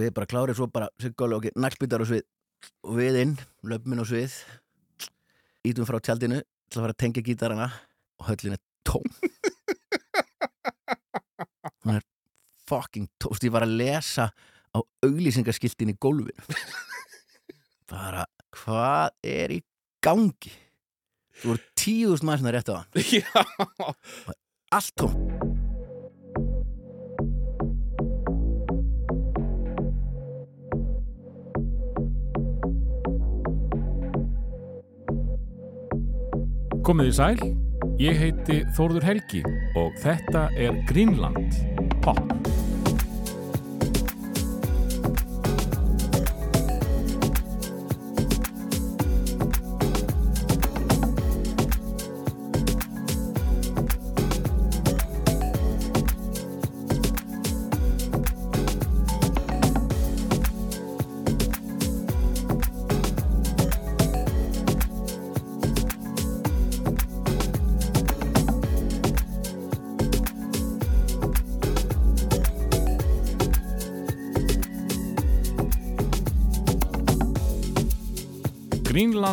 og við bara klárið svo bara og naglbítar og svið og við inn, löpminn og svið ítum frá tjaldinu til að fara að tengja gítarana og höllin er tóm. Hún er fucking veist, ég var að lesa á auglýsingaskiltin í gólfinu. Bara, hvað er í gangi? Þú voru tíðust maður sem það rétt á hann allt tóm Komið í sæl, ég heiti Þórður Helgi og þetta er Greenland Pop.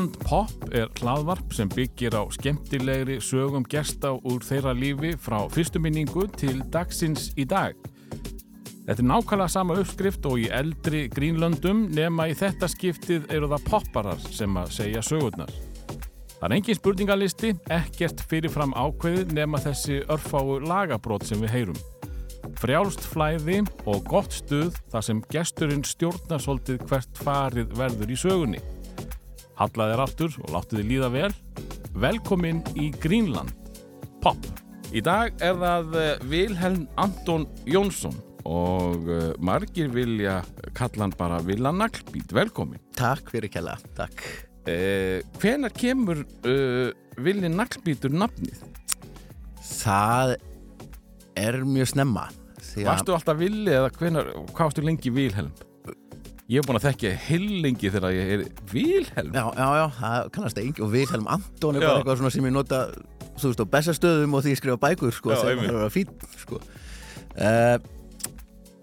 Greenland Pop er hlaðvarp sem byggir á skemmtilegri sögum gesta úr þeirra lífi frá fyrstu minningu til dagsins í dag. Þetta er nákvæmlega sama uppskrift og í eldri Greenlandum nema í þetta skiptið eru það popparar sem að segja sögurnar. Það er engin spurningalisti, ekkert fyrirfram ákveðið nema þessi örfáu lagabrót sem við heyrum. Frjálst flæði og gott stuð þar sem gesturinn stjórnar svolítið hvert farið verður í sögunni. Hallaði þér aftur og láttu þið líða vel. Velkomin í Greenland. Pop. í dag er það eh, Vilhelm Anton Jónsson og eh, margir vilja kalla hann bara Villa Naglbít, velkomin. takk fyrir kella, takk Eh, hvenar kemur uh, Villi Naglbítur nafnið? það er mjög snemma því að Varstu alltaf Villi eða hvenar, hvað varstu lengi Vilhelm? Ég hef búin að þekkja heil lengi þegar ég er Vilhelm. Já, já, já, það kannast engi og Vilhelm Anton er bara eitthvað svona sem ég nota þú veist á bestastöðum og því ég skrifa bækur sko, þegar maður er að fín sko. uh,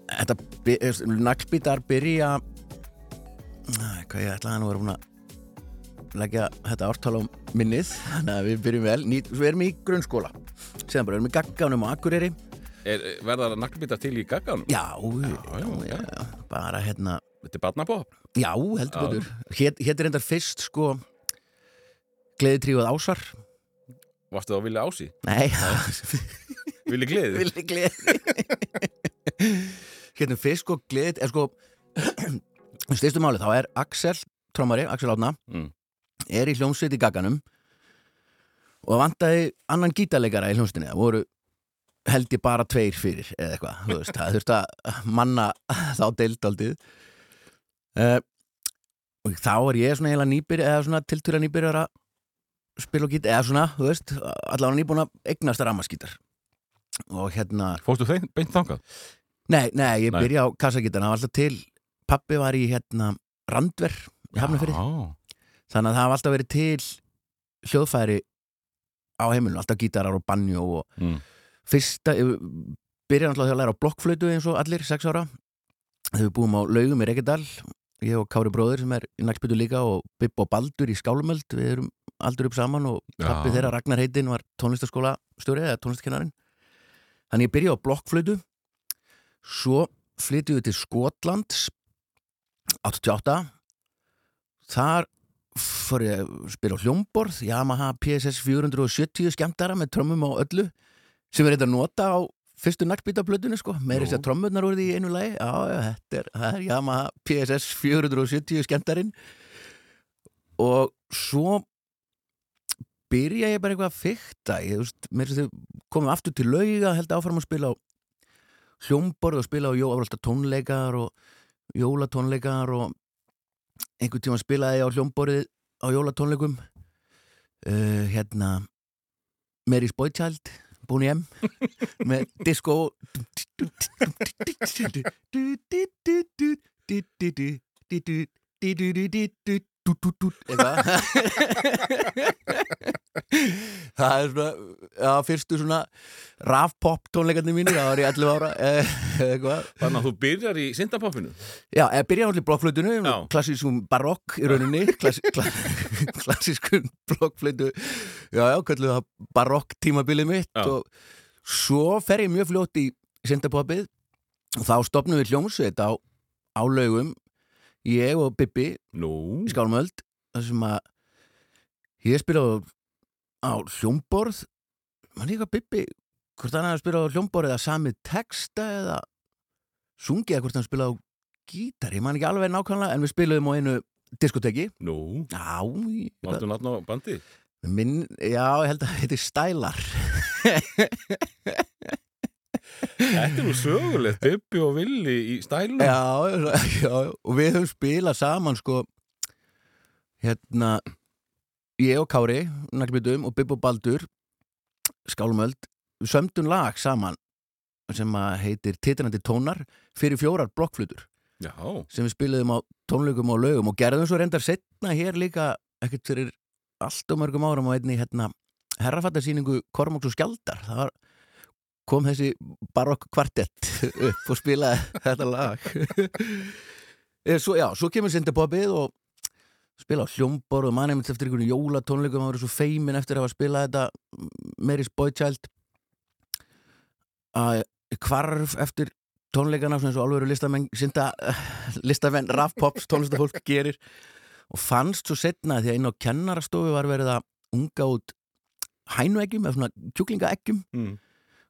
Þetta er- naglbítar byrja hvað ég ætlaði að vera búin að leggja þetta ártal á minnið þannig að við byrjum vel, Ný, við erum í grunnskóla séðan bara, við erum í gagganum á Akureyri verða það Naglbítar til í gagganum? Já, já, já, já, bara hérna Þetta er barnapop. Já, heldur betur Hét, hét er endar fyrst sko Gleðitríuð ásar Varstu það Villi Ási? Nei, Villi Gleði? villi gleði Hérna fyrst sko gleðið er sko styrstu máli, þá er Axel trómari, Axel Átna Mm. er í hljómsveit í gagganum og vantaði annan gítarleikara í hljómsveitinni það voru held ég bara tveir fyrir eða eitthvað, þú veist, það þurfti að manna þá deildaldið uh, og þá er ég svona heila nýbyr eða svona tiltura nýbyrjar að spila og gítar, eða svona, þú veist allavega nýbúin að eignast rammaskítar og hérna Fórstu þeim beint þangað? Nei, nei, ég Nei. byrja á kassagítarna, það var alltaf til pappi var í hérna Randver í Hafnarfirði, Já. þannig að það var alltaf verið til hljóðfæri á heimilinu, alltaf gítarar og banjo og Mm. Fyrsta, ég byrja alltaf að læra á blokkflötu eins og allir, sex ára. Þegar við búum á laugum í Reykjadal ég og Kári bróðir sem er í nægspytu líka og Bibb og Baldur í Skálumöld við erum aldur upp saman og pappi þeirra Ragnar heitin var tónlistaskóla stjóri eða tónlistakennarinn þannig ég byrja á blokkflötu svo flytjum við til Skotlands 88 þar fór ég að spila á hljómborð Yamaha PSS 470 skemmtara með trömmum á öllu sem er þetta að nota á fyrstu naglbítaplötunni sko, Nú. þess að trömmurnar voruð í einu lagi, já, þetta er, er Yamaha PSS 470 skemmtarinn. Og svo byrja ég bara eitthvað að fykta ég, þú veist, mér þess að komum aftur til lauga held áfram að spila á hljómborð og spila á jó, alltaf tónleikar og jólatónleikar og einhvern tíma spilaði ég á hljómborðið á jólatónleikum. Uh, hérna Mary's Boy Child búin í M með disco. dút, dút, dút eitthvað. Það er svona já, fyrstu svona rafpop tónleikarnir mínir, það var ég 11 ára eh, eitthvað. Þannig að þú byrjar í syndapoppinu? Já, eða byrja allir blokkflötunu, Já. klassískum barokk í rauninni, klass, kla, klassískun blokkflötu, já, já, kallu það barokk tímabilið mitt Já. og svo fer ég mjög fljótt í syndapoppið og þá stopnum við hljómsveit á, á laugum, ég og Bibbi Nú, í Skálmöld, þar sem að ég spila á, hljómborð, mann líka Bibbi, hvort hann hafði spilað á hljómborð eða samið texta eða sungið hvort hann spilað á gítar, ég man ekki alveg nákvæmlega en við spilaðum á einu diskoteki nú? Máttu náttúrulega bandi? Minn, já, ég held að það heiti Stælar Þetta er nú sögulegt, Bibbi og Villi í stælum já, já, og við höfum spilað saman sko hérna ég og Kári, naglbytum og Bibb og Baldur Skálmöld, við sömdum lag saman sem heitir Titrandi tónar fyrir fjórar blokkflutur. Já, sem við spilaðum á tónleikum og lögum og gerðum svo reyndar setna hér líka ekkert fyrir allt og mörgum árum á einni hérna herrafattarsýningu Kormáks og Skjaldar. Það var, kom þessi barokk kvartett upp og spilaði þetta lag. Eh, svo, já, svo kemur Sinterpoppið og spila á hljómbor og mann einmitt eftir einhvern jólatónleikum og var svo feimin eftir að hafa spilað þetta Mary's Boy Child að ég hvarf eftir tónleikana eins og alveg listamenn, synda, listamenn rafpops tónlistafólk gerir. Og fannst svo setna því að inn á kennarastofu var verið að unga út hænueggjum eða svona kjúklingaeggjum. Mm.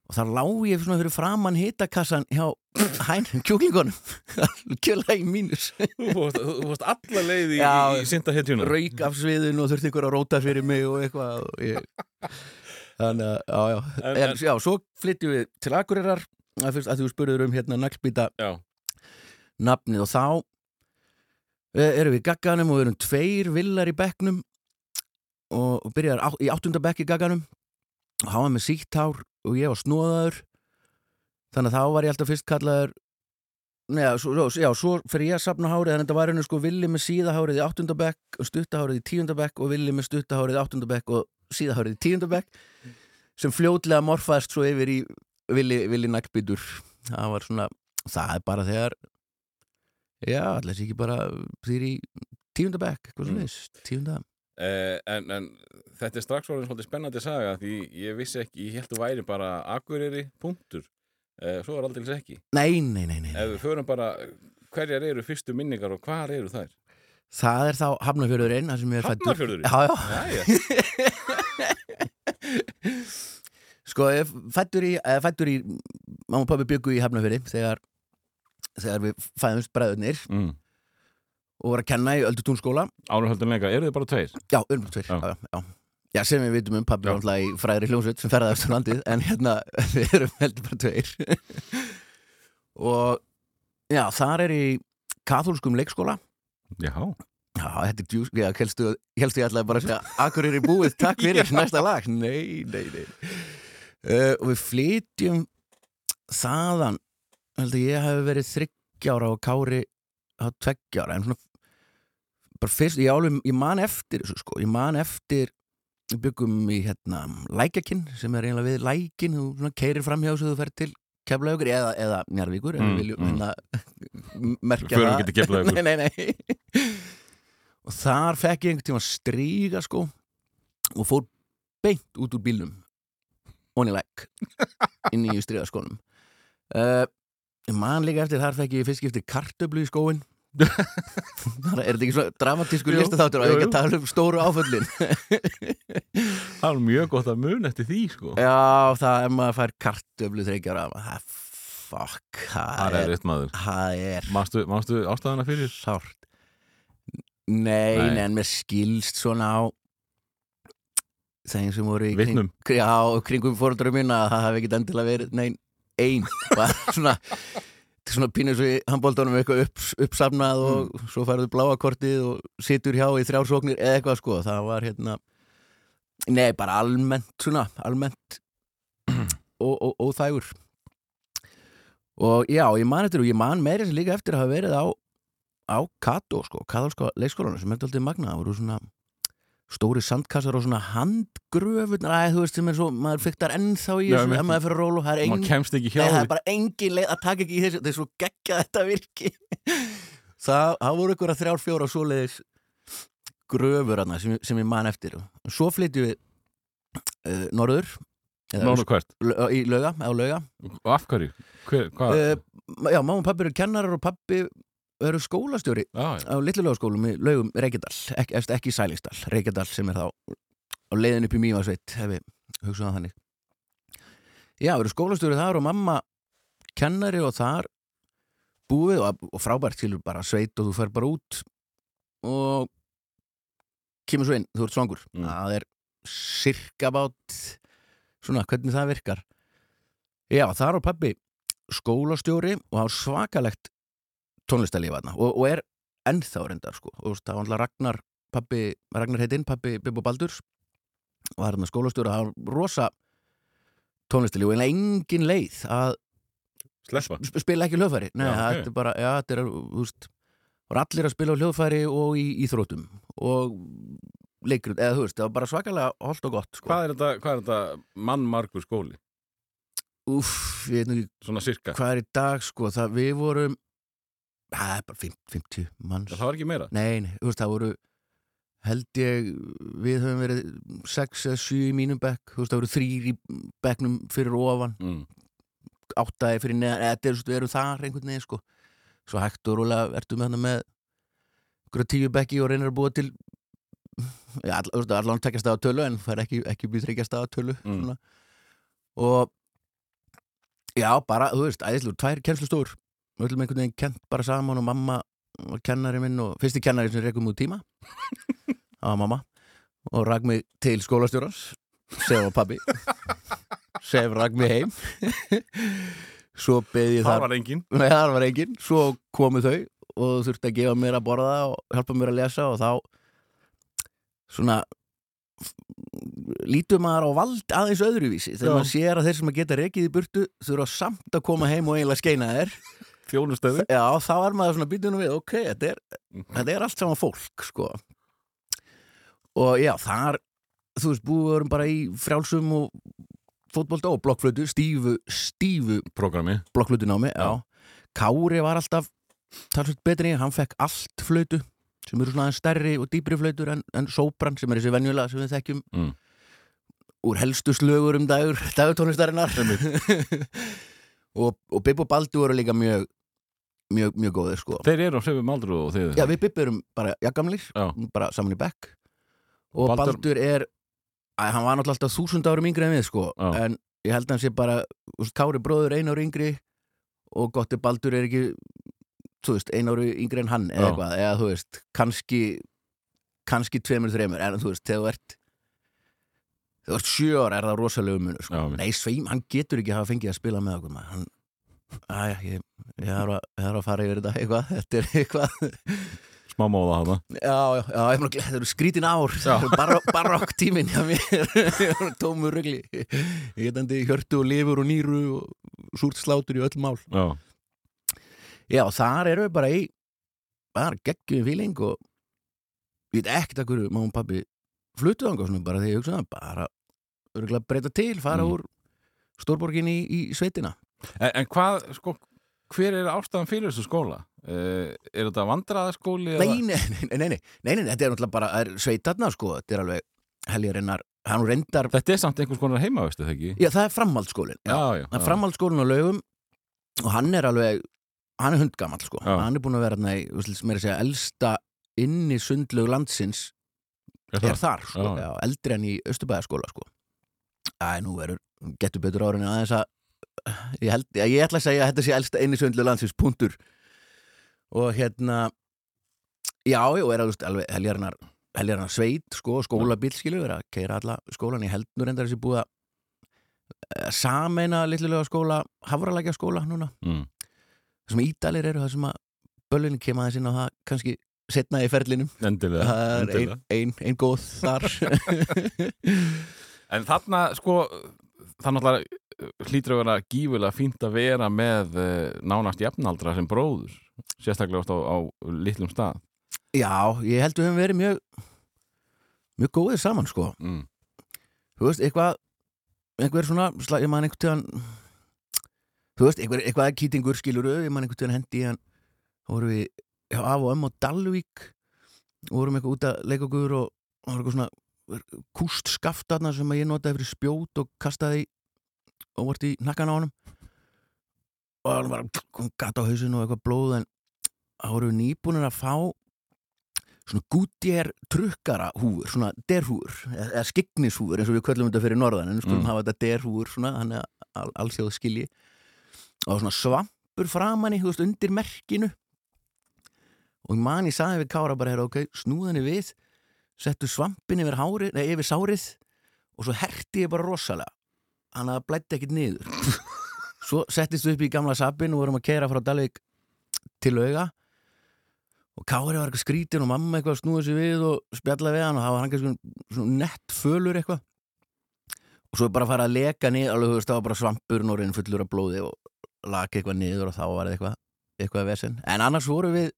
Og þar lá ég svona fyrir framann hitakassan hjá hænum kjúklingunum. Kjöla í mínus. Þú fórst, þú fórst alla leið í, Já. í syndahetjuna rauk af sviðinu og þurfti ykkur að róta fyrir mig og eitthvað þannig að, já, já. En- en, já, svo flytjum við til Akureyrar. Að, fyrst, að þú spurður um hérna naglbýta nafnið og þá e, erum við í gagganum og við erum tveir villar í bekknum og, byrjar á, í áttunda bekk í gagganum. Og var með sítt hár og ég var snóðaður þannig að þá var ég alltaf fyrst kallaður Neða, svo, já, svo fyrir ég að sapna hárið þannig að þetta var henni sko villi með síðahárið í áttunda bekk og stuttahárið í tíunda bekk og villi með stuttahárið í áttunda bekk og síðahárið í tíunda bekk sem fljótlega morfaðist svo yfir í villi, villi naglbytur það var svona, það er bara þegar já, sé ekki bara þýr í tíunda bekk eitthvað svona mm. tíunda eh, en, en þetta er strax orðin svolítið spennandi saga því ég vissi ekki, ég held þú væri bara Akureyri, punktur eh, Svo er aldrei ekki nei, nei, nei, nei. Ef við förum bara, hverjar eru fyrstu minningar og hvar eru þær? það er þá Hafnarfjörðurinn þar sem ég er fættur Hafnarfjörðurinn? já, já, Sko, ég fættur í, eða fættur í mamma og pabbi byggu í Hafnafjörði þegar, þegar við fæðumst bræðurnir mm. Og voru að kenna í Öldutúnskóla Ánur höldum lengra, eru þið bara tveir? Já, um tveir, Já. já, já, já. Sem við vitum um pabbi Já. náttúrulega í fræðri hljómsveit sem ferðaði eftir landið en hérna, við erum heldur bara tveir og já, þar er í kathólskum leikskóla Já, Já, þetta er djús, já, helstu, helstu ég ætlaði bara að segja Akkur er í búið, takk fyrir næsta lag Nei, nei, nei uh, Og við flytjum þaðan held að ég hef verið þryggjára og Kári á tveggjára en svona bara fyrst, ég, alveg, ég man eftir þessu sko, ég man eftir við byggum í hérna lækjakinn sem er eiginlega við lækin þú keirir fram hjá þessu þú fer til keflaugur eða, eða njarvíkur ef Mm, mm. hérna merkja það. nei, nei, nei. Og þar fekk ég einhvern tíma stríga sko og fór beint út úr bílnum onni læk inn í strígaskónum uh, ég man líka eftir þar fekk ég fyrst eftir kartöflu í skóin þar er þetta ekki svona dramatískur Jú, listaþáttur og jú, ekki að tala um stóru áföllin? Það er mjög gott að mun eftir því sko. Já það er maður fær kartöflu þreikjara það fuck Það það er það er manstu ástæðana fyrir? sárt. Nei, Nei. en mér skilst svona á þeim sem voru í kring, já, kringum fóröldarum mína að það hafi ekkit endilega verið nein ein svona svona pínur svo í handbóltunum eitthvað upp, uppsafnað og Mm. svo færðu bláa kortið og situr hjá í þrjársóknir eða eitthvað sko, það var hérna nei, bara almennt svona, almennt og, þægur og já, ég man eftir og ég man meira sem líka eftir að hafa verið á á Kato sko, kathólska leikskólanum sem er alltaf magna, það voru svona stóri sandkassar og svona handgröfurnar, æ, þú veist sem er svo maður fyktar ennþá í þessu, ef maður fyrir ról og það er engin Nei, það er bara engin leið að taka ekki í þessu Það er svo geggja þetta virki. Það, það voru ykkur að þrjár fjóra svoleiðis gröfur hana sem, sem ég man eftir. Svo flytjum við uh, norður Nánu hvert, í lauga, á lauga. Og af hverju? Hver, uh, Já, mamma og pappi eru kennarar og pappi eru skólastjóri já, á Littlulega í laugum Reykjadal. Ekki, ekki Sælingsdal, Reykjadal sem er þá á leiðin upp í við hugsaðum það þannig. Já, erum skólastjóri þar og mamma kennari og þar búið og, og frábært til bara sveit og þú fer bara út og kemur svo inn, þú ert svangur. Mm. það er cirka bát svona, hvernig það virkar. Já, þar og pappi skólastjóri og á svakalegt tónlistarlífa þarna og, og er ennþá reyndar sko og það var alltaf Ragnar pappi, Ragnar heitinn, pappi Bibbo Baldurs var hérna skólastjóri það var rosa tónlistarlífa en engin leið að sleppa sp- spila ekki hljóðfæri Nei, Já, ok. þetta er bara, já, þetta er, voru allir að spila á hljóðfæri og í íþrótum og leikrut, eða þú veist, það var bara svakalega holdt og gott sko. Hvað er þetta, hvað er þetta mannmargur skóli? Úff, ég veit ekki Svona sirka, hvað er í dag, sko, það við vorum það er bara 50, 50 manns það var ekki meira Nei, nei, þú veist, það voru held ég, við höfum verið 6 eða 7 í mínum bekk þú veist, það voru þrýr í bekknum fyrir ofan mm. áttaði fyrir neðan, eða þú veist, við erum þar einhvern veginn, sko svo hægt og rólega ertu með hana með einhverja tíu bekki og reynir að búa til já, all, allan tekjast það á tölu en það er ekki, ekki býð þryggjast það á tölu Mm. svona. og já, bara, þú veist, æðislega tvær kennslustúr, við höllum einhvern veginn kent bara saman og mamma og kennari minn og fyrsti kennari sem rekum út tíma. Það var mamma. Og rak mig til skólastjórans sef og pabbi sef rak mig heim. Svo beði ég þar var engin Nei, það var enginn, svo komu þau og þurfti að gefa mér að borða og hjálpa mér að lesa og þá svona lítur maður á vald aðeins öðruvísi. Þegar Já. maður sér að þeir sem að geta rekið í burtu þurfa samt að koma heim og eiginlega skeina þér Þjónustöðu já, þá er maður svona býtunum við ok, þetta er, þetta er allt saman fólk sko og já, þar þú veist, vorum bara í frjálsum og fótbolta og blokkflötu stífu, stífu Programmi blokkflutunámi, já. Já. Kári var alltaf talsveit betri, hann fekk allt flötu sem eru svona stærri og dýpri flötur en, en sóbran sem er þessi venjulega sem við þekkjum Mm. úr helstu slögur um dagur dagurtónlistarinnar og, og Bibb og Baldur voru líka mjög mjög, mjög góðir sko Þeir eru á hrefum aldru og þeir Já, við Bibb erum bara jagamlir bara saman í bekk og Baldur- Baldur, er að, hann var náttúrulega alltaf þúsund árum yngri en við sko Já. en ég held að hann sé bara Kári bróður einu ári yngri og Gotti Baldur er ekki þú veist, einu ári yngri en hann eða eitthvað, eða þú veist, kannski kannski tveimur, þreimur en þú veist, þegar þú ert þegar þú ert sjö ára er það rosalega munur sko. Nei, sveim, hann getur ekki hafa fengið að spila með okkur maður. hann, aðja, ég, ég þarf að, að fara yfir þetta eitthvað, þetta er eitthvað. Smá móða hana Já, já, já, ég meina, þetta eru skrítin ár. Barok, barokk tíminn hjá mér. Tómur regli Ég getandi hjörtu og lifur og nýru og súrt slátur í öll mál. Já, Já, þar eru við bara í bara geggjum fíling og ég veit ekkert að hverju mamma og pappi fluttu svona bara þegar ég hugsa það bara örgulega breyta til, fara Mm. úr stórborgin í, í sveitina en, en hvað, sko Hver er ástæðan fyrir þessu skóla? Uh, er þetta vandræðaskóli? eða- Nei, nei, nei, nei, nei, nei, nei, þetta er náttúrulega bara það er sveitarna sko, þetta er alveg heljarinnar, hann reyndar Þetta er samt einhvers konar heimavist, eða ekki? Já, það er framhaldsskólinn já. já, já, Það er framhaldsskólinn á laugum og hann er alveg, hann er hundgamall sko. Hann er búin að vera í, veist, meira að segja elsta inni sundlög landsins Er er það? þar, sko. Eldri en í Östubæðaskóla sko. Æ, nú verður getur betur árin en aðeins að ég, held, já, ég ætla að segja að þetta sé elsta inni sundlög landsins, punktur. Og hérna já, og er alveg, heljarinnar heljarinnar sveit, sko, skólabíl skilu er að keira alla skólan, ég held nú reyndar þessi búið að eh, sameina litlulega skóla, hafralækja skóla núna, Mm. það sem ídalir eru það sem að bölunni kema þess inn á það kannski setna í ferlinum. Endilega, það er ein, endilega. ein, ein góð þar. En þarna, sko Það náttúrulega hlýtur að vera gífulega fínt að vera með uh, nánast jafnaldra sem bróður sérstaklega á, á litlum stað. Já, ég held við höfum verið mjög mjög góðið saman sko. Mm. þú veist, eitthvað einhver svona, ég man einhvern tíðan þú veist, einhver, eitthvað kýtingur skilur ég man einhvern tíðan hendi hann þá vorum við já, af og ömm á Dalvík og vorum eitthvað út að leika okkur og það var eitthvað svona kúst skaftarna sem að ég notaði fyrir spjót og kastaði og vart í nakkan á honum. Og hann var gata á hausinu og eitthvað blóð en þá við nýbúinir að fá svona Goodyear trukkara húfur, svona derhúfur eða skiknishúfur eins og við köllum þetta fyrir norðan en skulum Mm. hafa þetta derhúfur svona, hann er al allsjóð skilji. Og svona svampur framann í, veist, undir merkinu. Og man ég sagði við Kára bara, ok, snúðinni við settu svampin yfir, hári, nei, yfir sárið. Og svo herti ég bara rosalega hann að blætti ekkit niður. Svo settist við upp í gamla sabin og vorum að keira frá Dalvik til auga og Kári var eitthvað skrítin og mamma eitthvað að snúa sig við og spjalla við hann og það var hann svona nett fölur eitthvað. Og svo bara að fara að leka niður alveg þú veist það var bara svampur norinn fullur af blóði og laka eitthvað niður og þá var eitthvað eitthvað vesen. En annars voru við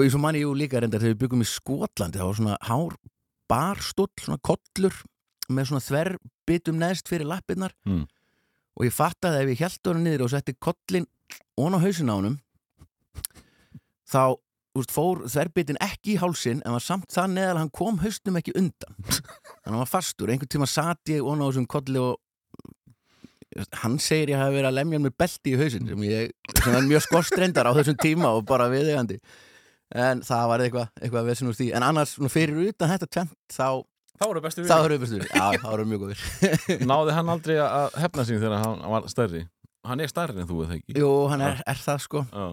og ég svo manni jú líka reyndar þegar við byggum í Skotlandi það var svona hár barstóll svona kollur með svona þverbitum neðst fyrir lappirnar Mm. og ég fattaði að ef ég held honum niður og setti kollin ón á hausin á honum þá úst, fór þverbitin ekki í hálsin en var samt það neðal að hann kom hausnum ekki undan. Þannig að hann var fastur. Einhvern tíma sat ég ón á þessum kolli og hann segir ég hafi verið að lemja með belti í hausin sem ég sem er mjög skorstrendar á þessum tíma og bara viðegandi en það var eitthvað eitthvað vesinn úr því. En annars fyrir utan þetta tvent þá þá eru bestu þá erum við bestur já, þá við mjög góðir. Náði hann aldrei að hefna sín þegar hann var stærri? Hann er stærri en þú eða ekki? Jú, hann er, er það sko. Já.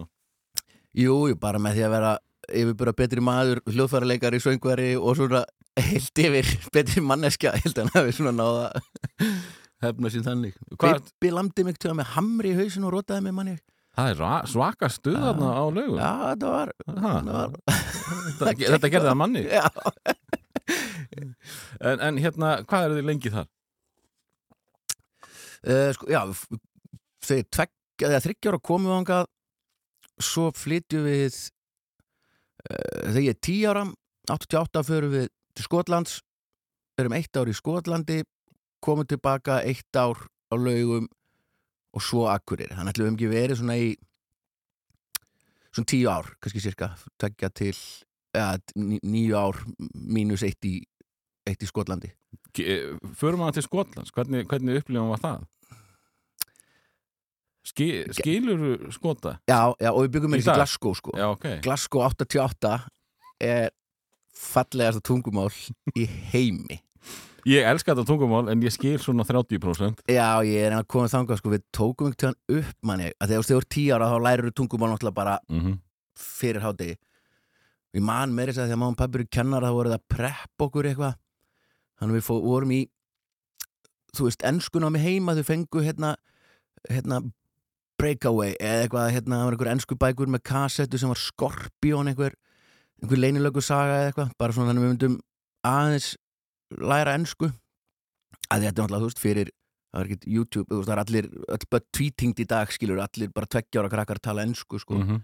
jú, jú, bara með því að vera yfirbúra betri maður, hljóðfæraleikari, söngveri og svona heilt yfir betri manneskja, held hann hafi svona náða hefna sín þannig. Hvað- Bibbi lamdi mig til með hamri í hausin og rotaði mig manni það er svaka stuð þarna á lögum já, þetta var, Ha, þetta var þetta, þetta gerði það manni? Já, en, en hérna, hvað eru þið lengi þar? uh, sko, já þegar þryggjára komum við angað svo flytjum við uh, þegar ég er tí ára 88 förum við til Skotlands erum eitt ár í Skotlandi komum tilbaka eitt ár á laugum og svo akkurir þannig ætlum við höfum ekki verið svona í svona tíu ár kannski cirka, tveggja til ní- níu ár mínus eitt í, eitt í Skotlandi. Förum við til Skotlands, hvernig, hvernig upplifum var það? Ski, skilur skota? já, já, og við byggum með í dag? Glasgow sko. Já, ok. Glasgow 88 er fallegasta tungumál í heimi. Ég elska þetta tungumál en ég skil svona 30% Já, ég er að koma þangað sko, við tókum einhvern tíðan upp manni að þegar þú ert tíu ára þá lærir þú tungumál náttúrulega bara mm -hmm. fyrir hádegi Við man meiri þess að þegar máum pappir kennar þá voru það að preppa okkur eitthvað. Þannig við vorum í þú veist, ennskun á mig heima þau fengu hérna, hérna breakaway eða eitthvað, hérna, það var einhver ennsku bækur með kassettu sem var skorpjón einhver, einhver leynilögu saga eða eitthvað, bara svona þannig við myndum aðeins læra ennsku að þetta er náttúrulega, þú veist, fyrir það er ekkert YouTube, þú veist, það er allir öll bara tweetingd í dag, skilur, allir bara tveggjára krakkar tala ennsku, sko. Mm -hmm.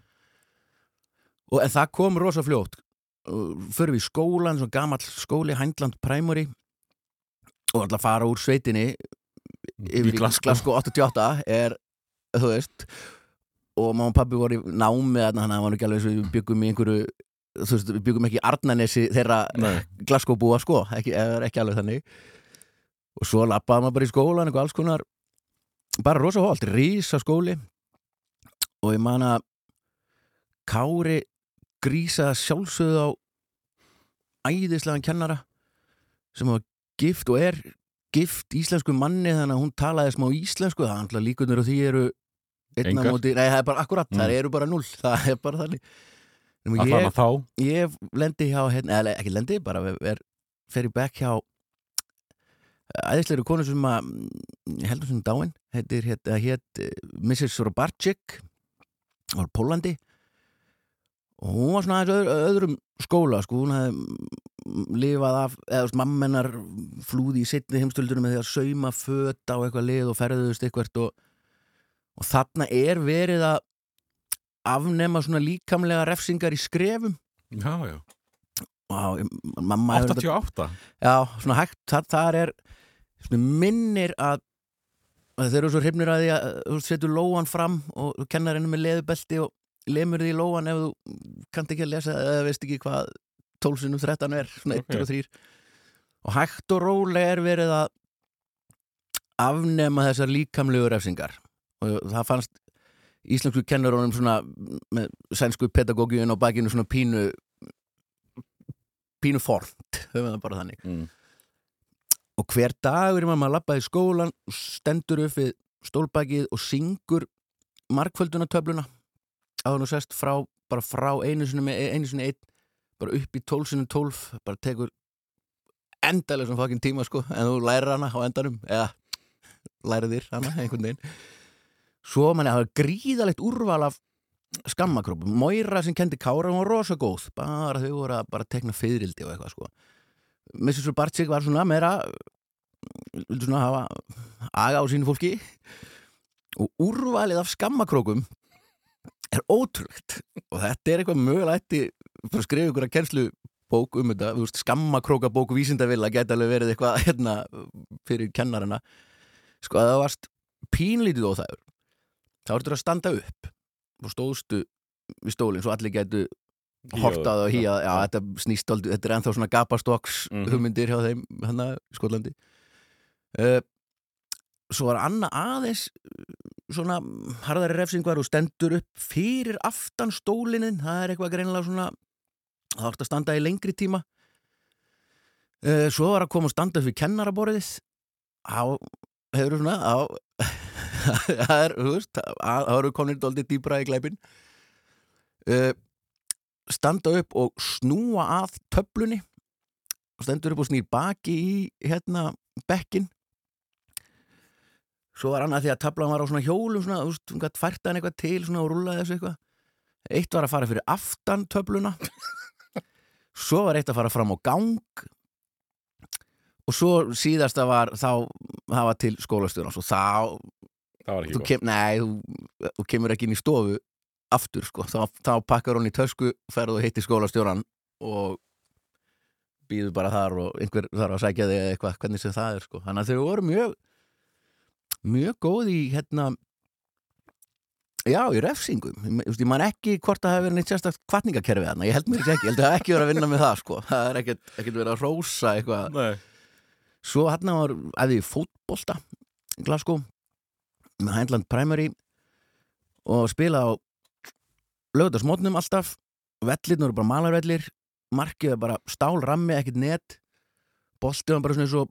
Og það kom rosa fljótt. Förum við skólan, svona gamall skóli Hændland Primary. Og alltaf fara úr sveitinni yfir í Glasgow. Glasgow 88 er, þú veist og mamma og pabbi voru í námi þannig að það var ekki alveg eins og við byggum í einhverju þú veist, við byggum ekki í Arnanesi þeirra. Glasgow búa sko ekki, ekki alveg þannig. Og svo lappaði maður bara í skólan eitthvað alls konar. Bara rosa hólt, rísa skóli og ég man að Kári grísaði sjálfsögðu á æðislegan kennara sem var gift og er gift íslensku manni þannig að hún talaði smá íslensku. Það er alltaf líkundur og því eru einna móti, nei það er bara akkurat, Mm. það eru bara null það er bara þannig. Ég, þá. ég lendi hjá hérna, eða ekki lendi, bara er, fer í bekk hjá æðislegur konu sem að mm, ég heldur sem dáin. Heitir hétt, eh, Mrs. Robarczyk. Var Pólandi og hún var svona aðeins öðrum, öðrum skóla sko, hún hafði lifað af, eða veist, mammenar flúði í setni heimstöldunum með því að sauma föt á eitthvað lið og ferðuðust eitthvað og, og þarna er verið að afnema svona líkamlega refsingar í skrefum Já, já. og mamma hefur þetta- 88? Já, svona hægt, það, það er svona minnir að, þeir eru svo hrifnir að því að þú setur lóan fram og þú kennar henni með leðubelti og lemur því lóan ef þú kannt ekki að lesa eða veist ekki hvað 12 sinum 13 er, svona 1 Ok. og 3 og hægt og rólega er verið að afnema þessar líkamlegu refsingar og það fannst íslensku kennurunum svona með sænsku pedagógiun á bakinu svona pínu pínu formt, höfum við það bara þannig Mm. og hver dagur er maður að labba í skólan stendur upp við stólbækið og syngur markföldunartöfluna áður nú sest frá, bara frá einu sinni með einu sinni einn bara upp í tólf sinni tólf bara tekur endalega svona fokkin tíma sko en þú lærir hana á endanum eða lærir þér hana einhvern veginn. Svo manni hafa gríðalegt úrval af skammakrópum. Moira sem kendi Kára, hún var rosa góð bara þau voru að bara tekna fyririldi og eitthvað sko. Mrs. Bartsik var svona meira vildi svona hafa aga á sínu fólki. Og úrvalið af skammakrókum er ótrúlegt. Og þetta er eitthvað mögulegt fyrir að skrifa ykkur að kennslu bók um þetta, þú veist, skammakrókabók vísindavilla gæti alveg verið eitthvað hérna fyrir kennarina sko að það varst pínlítið óþægur þá ertu að standa upp. Og stóðstu við stólinn svo allir gætu hortað og hýjað, já, þetta snýst aldrei, þetta er ennþá svona gapastokks Mhm. hugmyndir hjá þeim hérna í Skotlandi. Uh, svo var Anna aðeins svona harðari refsingar og stendur upp fyrir aftan stólinin það er eitthvað greinilega svona það vart að standa í lengri tíma. Uh, svo var að koma og standa upp við kennaraborðið. Á, hefur svona á það er, þú veist það eru komin dóldi dýbra í glæpin uh, standa upp og snúa að töflunni. Og stendur upp og snýr baki í hérna bekkin svo var annað því að töflan var á svona hjólum svona, þú veist, hún gætt fært hann eitthvað til svona og rúlaði þessu eitthvað. Eitt var að fara fyrir aftan töfluna. Svo var eitt að fara fram á gang. Og svo síðasta var þá það var til skólastjórnans og þá Það var ekki þú, kem, nei, þú, þú kemur ekki inn í stofu aftur sko, þá, þá pakkar hún í tösku ferð og hitti skólastjóran og býður bara þar og einhver þarf að sækja þig eitthvað, hvernig sem það er sko, þannig að þau voru mjög mjög góð í hérna já, í refsingum. Ég, man ekki hvort það hefur verið neitt sérstakt kvartningakerfi þarna, ég held mér ekki, ég held að það ekki verið að vinna með það sko, það er ekkert, ekkert verið að rósa eitthvað. Nei. Svo hann var æði fótbolta Glasgow með Hindland Primary og spila á lögðarsmótnum alltaf. Vellirnur eru bara malarvellir. Markið er bara stálrammi, ekkert net boltið var bara svona eins og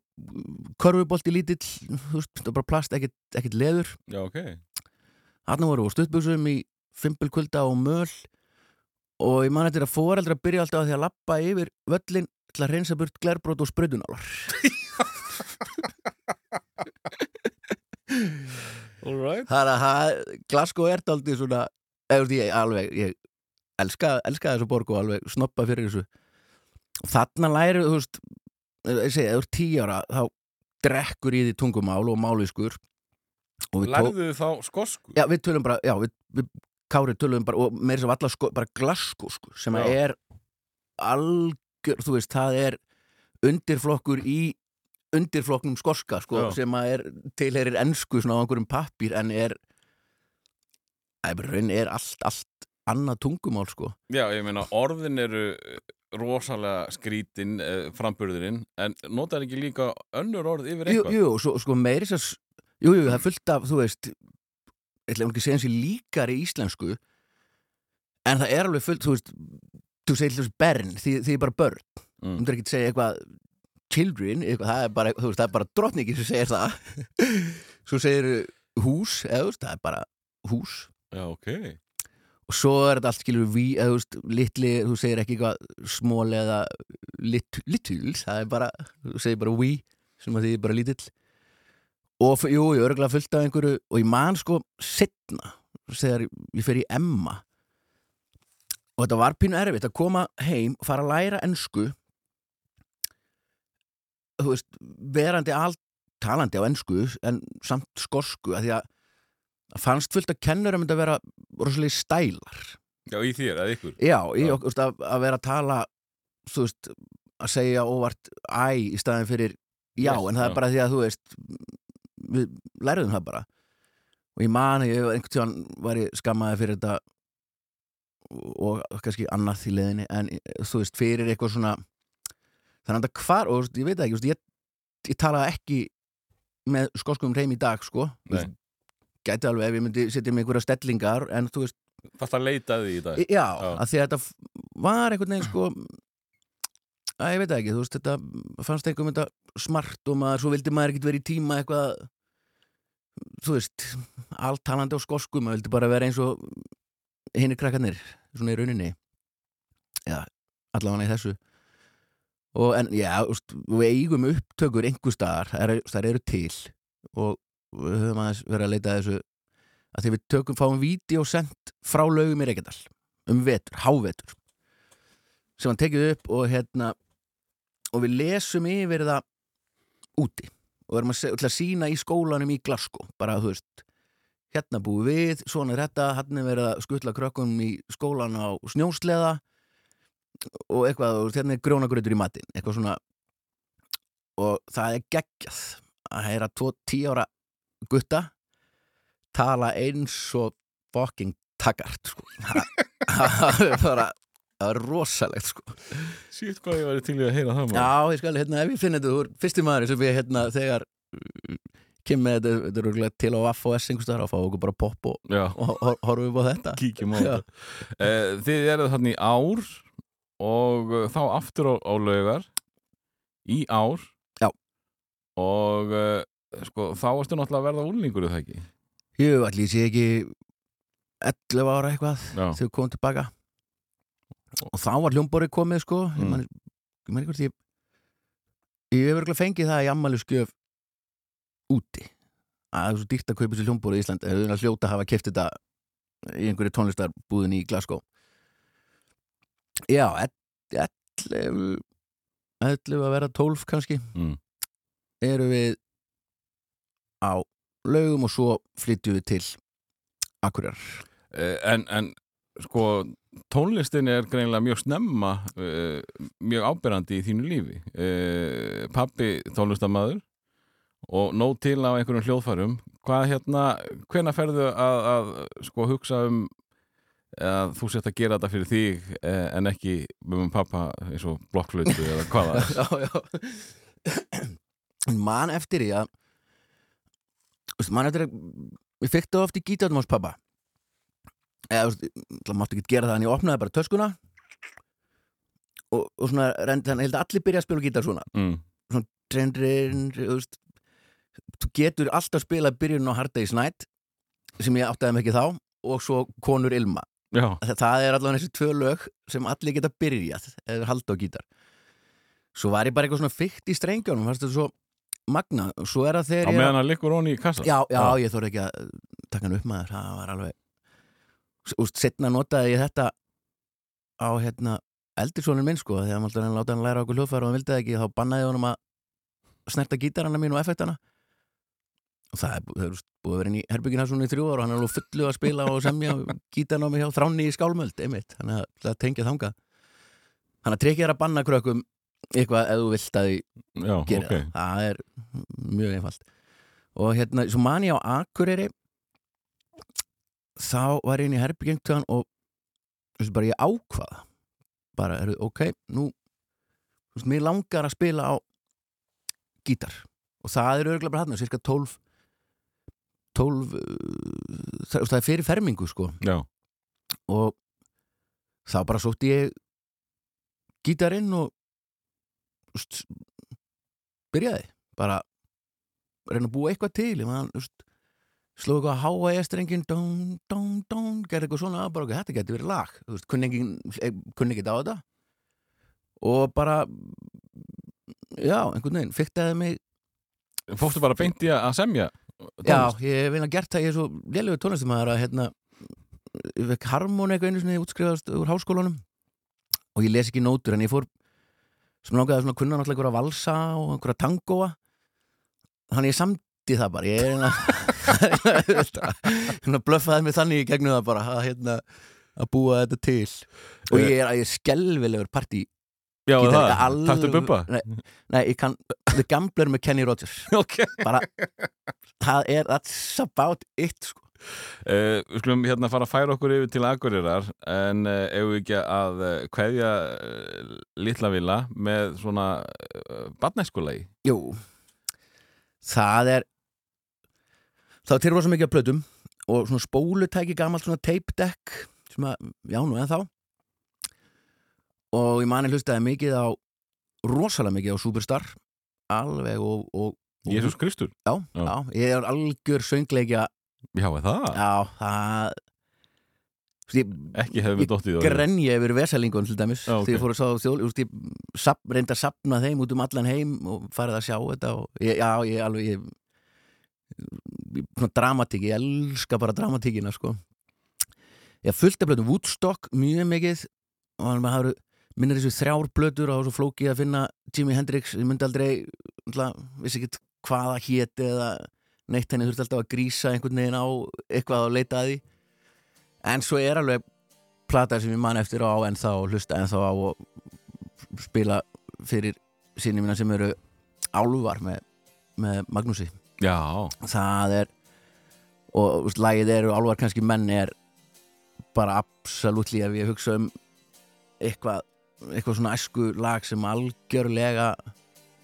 körfubolti lítill þú veist, það var bara plast, ekkert, ekkert leður Já, ok. hann voru á stuttbuxum í fimpulkulda og möl og ég man þetta að foreldra byrja alltaf á því að lappa yfir völlin til að reynsa burt glerbrót og spröðunálar All right. Það er að Glasgow er daldið svona, eða ég alveg, ég elska, elska þessu borg og alveg snoppa fyrir þessu. Og Þarna læri, þú veist, ég segi, ef þú ert tíu ára, þá drekkur í því tungumál og tó- Lærðu þá skosku? Já, við tölum bara, já, við, við Kári tölum bara, og meira sem allar sko, bara Glasgow, sko, sem að Já. er algjör, þú veist, það er undirflokkur í undirflokknum skorska, sko, Já. sem að er tilherir ensku svona á einhverjum pappír, en er er bara raun er allt, allt annað tungumál sko. Já, ég meina orðin eru rosalega skrítin uh, framburðurinn en notar ekki líka önnur orð yfir Jú, eitthvað? jú, svo, sko meiri þess Jú, jú, það er fullt af, þú veist ætla ekki að segja hans í íslensku en það er alveg fullt, þú veist þú segir hljóðs bern, því, því er bara börn þú Mm. myndir ekki segja eitthvað children, eitthvað, það er bara, þú veist, það er bara drottningi sem segir það svo segir hús, eða þú veist, það er bara hús Já, ok. Og svo er þetta allt skilur við, þú veist, litli, þú segir ekki eitthvað smól eða lit, little, það er bara þú segir bara we, sem að því er bara lítill. Og jú, ég örgulega fullt af einhverju og ég man sko setna, þegar ég fer í Emma og þetta var pínu erfitt að koma heim og fara að læra ensku þú veist, verandi allt talandi á ensku en samt skorsku að því að fannst fullt að kennurum myndi að vera rosalega stælar. Já, í þér, eða ykkur? Já, í, þú veist, að, að vera að tala þú veist, að segja óvart æ í staðin fyrir já, Yes, en það já. er bara því að þú veist við lærðum það bara. Og ég man, ég einhvern tíðan var ég skammaði fyrir þetta og kannski annað í leðinni en þú veist, fyrir eitthvað svona þannig að hvar, og veist, ég veit það ekki veist, ég, ég talaði ekki með skoskum reym í dag, sko gæti alveg ef ég myndi setja með einhverja stellingar en þú veist, Fast að leita því í dag. Já, Já. að því að þetta var einhvern veginn sko að ég veit það ekki, þú veist, þetta fannst einhverjum þetta smart og maður, svo vildi maður ekkert vera í tíma eitthvað þú veist, allt talandi á skosku maður vildi bara vera eins og hinni krakkarnir, svona í rauninni. Já, allavega í þessu. Og en, já, við eigum upptökur einhver staðar, þær eru til og við höfum aðeins verið að leita að þessu að því við tökum, fáum vídeo sendt frá laugum í Reykjadal um vetur, hávetur sem hann tekið upp og hérna og við lesum yfir það úti og erum að, að sína í skólanum í Glasgow bara þú veist hérna búum við, svona er þetta hann er verið að skutla krökkum í skólan á snjósleða og eitthvað, og hérna er grjónagrautur í matinn eitthvað svona og það er geggjað að heyra tvo tíu ára gutta tala eins og fucking taggart sko. það er bara rosalegt sko. Sýtt hvað ég væri til í að heyra það maður. já, ég skal, hérna, ef ég finn þetta þú er fyrsti maður sem við, hérna, þegar uh, kem með þetta, þetta er örugglega til á Vaff og S einhverstaðar og fá okkur bara popp og, og hor- horfum við á þetta kíkjum á þetta Eh, Þið eruð þannig í ár og eh, þá aftur á, á laugar í ár Já. og uh, sko, þá varstu náttúrulega að verða úlningur er það ekki? Jú, allir sé ekki 11 ára eitthvað Já, þegar við komum tilbaka. Og þá var hljómborið komið sko. Mm. ég man hvort ég ég hef verið fengið það í ammæli skjöf úti. Að það er svo dýrt að kaupa sér hljómborið í Ísland eða að hljóta að hafa keft þetta í einhverju tónlistarbúðin í Glasgow. Já, 11 11 að vera 12 kannski. Mm. eru við á laugum og svo flytjum við til Akureyrar. Eh, en, en sko tónlistin er greinilega mjög snemma uh, mjög áberandi í þínu lífi. Uh, pappi tónlistamæður og nóg til á einhverjum hljóðfærum. Hvað hérna, hvena ferðu að, að sko hugsa um að þú sért að gera þetta fyrir þig eh, en ekki með pappa eins og blokkflötu eða hvað það er? Já, já. Man eftir því að eftir að ég fekk það oft í gítarnum hans pappa eða þú mátti ekki gera það en ég opnaði bara töskuna. Og, og svona rendi þannig, að allir byrja að spila gítar svona. Mm. trendrin, þú veist. Þú getur alltaf spilað byrjun á Hard Day's Night sem ég áttaði mig ekki þá og svo Konur Ilma. Já, Það- er allavega þessi tvö lög sem allir geta byrjað eða halda á gítar. Svo var ég bara eitthvað svona fykt í strengjónum fannst þetta svo magna svo er það á þegar ég meðan að liggur honi í kassa já, já, ég þóra ekki að taka hann upp maður. Það var alveg úst, setna notaði ég þetta á hérna eldirsónun minn sko. Þegar maður alltaf láta hann læra okkur hljóðfæra og hann vildi ekki þá bannaði ég honum að snerta gítarana mín og effektana og það er það er úst, búið að vera inn í herbyggina svona í þrjú ára og hann er alveg fullu að spila og semja gítarna á mig hjá þránni í skálmöld einmitt, þannig að það tengja þanga þannig að trekkið er að banna krökkum eitthvað ef þú vilt að já gera ok. það, það er mjög einfalt. Og hérna, svo man ég á Akureyri þá var ég inn í herbyggingtöðan og þú veist, bara ég ákvaða bara, er, ok, nú þú veist, mér langar að spila á gítar. Og það er örgulega bara hann, cirka 12 12 uh, það, það er fyrir fermingu sko. Já, og þá bara sótti ég gítarinn og úst, byrjaði bara reyna að búa eitthvað til ég úst, sló eitthvað að háa ég strengin dón, dón, dón, gerði eitthvað svona bara ok, þetta geti verið lag veist, kunni ekki, eh, kunni ekki á þetta. Og bara já, einhvern veginn, fyktaði mig. Fórstu bara beint í að semja Já, tónlist? ég hef vinna gert það, ég er svo lélugur tónlistamæður að hérna ég harmóni eitthvað einu sinni útskrifast úr háskólanum. Og ég les ekki nótur en ég fór sem langaði svona að kunna náttúrulega einhverja valsa og einhverja tangóa. Þannig ég samdi það bara ég er hérna blöffaði mig þannig í gegnum það bara að, hérna, að búa þetta til. Og ég er, ég er skelvilegur partí Já, það, alveg- taktu bubba? Nei, nei, ég kann The Gambler með Kenny Rogers. Ok. Bara, það er that's about it sko. Uh, við skulum hérna fara að færa okkur yfir til Akureyrar en uh, ef við ekki að uh, kveðja uh, litla vila með svona barnæskulegi Jú. Það er Það er til rosa mikið af plötum og svona spólutæki gamalt svona tape deck sem að, já nú en þá og ég mani hlustaði mikið á rosalega mikið á Superstar alveg og, og, Jésús Kristur? Já. já, ég er algjör söngleikja Já, það? já, það ég, Ekki Ég við dottið á því. grenji yfir vesalingun til dæmis Já, ok. því ég fór að sá þjóð ég sap, reyndi að sapna þeim út um allan heim og farið að sjá þetta og ég, já, ég alveg ég, ég, svona dramatík, ég elska bara dramatíkina sko ég fullt af blöðum Woodstock mjög mikið og hann maður hafði minnir þessu þrjár blöður og svo flókið að finna Jimi Hendrix, ég myndi aldrei alltaf, vissi ekki hvaða héti eða neitt henni þurfti alltaf að grísa einhvern veginn á eitthvað og leita að því. En svo er alveg plata sem ég man eftir á ennþá og hlusta ennþá á og spila fyrir sinni mína sem eru álvar með, með Magnúsi. Já, það er og úst, lagið eru álvar kannski menn er bara absolutt ef ég hugsa um eitthvað eitthvað svona æsku lag sem algjörlega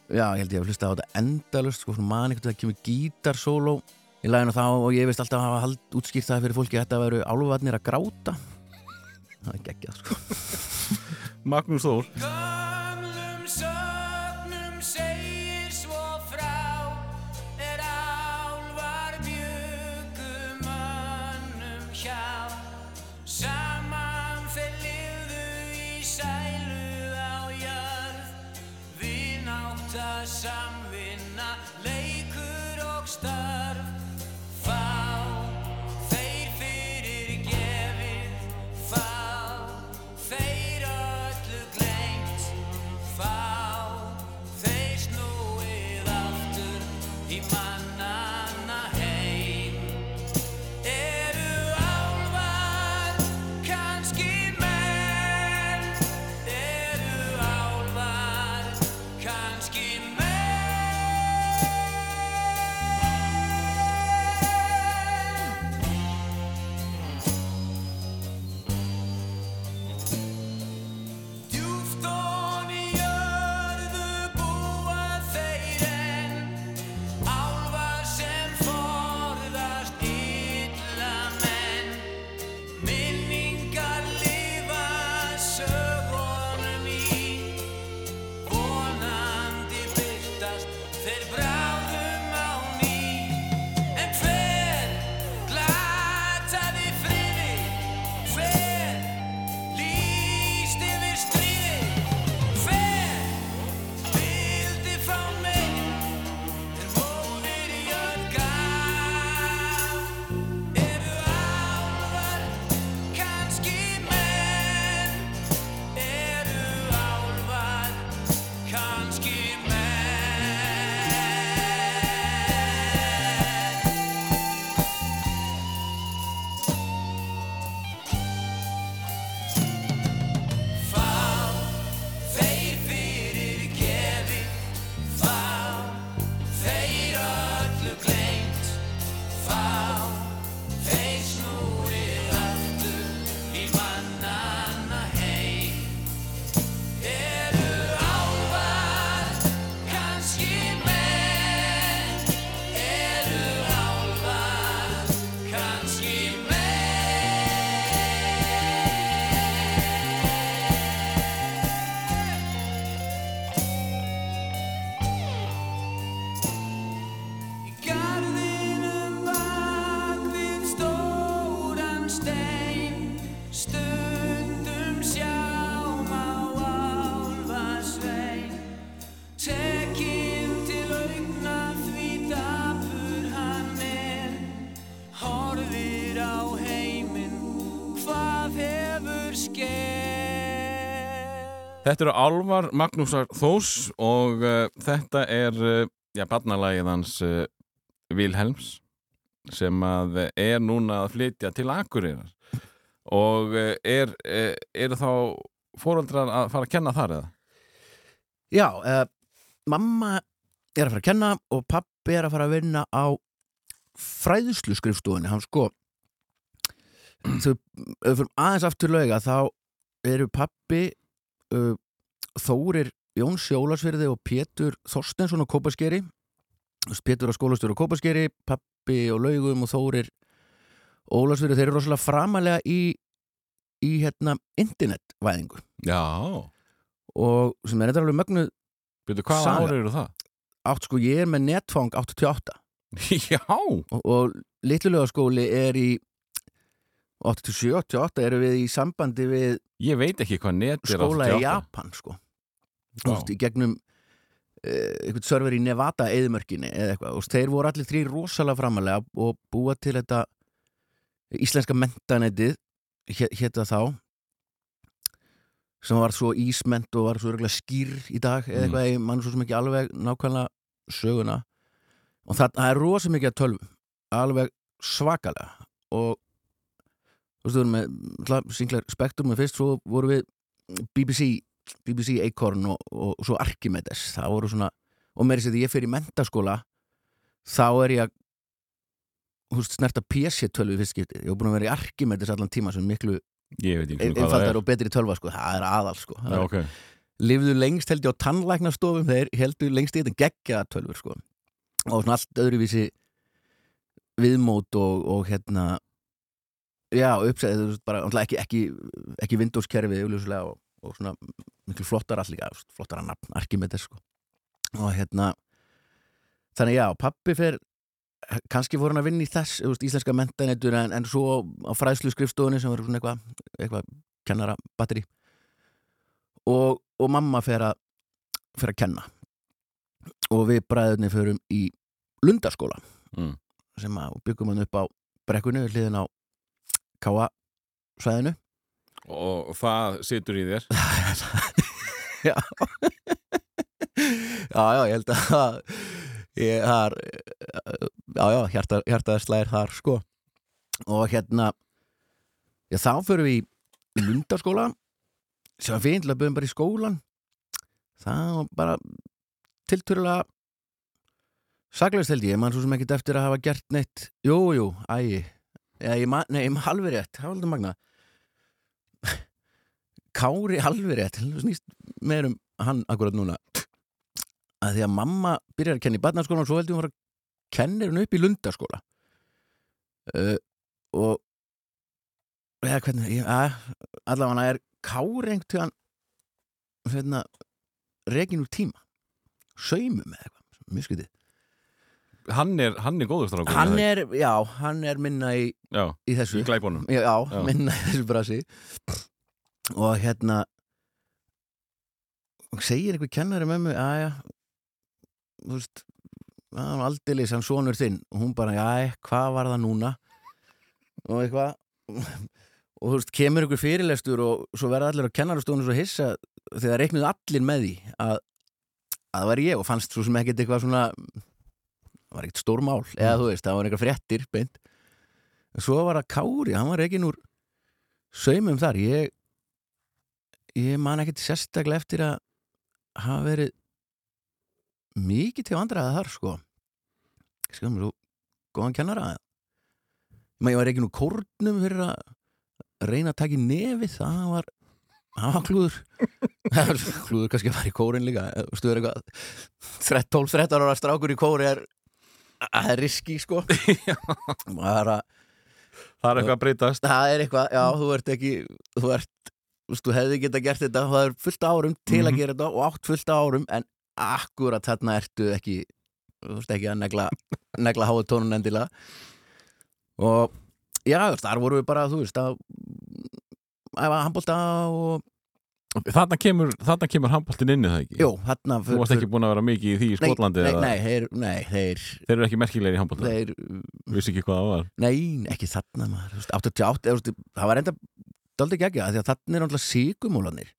já, ég held ég að hlusta á þetta endalust sko, svona man eitthvað það kemur gítarsóló í laginu þá og ég veist alltaf að hafa hald, útskýrt það fyrir fólki að þetta veru álvarnir að gráta. Það er geggjað sko. Magnús Þór Þetta eru Álvar Magnúsar Þós og uh, þetta er uh, já, barnalagið hans uh, Vilhelms sem að er núna að flytja til Akureyrar og er, eru þá fóreldrar að fara að kenna þar eða? Já, mamma er að fara að kenna og pappi er að fara að vinna á fræðslu skrifstofunni, hann sko þau, fyrir aðeins aftur lauga þá eru pappi uh, Þórir Jón Sjólasverði og Pétur Þorstensson á Kópaskeri. Pétur á skólastjóru á Kópaskeri pappi og laugum og Þórir Ólasverði, þeir eru rosalega framalega í, í hérna internetvæðingu. Já, og sem er þetta alveg mögnuð veitu hvað Saga. árið eru það? átt sko, ég er með netfang 88 Já, og, og litlulega skóli er í 87, 88 erum við í sambandi við ég veit ekki hvað net er skóla í 88. Japan sko. Í gegnum uh, einhvern server í Nevada eðimörkinni eða eitthvað, og þeir voru allir þrý rosalega framalega og búa til þetta íslenska mentanetið hétta þá sem var svo ísment og var svo örgulega skýr í dag eða Mm. eitthvað, ég mann svo sem ekki alveg nákvæmlega söguna. Og það, það er rosa mikið að tölvum alveg svakalega. Og þú veist, við erum með Sinclair Spectrum með fyrst, svo voru við BBC, BBC Acorn og, og, og svo Archimedes. Það voru svona, og meiri sér því ég fyrir í mentaskóla þá er ég að þú veist, snerta PC-tölvu í fyrst skipti, ég var búin að vera í Archimedes allan tíma sem miklu einfaldar og betri tölva sko, það er aðal sko. Það Já, er- ok. Lifðu lengst held ég á tannlæknastofum. Þeir heldur lengst í þetta geggja tölfur sko. og svona allt öðruvísi viðmót og, og hérna já, uppsæðið þú veist, bara, ekki, ekki, ekki Windows-kerfið og, og svona miklu flottar allir, flottar að nafn Archimedes sko. og hérna þannig já, pappi fer kannski fór hann að vinna í þess veist, íslenska mentanetur en, en svo á fræðslu skrifstofunni sem var svona eitthvað eitthva kennara batteri og, og mamma fer að fer að kenna og við bræðunni förum í lundaskóla Mm. sem að byggum hann upp á brekkunni við hliðin á Káa svæðinu. Og það situr í þér. Já. Já, já, ég held að ég har já, já, hjarta, hjartaði slæðir þar sko. Og hérna já, þá förum við í lundaskóla sem var fínt, löpum bara í skólan það var bara tilturlega saklaust held ég, mann svo sem ekkert eftir að hafa gert neitt, jú, jú, ægi Já, ég man, nei, ég man alveg rétt, það var alltaf magna Kári alveg rétt. Snýst meir um hann akkurat núna. Að því að mamma byrjar að kenna í barnaskóla og svo heldur hún að kennir hún upp í lundaskóla. Uh, og eða hvernig ég, allavega er Kári einhvern tíðan hérna, rekin úr tíma. Saumum eða eitthvað, mjög skytið Hann er, hann er góður strákur hann er, já, hann er minna í? Já, í þessu. í glæbunum já, já, minna í þessu brasi. Og hérna og segir einhver kennari með mig aðja þú veist hann var aldeilis hann sonur þinn. Og hún bara, já, hvað var það núna? Og eitthvað. Og þú veist, kemur einhver fyrirlestur og svo verða allir á kennarastónu svo hissa þegar reiknuðu allir með því að, að það var ég og fannst svo sem ekkert eitthvað svona var ekkert stór mál, eða þú veist, það var eitthvað fréttir beint. En svo var það Kári, hann var reikin úr saumum þar. Ég ég man ekkert sérstaklega eftir að hafa verið mikið til vandræða þar sko. Skjáðum svo góðan kennara. Ég var reikin úr kórnum fyrir að reyna að taka í nefið. Það var það var klúður. Klúður kannski að fara í kórin líka. Stuður eitthvað 12-13 ára strákur í kóri er það er riski sko. Það er að Það er eitthvað að breytast. Það er eitthvað, já, þú ert ekki þú ert, þú hefði geta gert þetta það er fullt árum til að Mhm. gera þetta og átt fullt árum, en akkurat þarna ertu ekki þú veist ekki að negla, negla háu tónun endilega. Og já, þar voru við bara, þú veist að æfa handbólta og Þarna kemur, þarna kemur handbóltin inni það ekki? Jú, þarna Þú varst ekki búin að vera mikið í því í Skotlandi nei, nei, þeir, nei, þeir, Þeir eru ekki merkilegir í handbólta þeir Vissi ekki hvað það var? Nei, ekki þarna maður, þú veist, 88, eða, þú veist, það var enda daldi ekki ekki, því að þarna er náttúrulega síkumólanir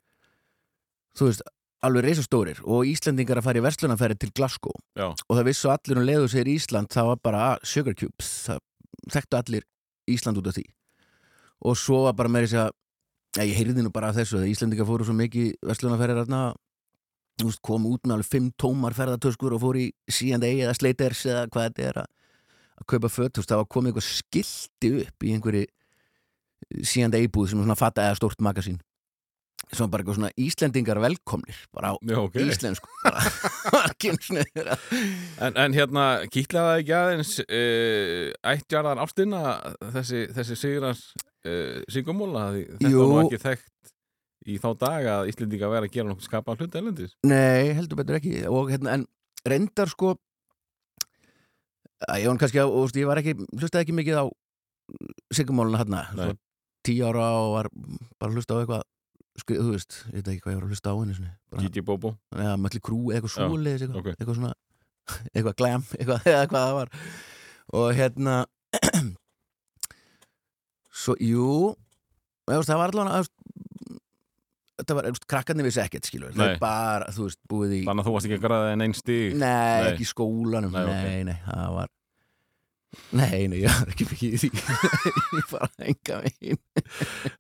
þú veist, alveg reisastórir og Íslendingar að fara í verslunarferði til Glasgow. Já. og það vissu allir um leiðu sér Ísland það var bara sugar cubes það þekktu allir Ísland út af því. Og svo var bara meiri sér að ja, ég heyrði nú bara af þessu að Íslendingar fóru svo mikið þú veist, kom út með alveg fimm tómar ferðartöskur og fóru í C&A eða Slaters eða hvað þetta er að, að kaupa föt, þú veist, það var komið eitthvað skilti upp í einhverju C&A búð sem er svona fatta eða stórt magasín. Sem var bara eitthvað svona Íslendingar velkomnir bara á Já, ok. íslensku bara, En, en hérna, kýtlaði það ekki aðeins uh, ættjarðar ástina þessi, þessi sigrans uh, sigumóla því þetta Jú. var ekki þekkt í þá daga að Íslendinga væri að gera nokkuð skapað hlut elendis Nei, heldur betur ekki. Og hérna, en reyndar sko að ég var kannski og, veist, ég var ekki, hlustaði ekki mikið á sigumóluna hérna tíu ára og var bara að hlusta á eitthvað skrið, þú veist, ég veit ekki hvað ég var að hlusta á henni Gigi Bobo. Eða mölli krú, eitthvað Já, svoleiðis eitthvað, ok. eitthvað svona eitthvað glam, eitthvað, eða hvað það var. Og hérna svo, jú það var allavega þetta var, krakkarnir vissi ekkert skilur, það er bara, þú veist, búið í Þannig að þú varst ekki að græða en einn stig. Nei, Nei. ekki í skólanum. Nei, Nei, ok. nei, það var Nei, nei, ég var ekki í því. Ég bara enga megin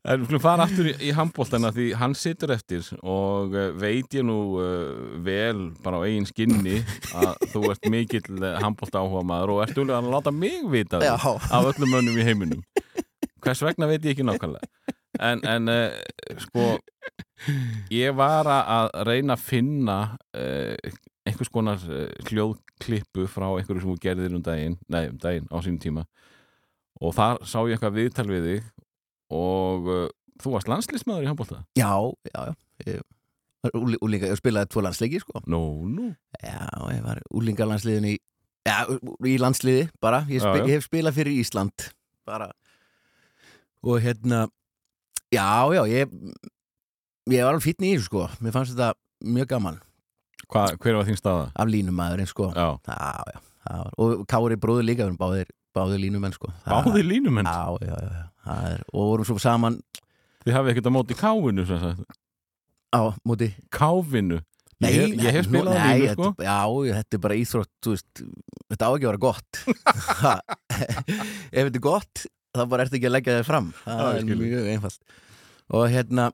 En við skulum fara aftur í, í handbóltana því hann situr eftir og uh, veit ég nú uh, vel bara á eigin skinni að þú ert mikill handbólta áhuga maður og ert úrlega að láta mig vita af öllum mönnum í heiminum hvers vegna veit ég ekki nákvæmlega. En, en uh, sko ég var að reyna að finna uh, einhvers konar uh, hljóðklippu frá einhverju sem þú gerðir um daginn nei, um daginn á sínum tíma. Og þar sá ég eitthvað viðtal við þig og þú varst landslýsmaður í handbólta já, já, já. Úlinga, ég spilaði tvo landsleiki sko. Nú, nú. Já, ég var úlingalandsliðin í Já, í landsliði bara. Ég, Já, spi, já. ég hef spilað fyrir Ísland bara og hérna Já, já, ég ég var alveg fítni í þessu sko. Mér fannst þetta mjög gaman. Hva, Hver var þín staða? af línumæðurinn sko. Já, Já, já, og Kári bróður líka báðir, báðir línumenn sko. Það- báði línumenn Já, já, já, já það er, og vorum svo saman Þið hafið ekkert á móti sagt. á móti? Káfinu? Ég, hef- ég hef spilað á nei, línu sko. þetta, Já, þetta er bara íþrótt veist, þetta á ekki að vera gott. Ef þetta er gott þá bara ertu ekki að leggja þig fram. Já, það ég er mjög einfalt. Og hérna,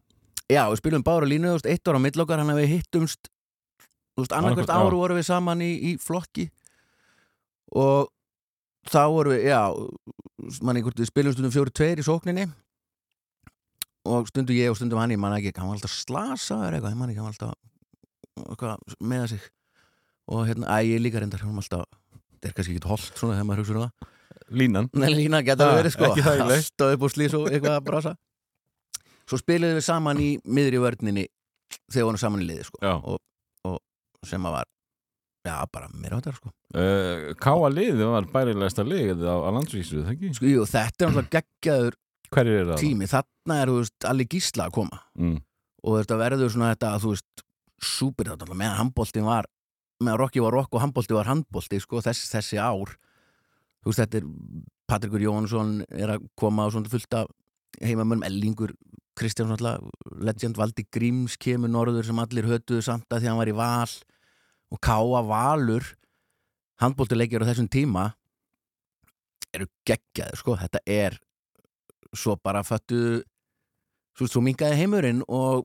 já, við spilum bára línu eitt ára á millokkar, hann að við hittumst þú veist, annarkvært Annað hvort, ár vorum við saman í, í flokki. Og þá vorum við, já manni við spilum stundum fjóri tveir í sókninni. Og stundum ég og stundum hann ég man ekki, hann var alltaf slasaður eitthvað, ég man ekki, hann var alltaf eitthvað með sig. Og hérna, æ, ég líka reyndar hann var alltaf, þetta er kannski ekki holdt svona þegar maður hugsa um það Línan Nei, lína geta Ah, verið sko. Alltaf upp úr slís og eitthvað að brasa Svo spiliðum við saman í miðri vörninni þegar við vorum saman í liði sko Já. sem að var já, bara meira á þetta sko uh, Káa liðið var bærilegasta liðið á, á landsvísu, það ekki? Sko, jú, þetta er náttúrulega geggjaður er það? tími þarna er, þú veist, allir gísla að koma Mm. og þetta verður svona þetta að þú veist súper þetta alltaf, meðan handboltin var meðan Rokki var Rokk og handbolti var handbolti sko, þess, þessi ár þú veist, þetta er Patrikur Jónsson er að koma á svona fullt af heimamönnum, Ellingur Kristján alltaf, legend Valdi Gríms kemur norður sem allir hötuðu samt að því að hann var í val og Káa Valur handboltileikjar á þessum tíma eru geggjaður sko, þetta er svo bara föttu svo, svo mingaði heimurinn og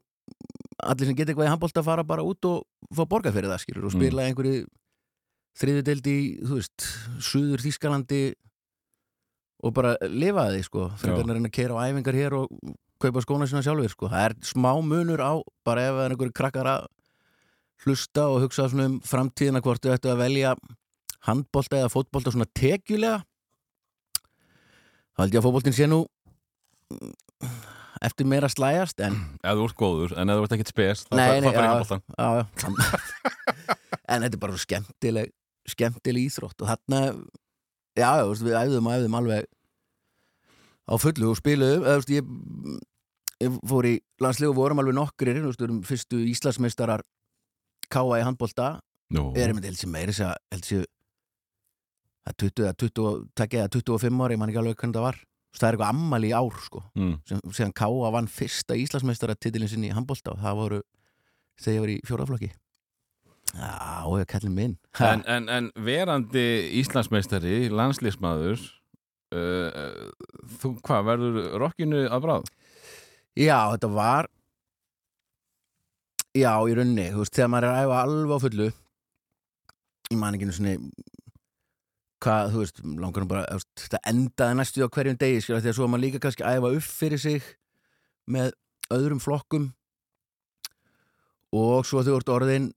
allir sem geta eitthvað í handbólta fara bara út og fá borgað fyrir það skilur og Mm. spila einhverju þriðudeld í, þú veist, suður Þískalandi og bara lifa því sko, en að reyna að keira á æfingar hér og kaupa skóna sína sjálfur sko, það er smá munur á bara ef það er einhverju krakkar að hlusta og hugsa svona um framtíðina hvort þau ættu að velja handbólta eða fótbólta svona tekjulega þá held ég að fótbóltin sé nú eftir meira að slæjast en Ef þú ert góður, en ef þú ert ekkert spes þá Nei, fa- nei, þá fyrir já. handbóltan en þetta er bara skemmtileg skemmtileg íþrótt og þarna já, við æfðum og æfðum alveg á fullu og veist, ég, ég fór í landslið og vorum alveg við erum fyrstu Íslandsmeistarar K.A. í handbolta Nú, erum þetta held sem meiri þess að held sér að 20 eða 20, takk eða 25 ári, ég man ekki alveg hvernig það var það er eitthvað ammali ár sko mm. sem, sem K.A. vann fyrsta Íslandsmeistara titilin sinni í handbolta og það voru þegar ég var í fjóraflokki Já, ég kallið minn. En, en, en verandi Íslandsmeistari, landslísmaður uh, þú hvað, verður rockinu að bráð? Já, þetta var Já, í rauninni Þú veist, þegar maður er að æfa alveg á fullu Ég man ekki einu svona Hvað, þú veist, langar nú bara Þetta endaði næstu á hverjum degi skilja, Þegar svo maður líka kannski að æfa upp fyrir sig Með öðrum flokkum. Og svo þú ert orðin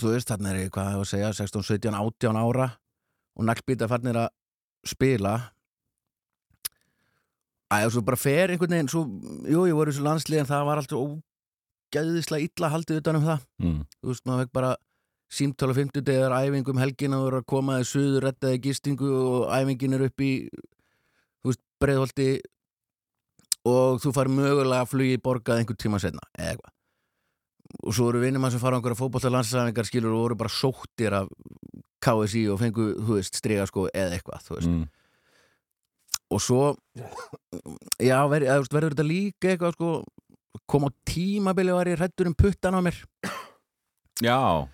Þú veist, þarna er ég, hvað hefur að segja 16, 17, 18 ára Og naglbýta farnir að spila. Og svo bara fer einhvern veginn svo, Jú, ég voru í þessu landslið en það var alltaf ógæðislega illa haldið utan um það. Mm. Þú veist, maður fekk bara símtála 50 degar æfingum helgin og voru að koma þið suður, rettaði gistingu og æfingin er upp í þú veist, breiðholti og þú fari mögulega að flugi borgað einhvern tíma setna, eða eitthvað og svo eru vinnum að sem fara á einhverja fótbolta landslæðingar skilur og voru bara sóttir af KSI og fengu, þú veist, striga sko eða eitthvað, þú veist. Mm. og svo já, ver, þú veist, verður þetta líka eitthvað sko, kom á tímabili var ég hrættur um puttan á mér. Já,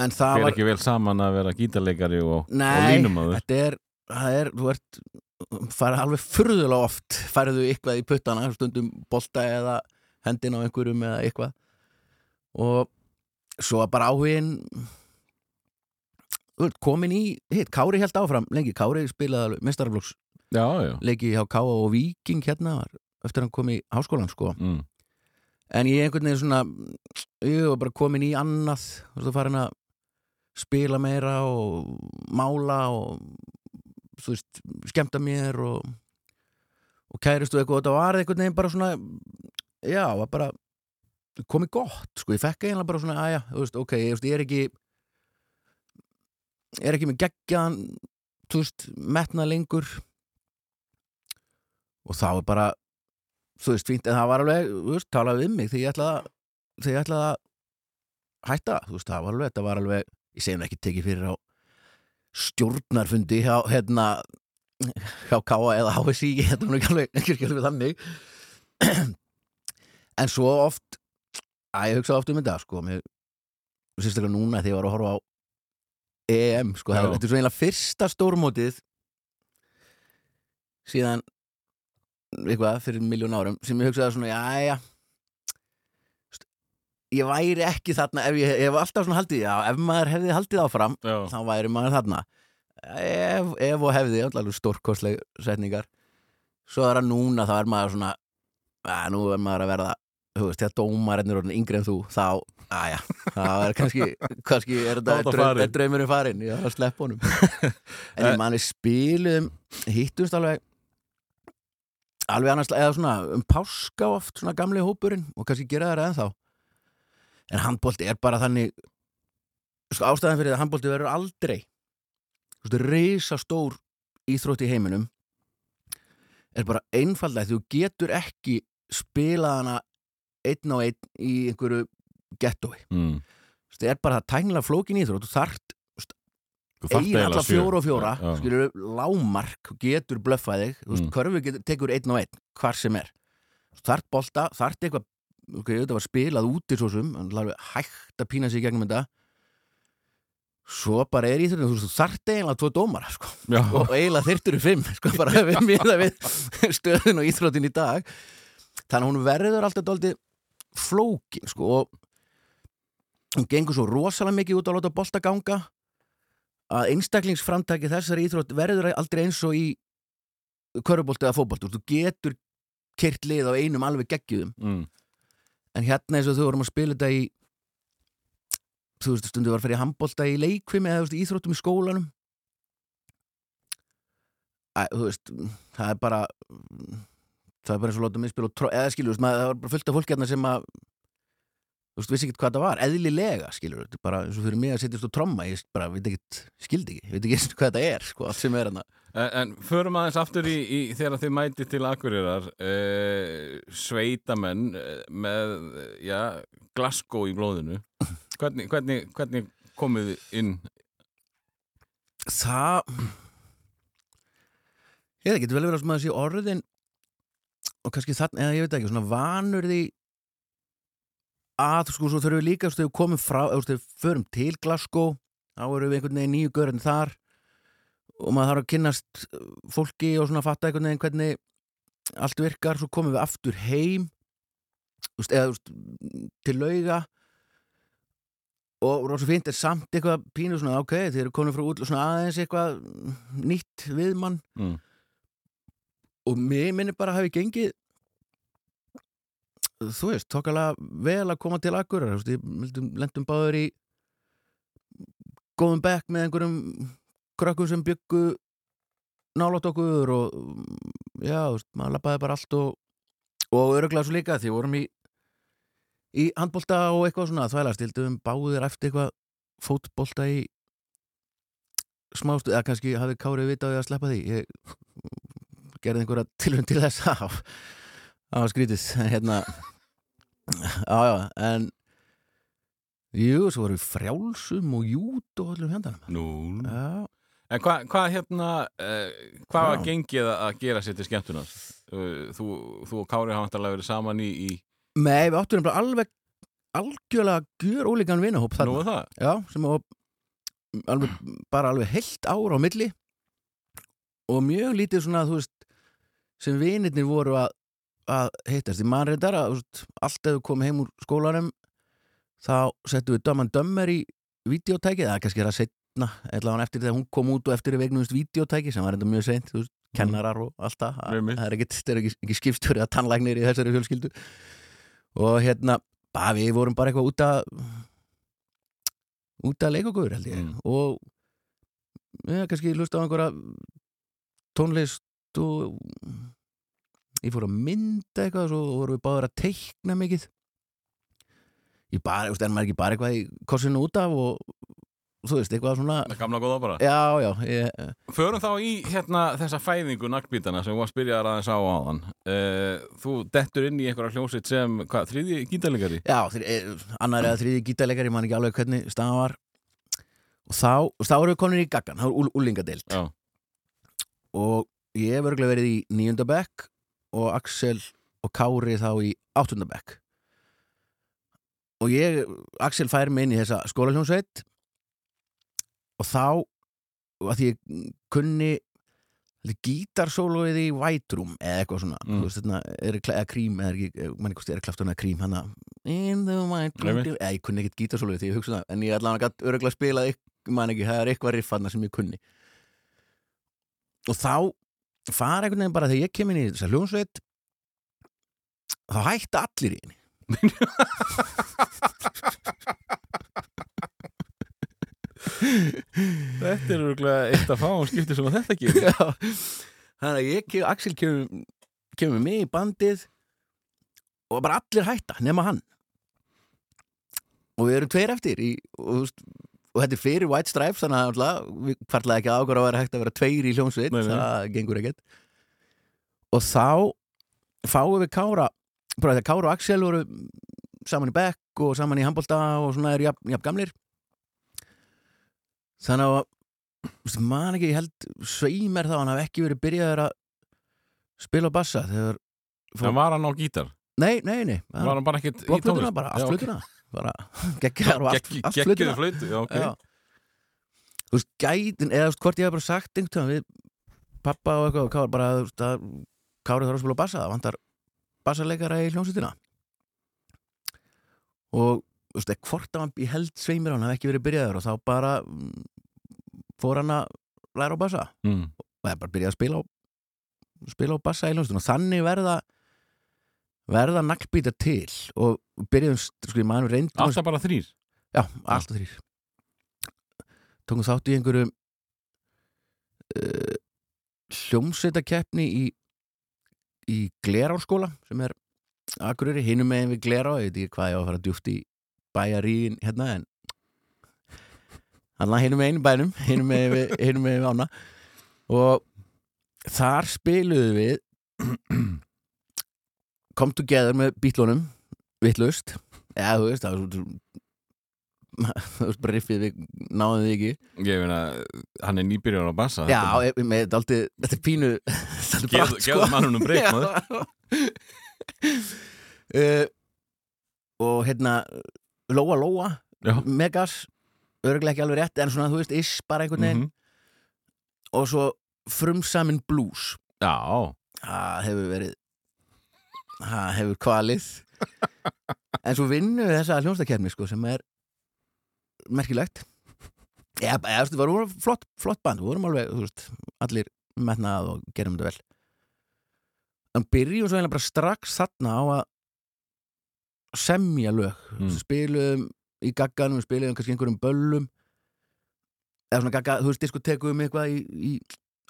en það var, ekki vel saman að vera gítarleikari og, og nei, línumadur þetta er það er, þú ert farið alveg furðulega oft færðu eitthvað í puttana, stundum bolta eða hendin á einhverjum eða eitthvað og svo bara áhugin þú komin í hitt, Kári held áfram lengi, Kári spilaði já leiki hjá Káa og Víking hérna var, eftir hann kom í háskólan sko. Mm. en ég einhvern veginn svona ég var bara komin í annað. Þú veist, farin að spila meira og mála og þú veist, skemmta mér og, og kæristu eitthvað. Og þetta var einhvern veginn bara svona já, var bara komið gott, sko, ég fekk eiginlega bara svona aðja, þú veist, ok, ég, ég er ekki er ekki með geggjan þú veist, metna lengur. Og þá er bara þú veist, fínt, en það var alveg þú veist, talaði um mig þegar ég ætlaði að þegar ég ætlaði að hætta þú veist, það var alveg, þetta var alveg ég segjum ekki tekið fyrir á stjórnarfundi hjá, hérna hjá Káa eða HSI var nú ekki alveg, ekki alveg þannig. En svo oft að ég hugsa oft um þetta sko, mér sérstaklega núna þegar ég var að horfa á EM, sko, það, þetta er svo einlega fyrsta stórmótið síðan eitthvað fyrir miljón árum sem ég hugsaði svona, já, já. Ég væri ekki þarna ef ég hef alltaf svona haldið, já, ef maður hefði haldið áfram, Já, þá væri maður þarna. Ef, ef og hefði allavega stórkostleg setningar. Svo er það núna, þá er maður svona að nú er maður að verða þú veist, þegar dómarinn er orðin yngri en þú þá, aðja, það er kannski kannski er Þá þetta draumurinn farinn ég þarf að sleppa honum. En ég manni spilum hittumst alveg alveg annars, eða svona um páska oft svona gamli hópurinn og kannski gera það ennþá. En handbólti er bara þannig sko, ástæðan fyrir það að handbólti verður aldrei þú veist, reysa stór íþrótt í heiminum er bara einfallega þú getur ekki spilað hana einn á einn í einhverju gettói mm. það er bara það tæknilega flókin þarft Þú þarft ein eiginlega alla fjóra og fjóra Já, já. skilur lámark getur blöffað þig þú veist, Mm. getur, tekur einn og einn hvar sem er þart bolta, þart eitthvað ok, þetta var spilað svo en það er alveg hægt að pína sig í gegnum þetta svo bara er í þú veist, þart eiginlega tvo dómara sko. Og eiginlega þyrftur í fimm sko, bara við miða við stöðun og íþróttin í dag þannig að hún verður alltaf dálítið flókin sko, og hún gengur svo rosalega mikið út á að láta bolta ganga. Að einstaklingsframtaki þessari íþrótt verður aldrei eins og í körubolti eða fótbolti þú getur kyrt lið á einum alveg geggjum. Mm. en hérna eins og þú vorum að spila þetta í þú veist stundu var að fyrir handbolta í leikvimi eða veist, íþróttum í skólanum. Æ, þú veist, það er bara það er bara eins og láta mig spila og tró- eða skilur, maður, það var bara fullt af fólki hérna sem að þú veist, vissi ekkert hvað það var eðlilega, skilur, þetta er bara eins og fyrir mig að setjast og tromma, ég bara, veit ekkert skildi ekki, veit ekki hvað þetta er, sko, allt sem er hérna En, en förum aðeins aftur í, í þegar þið mæti til Akureyrar uh, sveitamenn eh, með, já, Glasgow í blóðinu. Hvernig, hvernig, hvernig komið inn? Það ég veit ekki, þetta vel verið að maður sé orðin og kannski þannig, eða ég veit ekki, svona vanur því að sko svo þurfum við líka þú veist, við komum frá, þú veist, við förum til Glasgow þá erum við einhvern veginn nýju görðin þar og maður þarf að kynnast uh, fólki og svona fatta einhvern veginn hvernig allt virkar, svo komum við aftur heim þú veist, eða veist, til lauga og rosa fínt er samt eitthvað pínu svona, ok, þeir eru komin frá út svona aðeins eitthvað nýtt við mann Mm. Og mér minni bara hafi gengið þú veist, tókalega vel að koma til akkur lendum báður í góðum bekk með einhverjum krökkum sem byggu nálátt okkur og já, veist, maður labbaði bara allt og, og öruglega svo líka því vorum í í handbolta og eitthvað svona þvælast, hildum báðir eftir eitthvað fótbolta í smástu, eða kannski hafi Kárið vitað að sleppa því ég gerði einhverja tilhund til þess að var skrítið hérna já já, en jú, svo voru við frjálsum og jút og öllum hjandanum Nú, já, En hvað hva, hérna, uh, hvað var gengið að gera sér til skemmtunar? Uh, þú, þú og Kári hafa vantarlega verið saman í, í Nei, við áttum alveg algjörlega gjör ólíkan vinahóp nú þarna. er það? Já, sem var alveg, bara alveg heilt ár á milli og mjög lítið svona, þú veist, sem vinirnir voru að, að heitast. Í mannreindar að, þú veist, allt ef við komum heim úr skólanum þá settum við Dömman Dömmer í eða kannski er það setna, eða eftir þegar hún kom út og eftir í vegnumst videótæki sem var enda mjög seint, þú veist, kennarar og allt það, það er ekki, það ekki, ekki skipstur eða tannlæknir í þessari fjölskyldu og hérna, bara við vorum bara eitthvað út að út að leika okkur held ég Mm. og ja, kannski hlusta á einhverja tónlist og ég fór að mynda eitthvað og svo vorum við báður að teikna mikið. Ég bara, þú veist, en maður ekki bara eitthvað í korsinu út af og þú veist, eitthvað svona Það gamla góða bara. Já, já, ég, Förum þá í hérna þessa fæðingu naglbítana sem við var að spyrja aðeins á áðan. Uh, Þú dettur inn í einhverja hljómsveit sem, hvað, þriði gítalegari? já þri, eh, annar eða þriði gítarleikari, ég man ekki alveg hvernig staðan var. Og þá, þá erum við komin í gaggan, þá er úlingadeild Já, og ég hef örgulega verið í níundabekk og Axel og Kári þá í áttundabekk og ég, Axel fær mig inn í þessa skólaljónsveit og þá að því ég kunni gítarsólóið í White Room eða eitthvað svona. Mm. veist, þarna, er, eða krím eða ekki, manni hvort er klaftan eða krím hana in the White Room. Eða ég kunni ekkert gítarsólóið því ég hugsa það en ég allan að gætt örgulega spilað man ekki, það er eitthvað riff hana sem ég kunni. Og þá fara einhvern veginn bara þegar ég kem inn í þessa hljónsveit þá hætta allir í henni þetta er örgulega eitt af fáum skipti sem að þetta Já. þannig að ég, Axel kemur, kemur með í bandið og bara allir hætta nema hann og við erum tveir eftir í, og, þú veist, og þetta er fyrir White Stripes þannig að við kvartlaði ekki ákvara að vera hægt að vera tveir í hljómsveit það gengur ekkert. Og þá fáum við Kára bara þegar Kára og Axel voru saman í bekk og saman í handbolta og svona eru jafn, jafn gamlir. Þannig að man ekki, ég held sveimir þá hann hafi ekki verið byrjaður að spila bassa þegar Það var hann á gítar? Nei, nei, nei, Var hann bara ekkert í tónlist? bara, allt flutuna bara, geggjar og flutuna flötu, já, ok. Já. þú veist, gætin, eða þú veist, hvort ég hef bara sagt einhvern við pappa og eitthvað og Kári bara, þú veist, að Kári þarf að spila bassa, það vantar bassaleikara í hljómsveitina. Og þú veist, hvort að ég held sveimir hann hafi ekki verið byrjaður og þá bara mm, fór hann að læra á bassa. Mm. og það bara byrjaði að spila á spila á bassa í hljómsveitina. Og þannig verða verða naglbítar til og byrjaðum, sko, ég maður reyndum Alltaf bara þrýr Já, alltaf þrýr Tókum þátt í einhverju uh, hljómsveitakeppni í í Glerárskóla sem er Akureyri, hinum megin við Glerá ég veit ekki hvað ég á að fara djúft í bæjaríin hérna en hann hinum megin í bænum hinum megin við, við ána. Og þar spiluðu við kom together með bítlunum vittlust eða þú veist, það var riffið við náðum við ekki. Ég meina, hann er nýbyrjar á bassa já, ég- með dálítið, þetta er pínu Gefðu bratt, gefðu mannunum breyk maður. Uh, og hérna Lóa Lóa, Já. Megas örglega ekki alveg rétt, en svona þú veist iss bara einhvern veginn. Mhm. og svo frumsamin blues. Já, það hefur verið það hefur kvalið. En svo vinnu við þessa hljónstakefni sko, sem er merkilegt. Eða, eða þú veist, við vorum flott, flott band, við vorum alveg veist, allir metnað og gerum þetta vel. En byrjum svo bara strax þarna á að semja lög. Mm. spiluðum í gagganum, við spiluðum kannski einhverjum böllum. Eða svona gagga, þú veist, diskotekum eitthvað í, í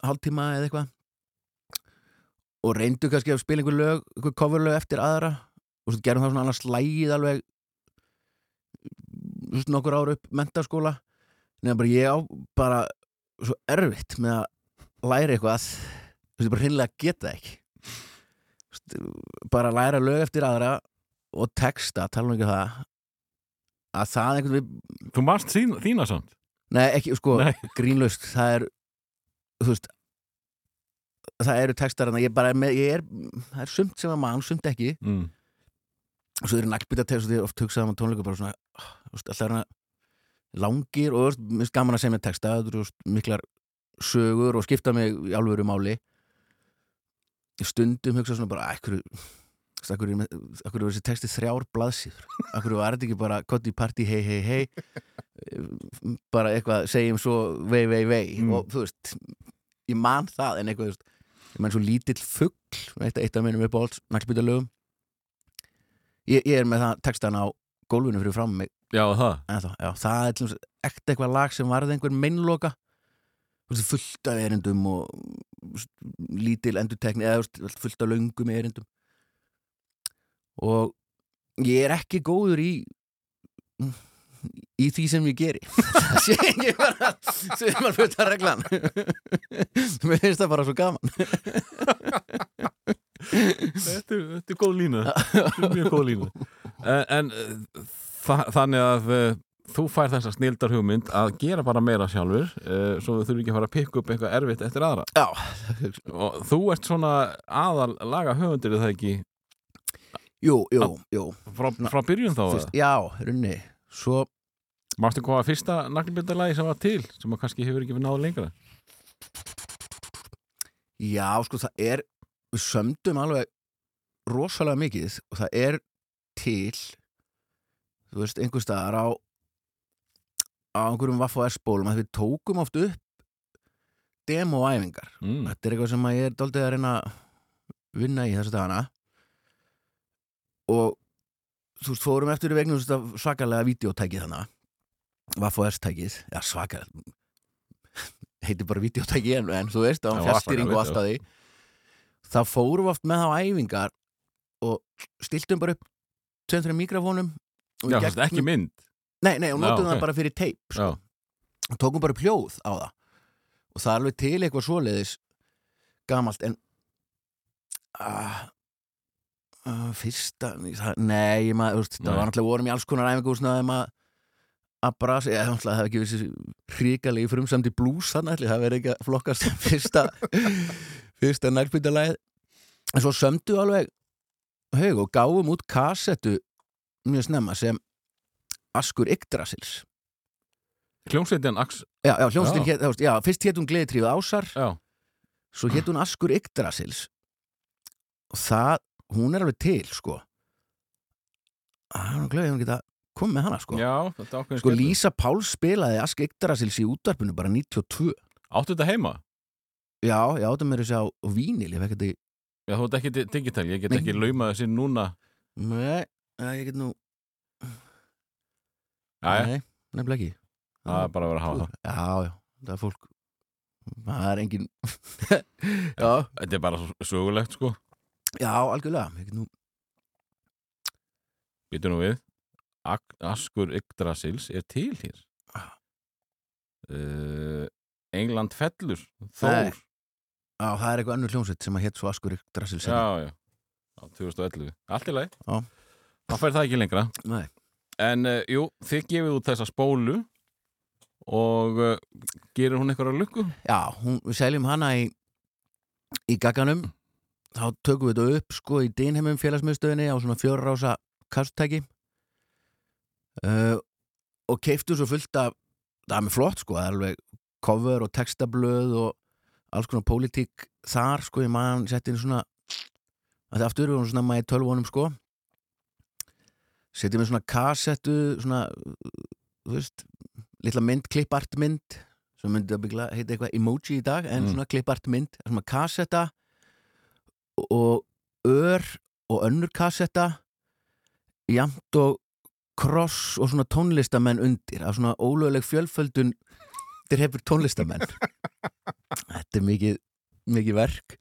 hálftíma eða eitthvað og reyndu kannski að spila einhver lög, einhver coverlög eftir aðra? Og svo gerum það svona annars slægið alveg þú veist, nokkur ára upp mentaskóla nefnir bara ég á bara svo erfitt með að læra eitthvað þú veist, bara hreinlega geta ekki. Bara læra lög eftir aðra og texta, tala um ekki það að það einhvern veginn þú marst þín, þína samt? Nei, ekki, sko, grínlaust það er, þú veist það eru textar en ég bara er með, ég er, það er sumt sem að mann, sumt ekki. Mm. og svo eru naglbytta text og því er oft hugsað um tónleiku bara svona, alltaf er hana langir og finnst gaman að segja með texta, þú veist, miklar sögur og skipta mig í alvöru máli. Stundum hugsa svona bara, ekkur Akkur er, akkur er þessi texti þrjár blaðsíður? Akkur var þetta ekki bara Kotti party, hei, hei, hei Bara eitthvað, segjum svo Vei, vei, vei. Mm. Og þú veist, ég man það En eitthvað, veist, ég man svo lítill fugl Eitt, eitt af minnum upp á alls Naglbyttalögum ég, ég er með það textan á gólfinu fyrir fram mig. Já, það? Ennþá, já, það er dæmis ekta eitthvað lag sem varði einhver veist, fullt af erindum og þú veist, lítil endurtekni eða fullt af löngum erindum. Og ég er ekki góður í í því sem ég geri. Það sé ekki bara sem maður fyrir að reglan. Mér finnst það bara svo gaman. Þetta er, þetta er góð lína. Þetta er mjög góð lína. En, en eh, þa þannig að uh, þú fær þessa snildar hugmynd að gera bara meira sjálfur uh, svo þú þurfum ekki að fara að pikka upp eitthvað erfitt eftir aðra. Já, og þú ert svona aðal laga höfundir er það ekki? Jú, jú, jú. frá, frá byrjun þá Fyrst, já, runni svo Mástu hvað að fyrsta naglbindalagi sem var til sem að kannski hefur ekki við náðu lengra? Já, sko, það er við sömdum alveg rosalega mikið og það er til þú veist, einhver staðar á á einhverjum Vaff og S-bólum að við tókum oft upp demo-æfingar mm. þetta er eitthvað sem ég er daldið að reyna að vinna í þessu dagana. Og þú veist, fórum eftir í vegna svakalega videótækið þannig S-tækið, já svakalega heitir bara videótæki en, en þú veist, á Já, fjastýring og allt að því þá fórum við oft með þá æfingar og stiltum bara upp tveim þreim mikrofónum Já, það er ekki mynd. Nei, nei, og notum ok. það bara fyrir teip sko. Og tókum bara upp hljóð á það. Og það er alveg til eitthvað svoleiðis gamalt en uh, uh, fyrsta nei, maður, það var náttúrulega vorum í alls konar æfingu og svona þegar maður að brasa, ég náttúrulega það hef ekki vissi hrikalegi frumsamdi blues þannig ætli það verið ekki að flokkast fyrsta fyrsta nærbyttalæð en svo sömdu alveg haug og gáum út kassettu mjög snemma sem Askur Yggdrasils. Hljómsveitin Ax Já, já, hljómsveitin Já. hét, já, fyrst hétt hún Gleðitrífið Ásar, Já, svo hétt hún Askur Yggdrasils. Og það, hún er alveg til, sko. Það er nú gleðið hún geta komið með hana, sko. Já Sko. Lísa Páls spilaði Ask Yggdrasils í útvarpinu bara 92 Áttu þetta heima? Já, já, þetta með þessi á vínil, ég fekk þetta í Já, þú ert ekki di- digital, ég get Nei. ekki laumað þessi núna. Nei, ég get nú Nei, nefnilega ekki. Það er bara að vera að hafa það. Já, já, það er fólk Það er engin Já, Þetta er bara sögulegt, sko. Já, algjörlega Ég get nú Býtu nú við Askur Yggdrasils er til hér. Uh, England fellur. Þór. Já, það er eitthvað önnur hljómsveit sem að hétt svo Askur Yggdrasils Já, já, já 2011 Allt í lagi. Það fær það ekki lengra. Nei. En uh, jú, þið gefið út þessa spólu og uh, gerir hún eitthvað að lukku? Já, hún, við seljum hana í, í gagganum. Þá tökum við þetta upp sko í Dinheimum félagsmiðstöðinni á svona fjórarása kastutæki uh, og keiftu svo fullt af það er með flott sko, það er alveg cover og textablöð og alls konar pólitík þar sko, ég maður setti inn svona að það aftur við vorum svona maður í tölvunum sko setjum við svona kassettu svona, þú veist litla mynd, klippart mynd sem myndi að byggla, heita eitthvað emoji í dag en Mm. svona klippart mynd, svona kassetta og ör og önnur kassetta jamt og kross og svona tónlistamenn undir af svona ólöguleg fjölföldun til hefur tónlistamenn þetta er mikið mikið verk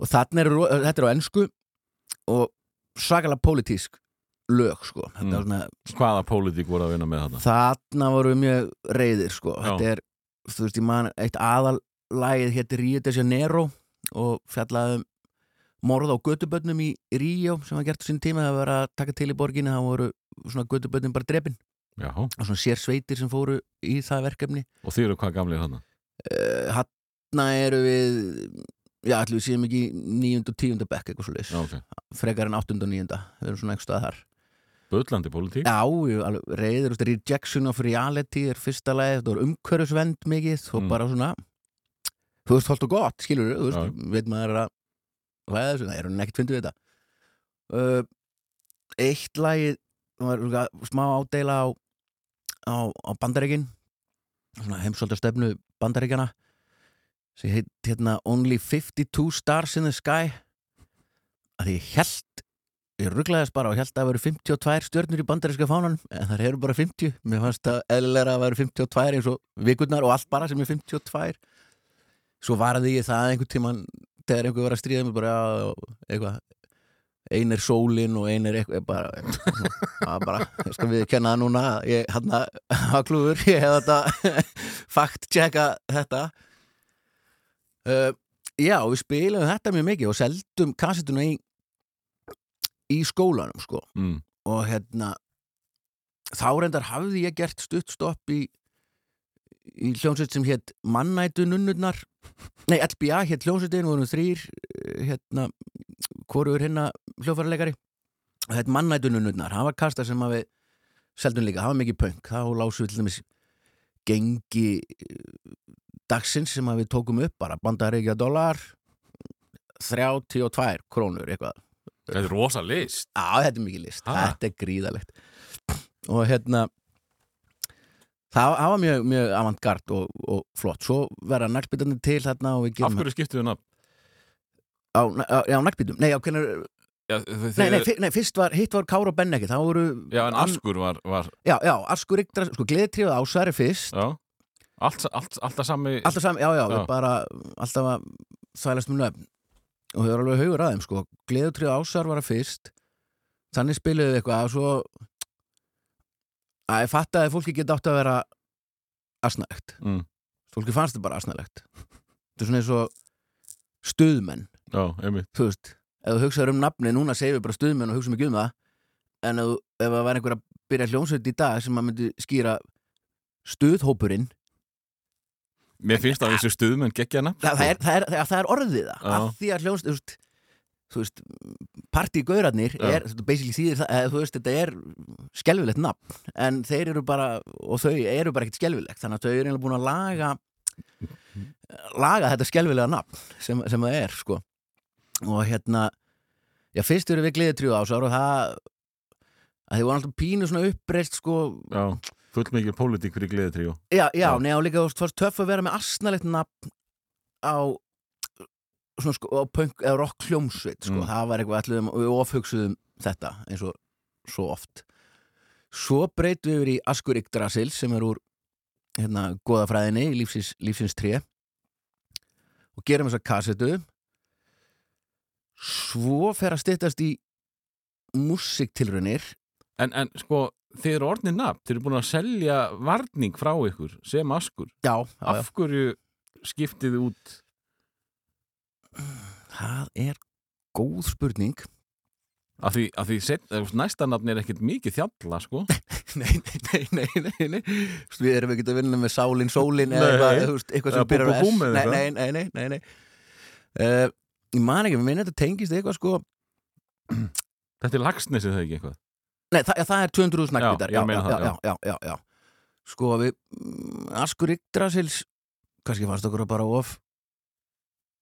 og þarna er, þetta er á ennsku og svakalega pólitísk lög sko Mm. svona Hvaða pólitík voru að vinna með þarna? þarna voru við mjög reyðir sko. Já. þetta er, þú veist, ég man eitt aðallægið hétti Rio de Janeiro og fjallaði um morð á götubönnum í Rio sem var gert á sín tíma það var að taka til í borginni það voru svona götubönnum bara drepin Já, og svona sér sveitir sem fóru í það verkefni og þið eru hvað gamlir þarna? uh, hann eru við já, allir við séum ekki í níund og tíunda bekk eitthvað svo leys, Já, ok. frekar en áttund og níunda við erum svona eitthvað þar Böllandi pólitík? Já, alveg reyður, rejection of reality er fyrsta leið, þetta var umhverfisvend mikið og Mm. bara svona þú veist, holt og gott, skilur þú veist, veit maður að er þessu, það er hún ekkert fyndið við þetta? Uh, Eitt lagið var smá ádeila á, á, á bandaríkin svona heimsólda stefnu bandaríkjana sem heit hérna Only 52 Stars in the Sky. Að ég held ég rugglaðist bara og held að það veru 52 stjörnur í bandaríska fánan en það eru bara 50 mér fannst það eðlilega að veru 52 eins og vikurnar og allt bara sem er 52 svo varði ég það einhvern tíman þegar einhver var að stríða mig bara eitthvað. Ein er sólin og ein er eitthvað bara, bara skal við kenna það núna ég hann að klúður ég hef þetta fakt checka þetta. Uh, já við spilum þetta mjög mikið og seldum kassetuna í í skólanum sko. Mm. og hérna þá reyndar hafði ég gert stuttstopp í í hljónsveit sem hétt Mannætu nunnurnar. Nei, LBA hétt hljónsveitin, vorum þrýr eh, hérna, hvorur hérna hljófarleikari og þetta Mannætu nunnurnar, hann var kasta sem að við seldum líka, hann var mikið punk. Þá lásum við til dæmis gengi eh, dagsins sem að við tókum upp bara bandaríkja dólar 32 krónur eitthvað. Þetta er rosa list. Já, þetta er mikið list, Ha? þetta er gríðalegt og hérna það, það var mjög, mjög avantgard og, og flott, svo verða naglbítandi til þarna og við Af hverju skiptuðu nafn? á, á, já, naglbítum, nei, á hvernig Já, þið, nei, nei, nei, fyrst var, hitt var Kára og Benneki þá voru, já, en Askur var, var já, já, Askur Yktra sko, gleðitrið ásæri fyrst. Já, allt, allt, alltaf sami alltaf sami, já, já, Já. bara alltaf að þælast með nöfn. Og þau eru alveg haugur aðeim, sko. Gleðitrið ásar var að fyrst. Þannig spiluðu eitthvað og svo að ég fatt að fólki geta átt að vera asnægt mm. fólki fannst þetta bara asnælegt þetta er svona eins og stuðmenn. Já, þú veist, ef þú hugsaður um nafni núna segir við bara stuðmenn og hugsaum ekki um það en ef, ef það var einhver að byrja hljónsveit í dag sem að myndi skýra stuðhópurinn. Mér finnst að þessu stuðmenn geggja nafn það, það, er, það, það, það er orðið það. Af því að hljónsveit þú veist, Já. er, það þú veist, þetta er skelfilegt nafn en þeir eru bara, og þau eru bara ekkert skelfilegt, þannig að þau eru eiginlega búin að laga laga þetta skelfilega nafn sem, sem það er sko og hérna já fyrst eru við gliðið trjú ásár og það að þið voru alltaf pínu svona uppreist sko Já, full mikið pólitík fyrir gleði tríu já, já, Já. neða og líka þú veist, fannst töff að vera með asnalegt nafn á svona sko punk eða rock hljómsveit sko, Mm. það var eitthvað allir og við ofhugsuðum þetta eins og svo oft. Svo breytum við yfir í Askur Yggdrasil sem er úr hérna goðafræðinni í lífsins, lífsins tré. Og gerum þessa kassetu. Svo fer að styttast í músiktilrunir en, en sko, þið eru orðnið nafn. Þið eru búin að selja varning frá ykkur sem Askur. Já, já, já. Af hverju skiptið þið út það er góð spurning. Af því, af því set, næsta nafn er ekkert mikið þjalla, sko. Nei, nei, nei, nei, nei, veist, við erum ekki að vinna með sálin, sólin eða eitthvað, eitthvað Eða sem byrjar búm S. nei, eitthvað. nei, nei, nei, nei, nei. Uh, ég man ekki, við minna þetta tengist eitthvað sko. Þetta er lagsnesið það ekki eitthvað? Nei, það, það er 200.000 naglbítar Já, já, já, já, já. Sko við mm, Askur Yggdrasils kannski fannst okkur bara of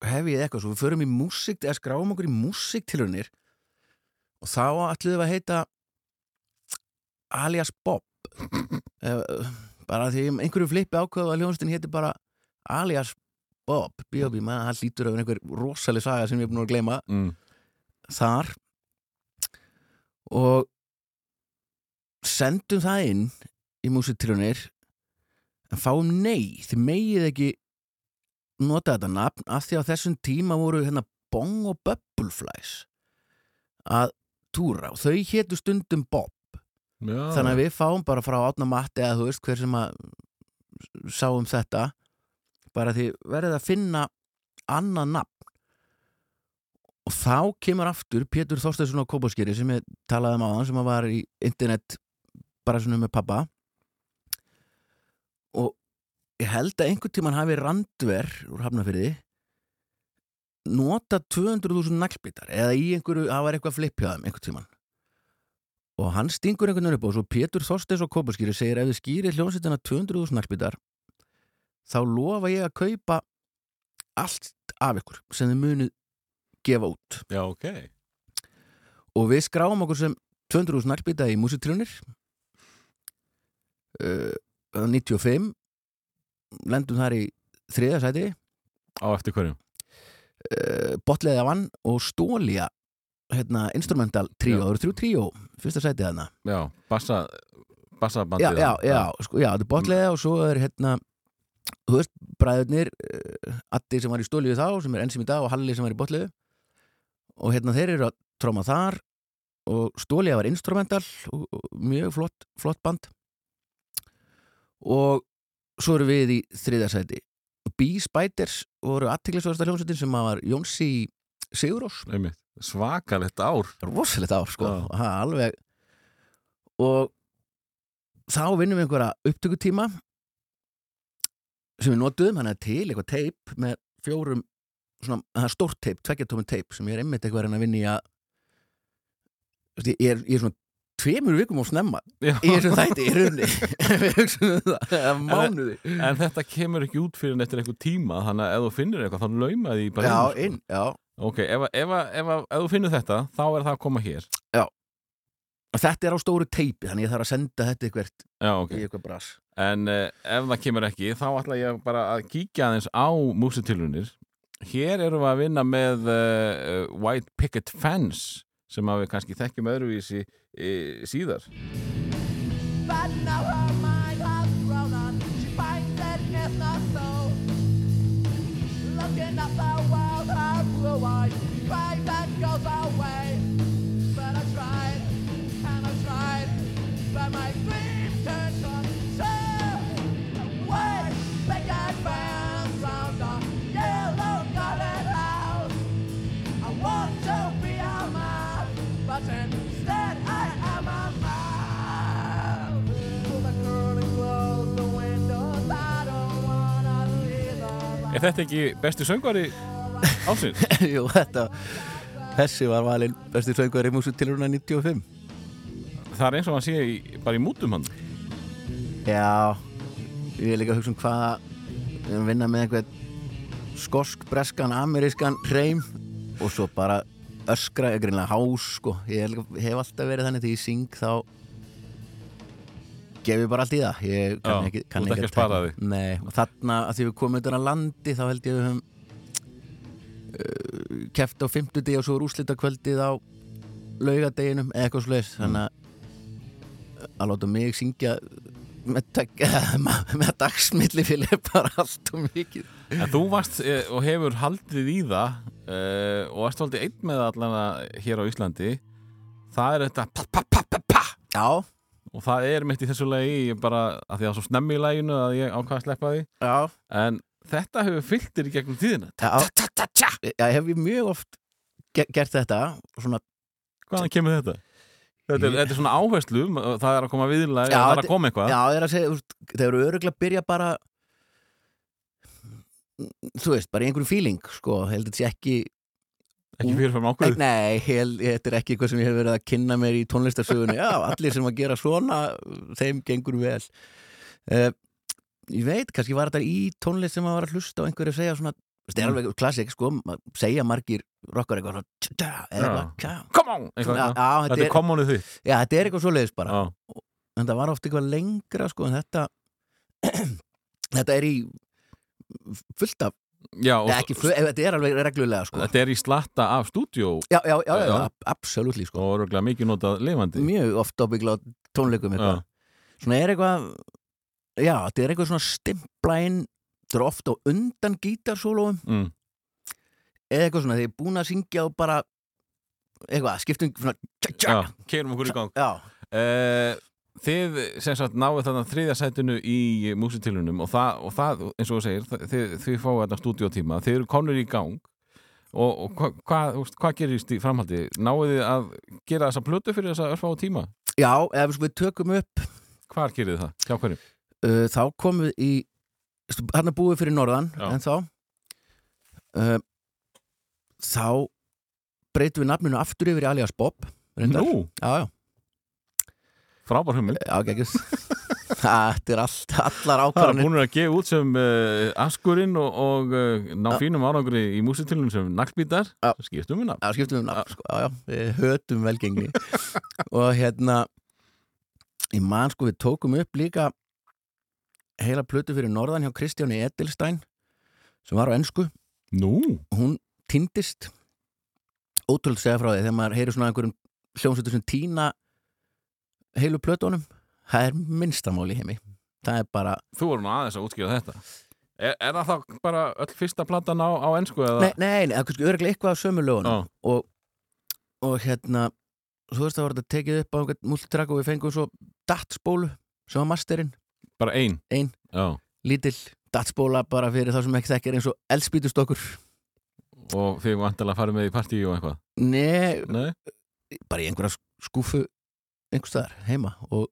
hefið eitthvað, svo við förum í músík eða skráum okkur í músíktilunir og þá ætlum við að heita alias Bob bara því einhverju flippi ákveðu að hljónstin héti bara alias Bob B.O.B. maður hann lítur af einhver rosaleg saga sem ég er búin að gleyma mm. þar og sendum það inn í músitrjónir en fáum nei, þið megið ekki nota þetta nafn af því á þessum tíma voru hérna Bong og Bubbleflies að túra og þau hétu stundum Bob. Já, þannig að við fáum bara frá átna matti eða þú veist hver sem að sáum þetta bara því verðið að finna annað nafn. Og þá kemur aftur Pétur Þorsteinsson á Kópaskeri sem ég talaði um á hann sem að var í internet bara svona með pappa og ég held að einhvern tímann hafi randver úr hafnafyrði nota 200.000 naglbítar eða í einhverju, það var eitthvað flippjaðum einhvern tímann. Og hann stingur einhvern veginn upp og svo Pétur Þorsteins og Kópaskýri segir ef þið skýrir hljómsveitina 200.000 naglbítar þá lofa ég að kaupa allt af ykkur sem þið munið gefa út. Já, ok. Og við skráum okkur sem 200.000 naglbíta í músitrjónir uh, 95 lendum þar í þriða sæti. Á eftir hverju? Uh, botleðið vann og stólja hérna, instrumental tríó, það eru þrjú tríó. Fyrsta sætið þarna. Já, bassa Bassabandið já, já, já, sko, já, þetta er botlega og svo er hérna þú veist, bræðurnir uh, Addi sem var í stólíu þá, sem er enn sem í dag og Halli sem var í botlegu og hérna þeir eru að tróma þar og stólíu var instrumental og, og mjög flott, flott band. Og svo eru við í þriðarsæti B-Spiders voru aðtiklisvörsta hljómsveitin sem var Jónsi Sigurós Einmitt. Svakalegt ár. Rosalegt ár sko. Ha, og þá vinnum við einhverja upptökutíma sem við notuðum, hann er til eitthvað teip með fjórum stórt teip, tveggjartómi teip sem ég er einmitt eitthvað að vinna í að ég er, ég er svona tveimur vikum og snemma já. í þessum þætti í runni við hugsaum um það, eða mánuði. En þetta kemur ekki út fyrir en eftir einhver tíma Þannig að ef þú finnur eitthvað þá lauma því bara já, inn, sko. inn, já. Ok, ef, ef, ef, ef, þú finnur þetta þá er það að koma hér. Og þetta er á stóru teipi, þannig ég þarf að senda þetta eitthvað Já, ok. í eitthvað bras. En uh, ef það kemur ekki, þá ætla ég bara að kíkja aðeins á músitilunir. Hér erum við að vinna með uh, White Picket Fence sem að við kannski þekkjum öðruvísi uh, síðar. But now her mind has grown on. She finds that it's not so. Looking at the world, her blue eyes cries and goes away. Er þetta ekki besti söngvari ásins? Jú, þetta Þessi var valinn besti söngvar í músitiluruna 95 það er eins og hann sé í, bara í mútum hann. Já, ég er líka að hugsa um hvað við erum að vinna með einhvern skosk, breskan, amerískan hreim og svo bara öskra, ég greinlega hás sko. ég er hef alltaf verið þannig þegar ég syng þá gef ég bara allt í það ég kann Já, ekki, kann ekki ekki að taka- Nei, og þarna að því við komum utan að landi þá held ég að við höfum uh, keft á fimmtudegi og svo rúslita kvöldið á laugadeginum eða eitthvað sluðis Mm. þannig að að láta mig syngja með, með dagsmilli fyrir bara allt og mikið En þú varst eh, og hefur haldið í það uh, og varst haldið einn með allan hér á Íslandi. Það er þetta pa, pa, pa, pa, pa. Já, og það er mitt í þessu lagi ég bara, að því að það var svo snemmi í laginu að ég ákvað að sleppa því. Já, en þetta hefur fyllt þér í gegnum tíðina. Já, já hef ég mjög oft ge gert þetta svona, hvaðan kemur þetta? Þetta er, Ég- þetta er svona áherslu, það er að koma viðlag það er að koma eitthvað. Já, ég er að segja, þeir eru öruglega að byrja bara þú veist, bara í einhverjum feeling, sko, held þetta sé ekki Ekki fyrirfram ákveð Nei, þetta er ekki eitthvað sem ég hef verið að kynna mér í tónlistarsögunni. Já, allir sem að gera svona þeim gengur vel. Uh, Ég veit, kannski var þetta í tónlist sem að var að hlusta og einhverju segja svona Þetta er alveg klassik, sko, segja margir rockar eitthvað svona eða eitthvað. Come on! Þetta er er, kommunið þitt já, þetta er eitthvað svoleiðis bara. Já, en það var oft eitthvað lengra sko en þetta þetta er í fullt af, já ekki þetta er alveg reglulega sko. Þetta er í slatta af stúdíó. Já, já, já, já, Já. ab- absolutt sko. Og örgulega mikið notað lifandi. Mjög oft ábyggla tónleikum eitthvað svona er eitthvað já, þetta er eitthvað svona stimpla inn þetta er oft á undan gítarsólóum. Mm. eða eitthvað svona, þeir er búin að syngja og bara eitthvað, skiptum keirum okkur í gang. Uh, Þið sem sagt náðu þarna þriðja sætinu í músitilunum og og það eins og þú segir, það- þið, þið fáið þetta stúdíótíma, þið eru konur í gang og, og hvað hva, hva gerist í framhaldi? Náðu þið að gera þessa plötu fyrir þessa örfá tíma? já, ef við tökum upp Hvar gerið þið það? Hjá hverjum? uh, þá komum við í hann er búið fyrir norðan Já. en þá uh, þá breytum við nafninu aftur yfir í alias Bob. Nú, já, já, frábær geggjus þetta er allt, allar er ákvarðanir. búin að gefa út sem uh, askurinn og, og uh, ná fínum árangri í músitilunum sem naglbítar. Skiptum við nafn Já, skiptum við um nafn, sko, já, við hötum velgengni. Og hérna ég man sko, við tókum upp líka heila plötu fyrir norðan hjá Kristjáni Edelstein sem var á ensku. Nú, hún týndist. Ótrúlega segja frá því þegar maður heyrir svona einhverjum hljómsveitur sem týna heilu plötunum. Það er minnstamáli heimi. Það er bara, þú voru nú aðeins að útskýra þetta. Er, er það þá bara öll fyrsta platan á, á ensku eða? nei, nei, það er örglega eitthvað af sömu lögunum. Og, og hérna þú veist það var þetta tekið upp á einhvern multitrak og við fengum svo datsbólu sem var masterinn, Bara ein? Ein. Já, lítill datsbóla bara fyrir það sem ekki þekkir eins og elspítustokkur og þið vantilega fara með í partí og eitthvað? Nei, Nei? bara í einhverja skúfu einhvers staðar heima og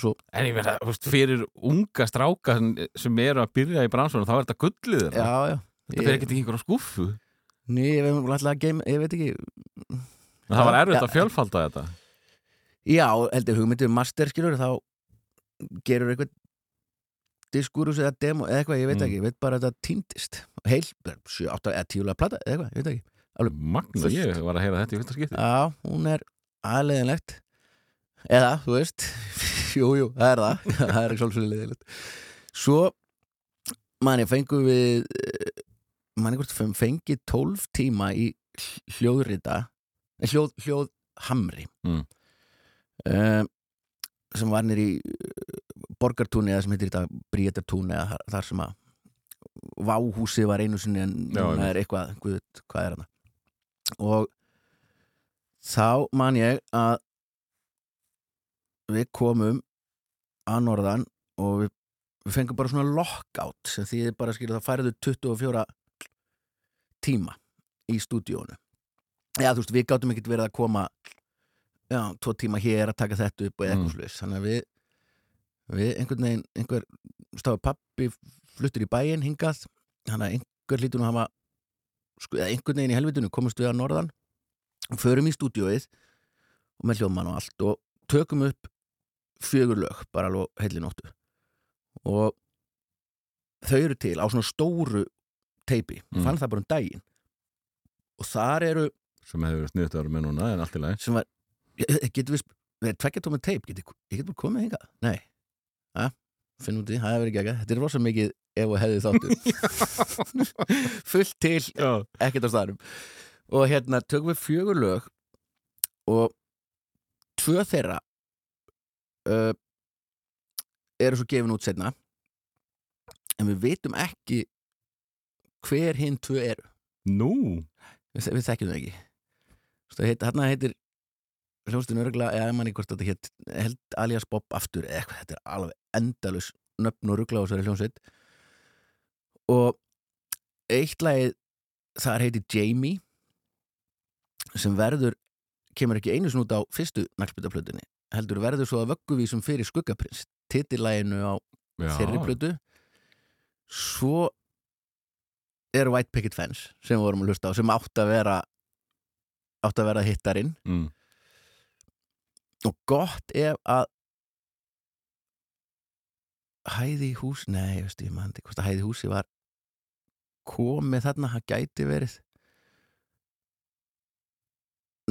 svo En ég verða, fyrir unga stráka sem, sem eru að byrja í bransunum þá er þetta gullið já, já. Þetta fer ekkert í einhverja skúffu. Ný, ég veit ekki. En það var erfitt já. að fjölfalda þetta. Já, heldur hugmyndið um master skilur þá gerur eitthvað diskurus eða demo eða eitthvað, ég veit Mm. ekki, ég veit bara að þetta týndist. Heil, 7, 8 eða 10 lega plata eða eitthvað, ég veit ekki. Magna, ég var að heyra þetta í fyrsta skipti. Já, hún er aðleiðinlegt eða, þú veist jú, jú, það er það það er ekki svolítið leiðilegt svo, manni, fengum við eh, manni, hvort fengið 12 tíma í hl- hljóðrita eh, hljóð, hljóðhamri Mm. um, sem var nýr í eh, borgartúni eða sem heitir dag Bríetartúni eða þar, þar sem að Váhúsi var einu sinni en einmitt. er eitthvað, hvað er hana og þá man ég að við komum að norðan og við, við fengum bara svona lockout sem því bara skilur það færðu 24 tíma í stúdíónu Já, þú veist, við gátum ekkert verið að koma já, tvo tíma hér að taka þetta upp og eitthvað Mm. mm. þannig að við við einhvern veginn, einhver stáðu pappi fluttur í bæinn hingað þannig að einhver hlýtur nú að hafa sko, eða einhvern veginn í helvitinu komumst við að norðan og förum í stúdíóið og með hljóðmann og allt og tökum upp fjögur lög bara alveg heilinóttu og þau eru til á svona stóru teipi, Mm. fann það bara um daginn. Og þar eru sem hefur verið sniðt að vera með núna en allt í lagi. Sem var, getur við við tvekja tóma teip, getur ég get bara komið hingað? Nei, ja, finn út í það hefur ekki ekki, þetta er rosa mikið ef og hefði þáttur. Fullt til, Já, ekkert á staðnum. Og hérna tökum við fjögur lög og tvö þeirra uh, eru svo gefin út setna en við veitum ekki hver hinn tvö eru. Nú? Við, við þekkjum það ekki. Þú veist, hérna heitir hljómsdun örgulega, eða manni hvort þetta hétt held alias Bob aftur eða eitthvað, þetta er alveg endalus nöfn og ruggla á þessari hljómsveit. Og eitt lagið þar heitir Jamie sem verður kemur ekki einu út á fyrstu naglbytaflutinni heldur verður svo að vögguvísum fyrir skuggaprins titillæginu á Já, þeirri plötu. Svo eru White Picket Fence sem við vorum að hlusta á sem átt að vera átt að vera hittarinn. Mm. og gott ef að hæði hús nei, ég maður hvort að hæði húsi var komið þarna, það gæti verið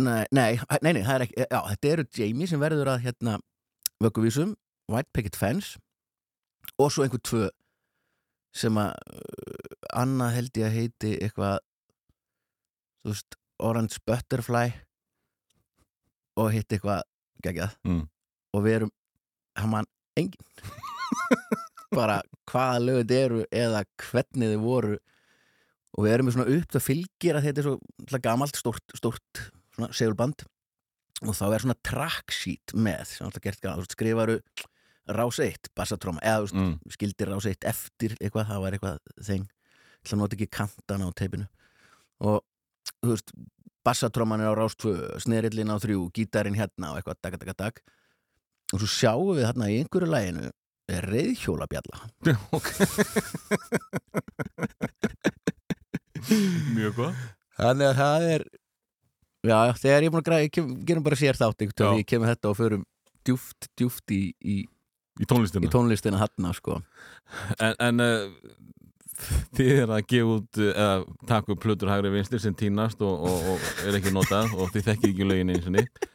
nei, nei, nei, nei er ekki, já, þetta eru Jamie sem verður að hérna vögguvísum, White Picket Fence og svo einhver tvö sem að uh, annað held ég að heiti eitthvað þú veist, Orange Butterfly og hitt eitthvað geggjað. Mm. og við erum hann mann engin bara hvaða lög þetta eru eða hvernig þið voru. Og við erum með svona upp það fylgir að þetta er svo gamalt stórt svona segulband og þá er svona track sheet með sem alltaf gert gamalt, þú veist, skrifaru rás 1, bassatróma, eða þú veist, Mm. skildir rás 1 eftir eitthvað, það var eitthvað þeng. Það nota ekki kantana á teipinu. Og þú veist bassatróman er á rás 2, snerillin á 3 gítarinn hérna og eitthvað dag, dag, dag. Og svo sjáum við þarna í einhverju læginu reyðhjólabjalla ok. Mjög góð þannig að það er já, þegar ég er búin að græða, gerum bara sér þátt veginn, ég kemur þetta og förum djúft, djúft í, í, í tónlistina. tónlistina hann sko. En, en uh, þið er að gefa út uh, eða taka upp plötur hægri vinstir sem týnast og, og, og er ekki notað og þið þekkið ekki lögin eins og nýtt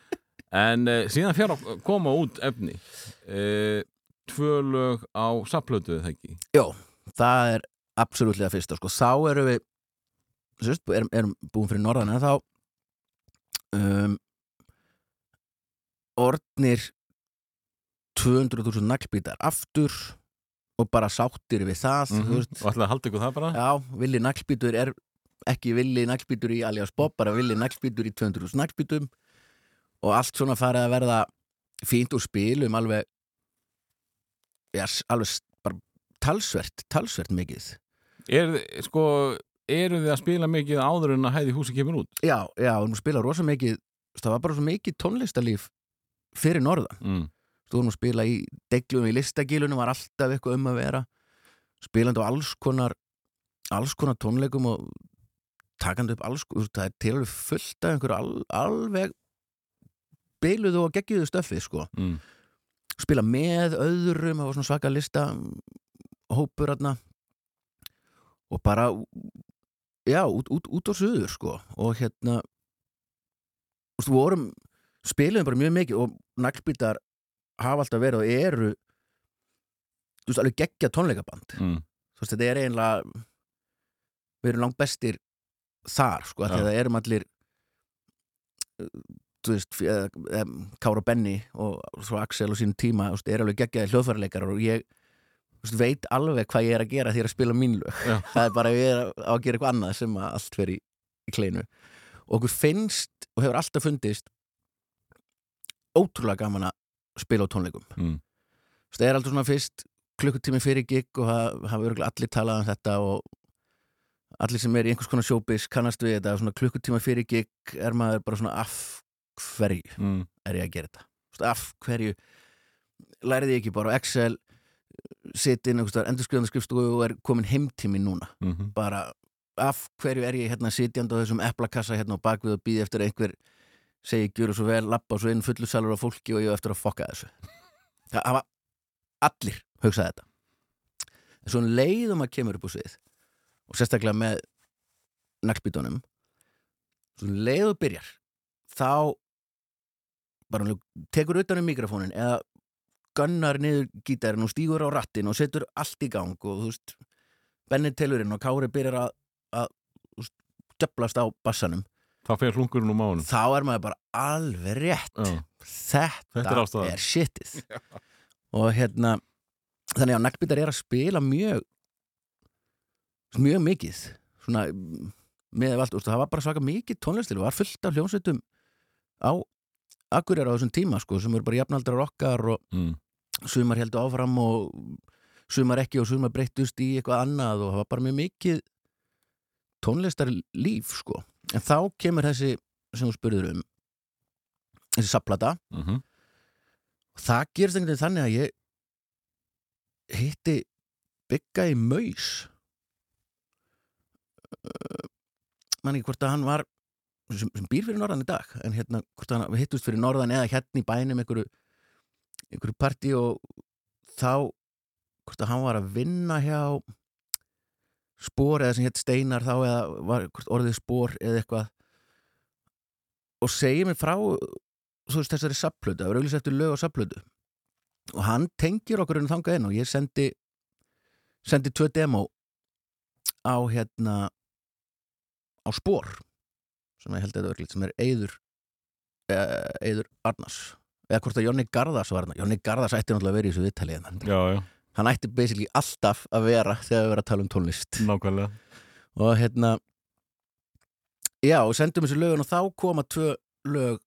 en uh, síðan fjár að koma út efni. Tvö lög á sapplötu eða ekki? Já, það er absoluttlega fyrsta, sko, þá erum við sérst, erum, erum búin fyrir norðan en þá um, orðnir 200.000 naglbítar aftur og bara sáttir við það mm veist, og ætlaði að halda ykkur það bara? Já, villi naglbítur er ekki villi naglbítur í alias Bob, bara villi naglbítur í 200 naglbítum og allt svona farið að verða fínt úr spilum alveg já, alveg bara talsvert, talsvert mikið. Er, sko, eru þið að spila mikið áður en að hæði húsi kemur út Já, já, og nú spila rosa mikið það var bara svo mikið tónlistarlíf fyrir norðan, mm. þú vorum að spila í deglunum í listagilunum var alltaf eitthvað um að vera spilandi á alls konar alls konar tónleikum og takandi upp alls, veist, það er til fullt af einhverju al, alveg biluðu og geggiðu stöfið sko. Mm. spila með öðrum, það var svona svaka lista hópur aðna og bara já, út, út, út á suður sko. og hérna þú veist, við vorum spilum bara mjög mikið og naglbítar hafa alltaf verið og eru þú veist, alveg geggja tónleikaband Mm. þú veist, þetta er eiginlega við erum langt bestir þar, sko, að það erum allir þú veist, eða, Kára og Benny og svo Axel og sín tíma þú veist, er alveg geggjaði hljóðfæraleikar og ég þú veit alveg hvað ég er að gera því ég er að spila mín lög Já. það er bara að ég er að gera eitthvað annað sem að allt fer í, í kleinu og okkur finnst og hefur alltaf fundist ótrúlega gaman að spila á tónleikum Mm. Það er alltaf svona fyrst klukkutími fyrir gig og það hafa örgulega allir talað um þetta og allir sem er í einhvers konar showbiz kannast við þetta svona klukkutíma fyrir gig er maður bara svona af hverju Mm. er ég að gera þetta af hverju lærið ég ekki bara á Excel sitt inn endur skrifandi skrifstofu og er komin heimtími núna. Mm bara af hverju er ég hérna sitjandi á þessum eplakassa hérna á bakvið og býði eftir einhver segi gjöru svo vel, lappa svo inn fullu salur á fólki og ég eftir að fokka þessu. Það hafa allir hugsað þetta. En svo um leiðum að kemur upp á svið og sérstaklega með naglbítunum svo um leiðu byrjar þá bara tekur utan um mikrofónin eða gunnar niður gítarinn og stígur á rattin og setur allt í gang og þú veist Benni telurinn og Kári byrjar að, að djöflast á bassanum. Þá fer hlungurinn úr mánum þá er maður bara alveg rétt. Já. þetta, Þetta er er shitið. Og hérna þannig að naglbítar er að spila mjög mjög mikið. Svona með allt, það var bara svaka mikið tónlistil og var fullt af hljónsveitum á Akureyra á þessum tíma sko, sem eru bara jafnaldrar okkar og mm. Sumar heldur áfram og sumar ekki og sumar breyttust í eitthvað annað og það var bara mjög mikið tónlistar líf sko. En þá kemur þessi sem þú spurður um þessi sapplata Mm og það gerist einhvern veginn þannig að ég hitti bygga í maus. Mann ekki hvort að hann var sem, sem býr fyrir norðan í dag en hérna hvort að hann hittust fyrir norðan eða hérna í bænum einhverju, einhverju partí og þá hvort að hann var að vinna hjá spór eða sem hétt Steinar þá eða var orðið spór eða eitthvað. Og segir mér frá þú veist þessari sapplötu, það var auðvitað eftir lög á sapplötu og hann tengir okkur inn þangað inn og ég sendi sendi tvö demo á hérna á spór sem ég held að þetta örglít sem er Eyður uh, Eyður Arnars eða hvort að Jónni Garðars var hann Jónni Garðars ætti náttúrulega að vera í þessu viðtali hérna. Hann ætti basically alltaf að vera þegar við verðum að tala um tónlist. Nákvæmlega. Og hérna já, og sendum þessu lögun og þá koma tvö lög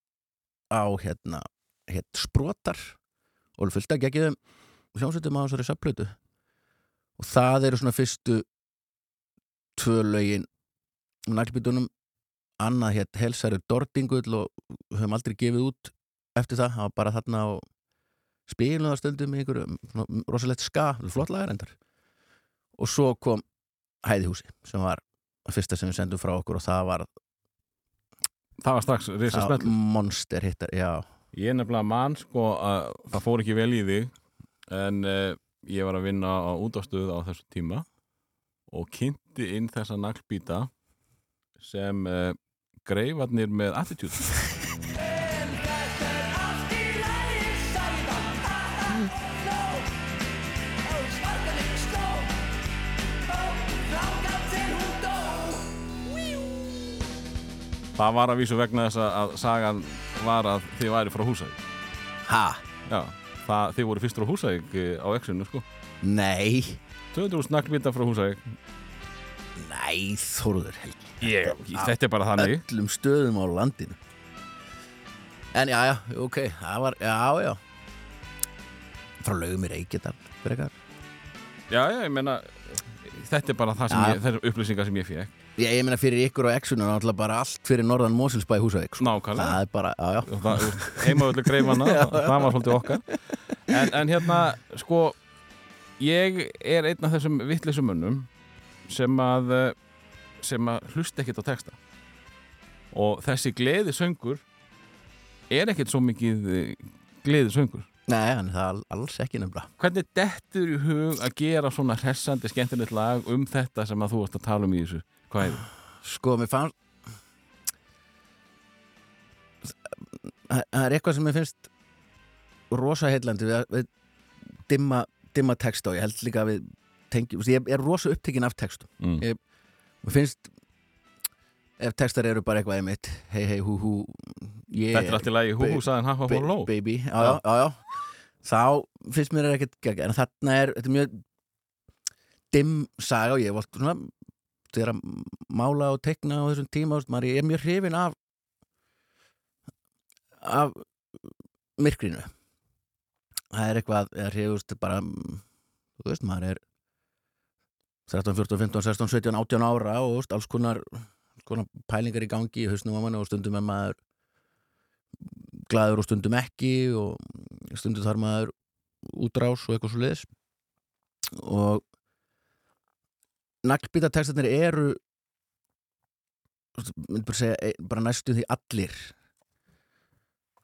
á hérna, hérna sprotar. Og fullt að geggjum hljómsveitum á þessari sapplötu og það eru svona fyrstu tvö lögin naglbítunum. Annað hétt helsæri Dordingull og höfum aldrei gefið út eftir það, það var bara þarna það stundum í einhverju rosalegt ska, flott lagar endar og svo kom Hæðihúsi sem var fyrsta sem við sendum frá okkur og það var, Það var strax var smell monster hittar, já. Ég er nefnilega mann sko að það fór ekki vel í þig en uh, ég var að vinna á útástöðu á þessu tíma og kynnti inn þessa naglbíta sem uh, greifarnir með attitude Það var að vísu vegna þess að- sagan var að þið væri frá Húsavík. Ha, Já, það, þið voru fyrstur á Húsavík eh, á exinu sko. Nei. 200 naglbíta frá Húsavík. Nei, Þóruður Helgi ég, Þetta er bara þannig. Öllum stöðum á landinu. En já, já, ok það var, já, já. Frá lögum í Reykjadal frekar. Já, já, ég meina þetta er bara það sem Já. ég, þessar upplýsingar sem ég fekk ég, ég meina fyrir ykkur á Exuna náttúrulega bara allt fyrir norðan Mosilsbæ Húsavík sko. Nákvæmlega. Það er bara, já, já. Og heimavöldu greifana, það var svolítið okkar. En, en hérna, sko ég er einn af þessum vittlisum mönnum sem að eh, sem að hlusta ekkert á texta. Og þessi gleði söngur er ekkert svo mikið gleði söngur nei, hann er það all- alls ekki nefnilega. Hvernig dettur í hug að gera svona hressandi skemmtilegt lag um þetta sem að þú ert að tala um í þessu hvað er sko, mér fannst það það er eitthvað sem mér finnst rosa heillandi við, við dimma, dimma texta og ég held líka að við tengjum, ég er rosa upptekinn af textum. Mm. Ég- mér finnst ef textar eru bara eitthvað einmitt hei hei hú hú þetta er allt í lagi hú hú saðan ha ha hú ló baby. Já, já, já, já. þá finnst mér það ekkert gegn en þarna er, þetta er mjög dimm saga og ég hef alltaf svona þegar að mála og tekna á þessum tíma, maður, er mjög hrifin af af myrkrinu. Það er eitthvað, eða hrifust bara þú veist, maður er 13, 14, 15, 16, 17, 18 ára og veist, alls konar, konar pælingar í gangi í hausnum á manni og stundum er maður glaður og stundum ekki og stundum þarf maður útrás og eitthvað svo liðis og naglbýta textarnir eru myndi bara segja e- bara næstu því allir.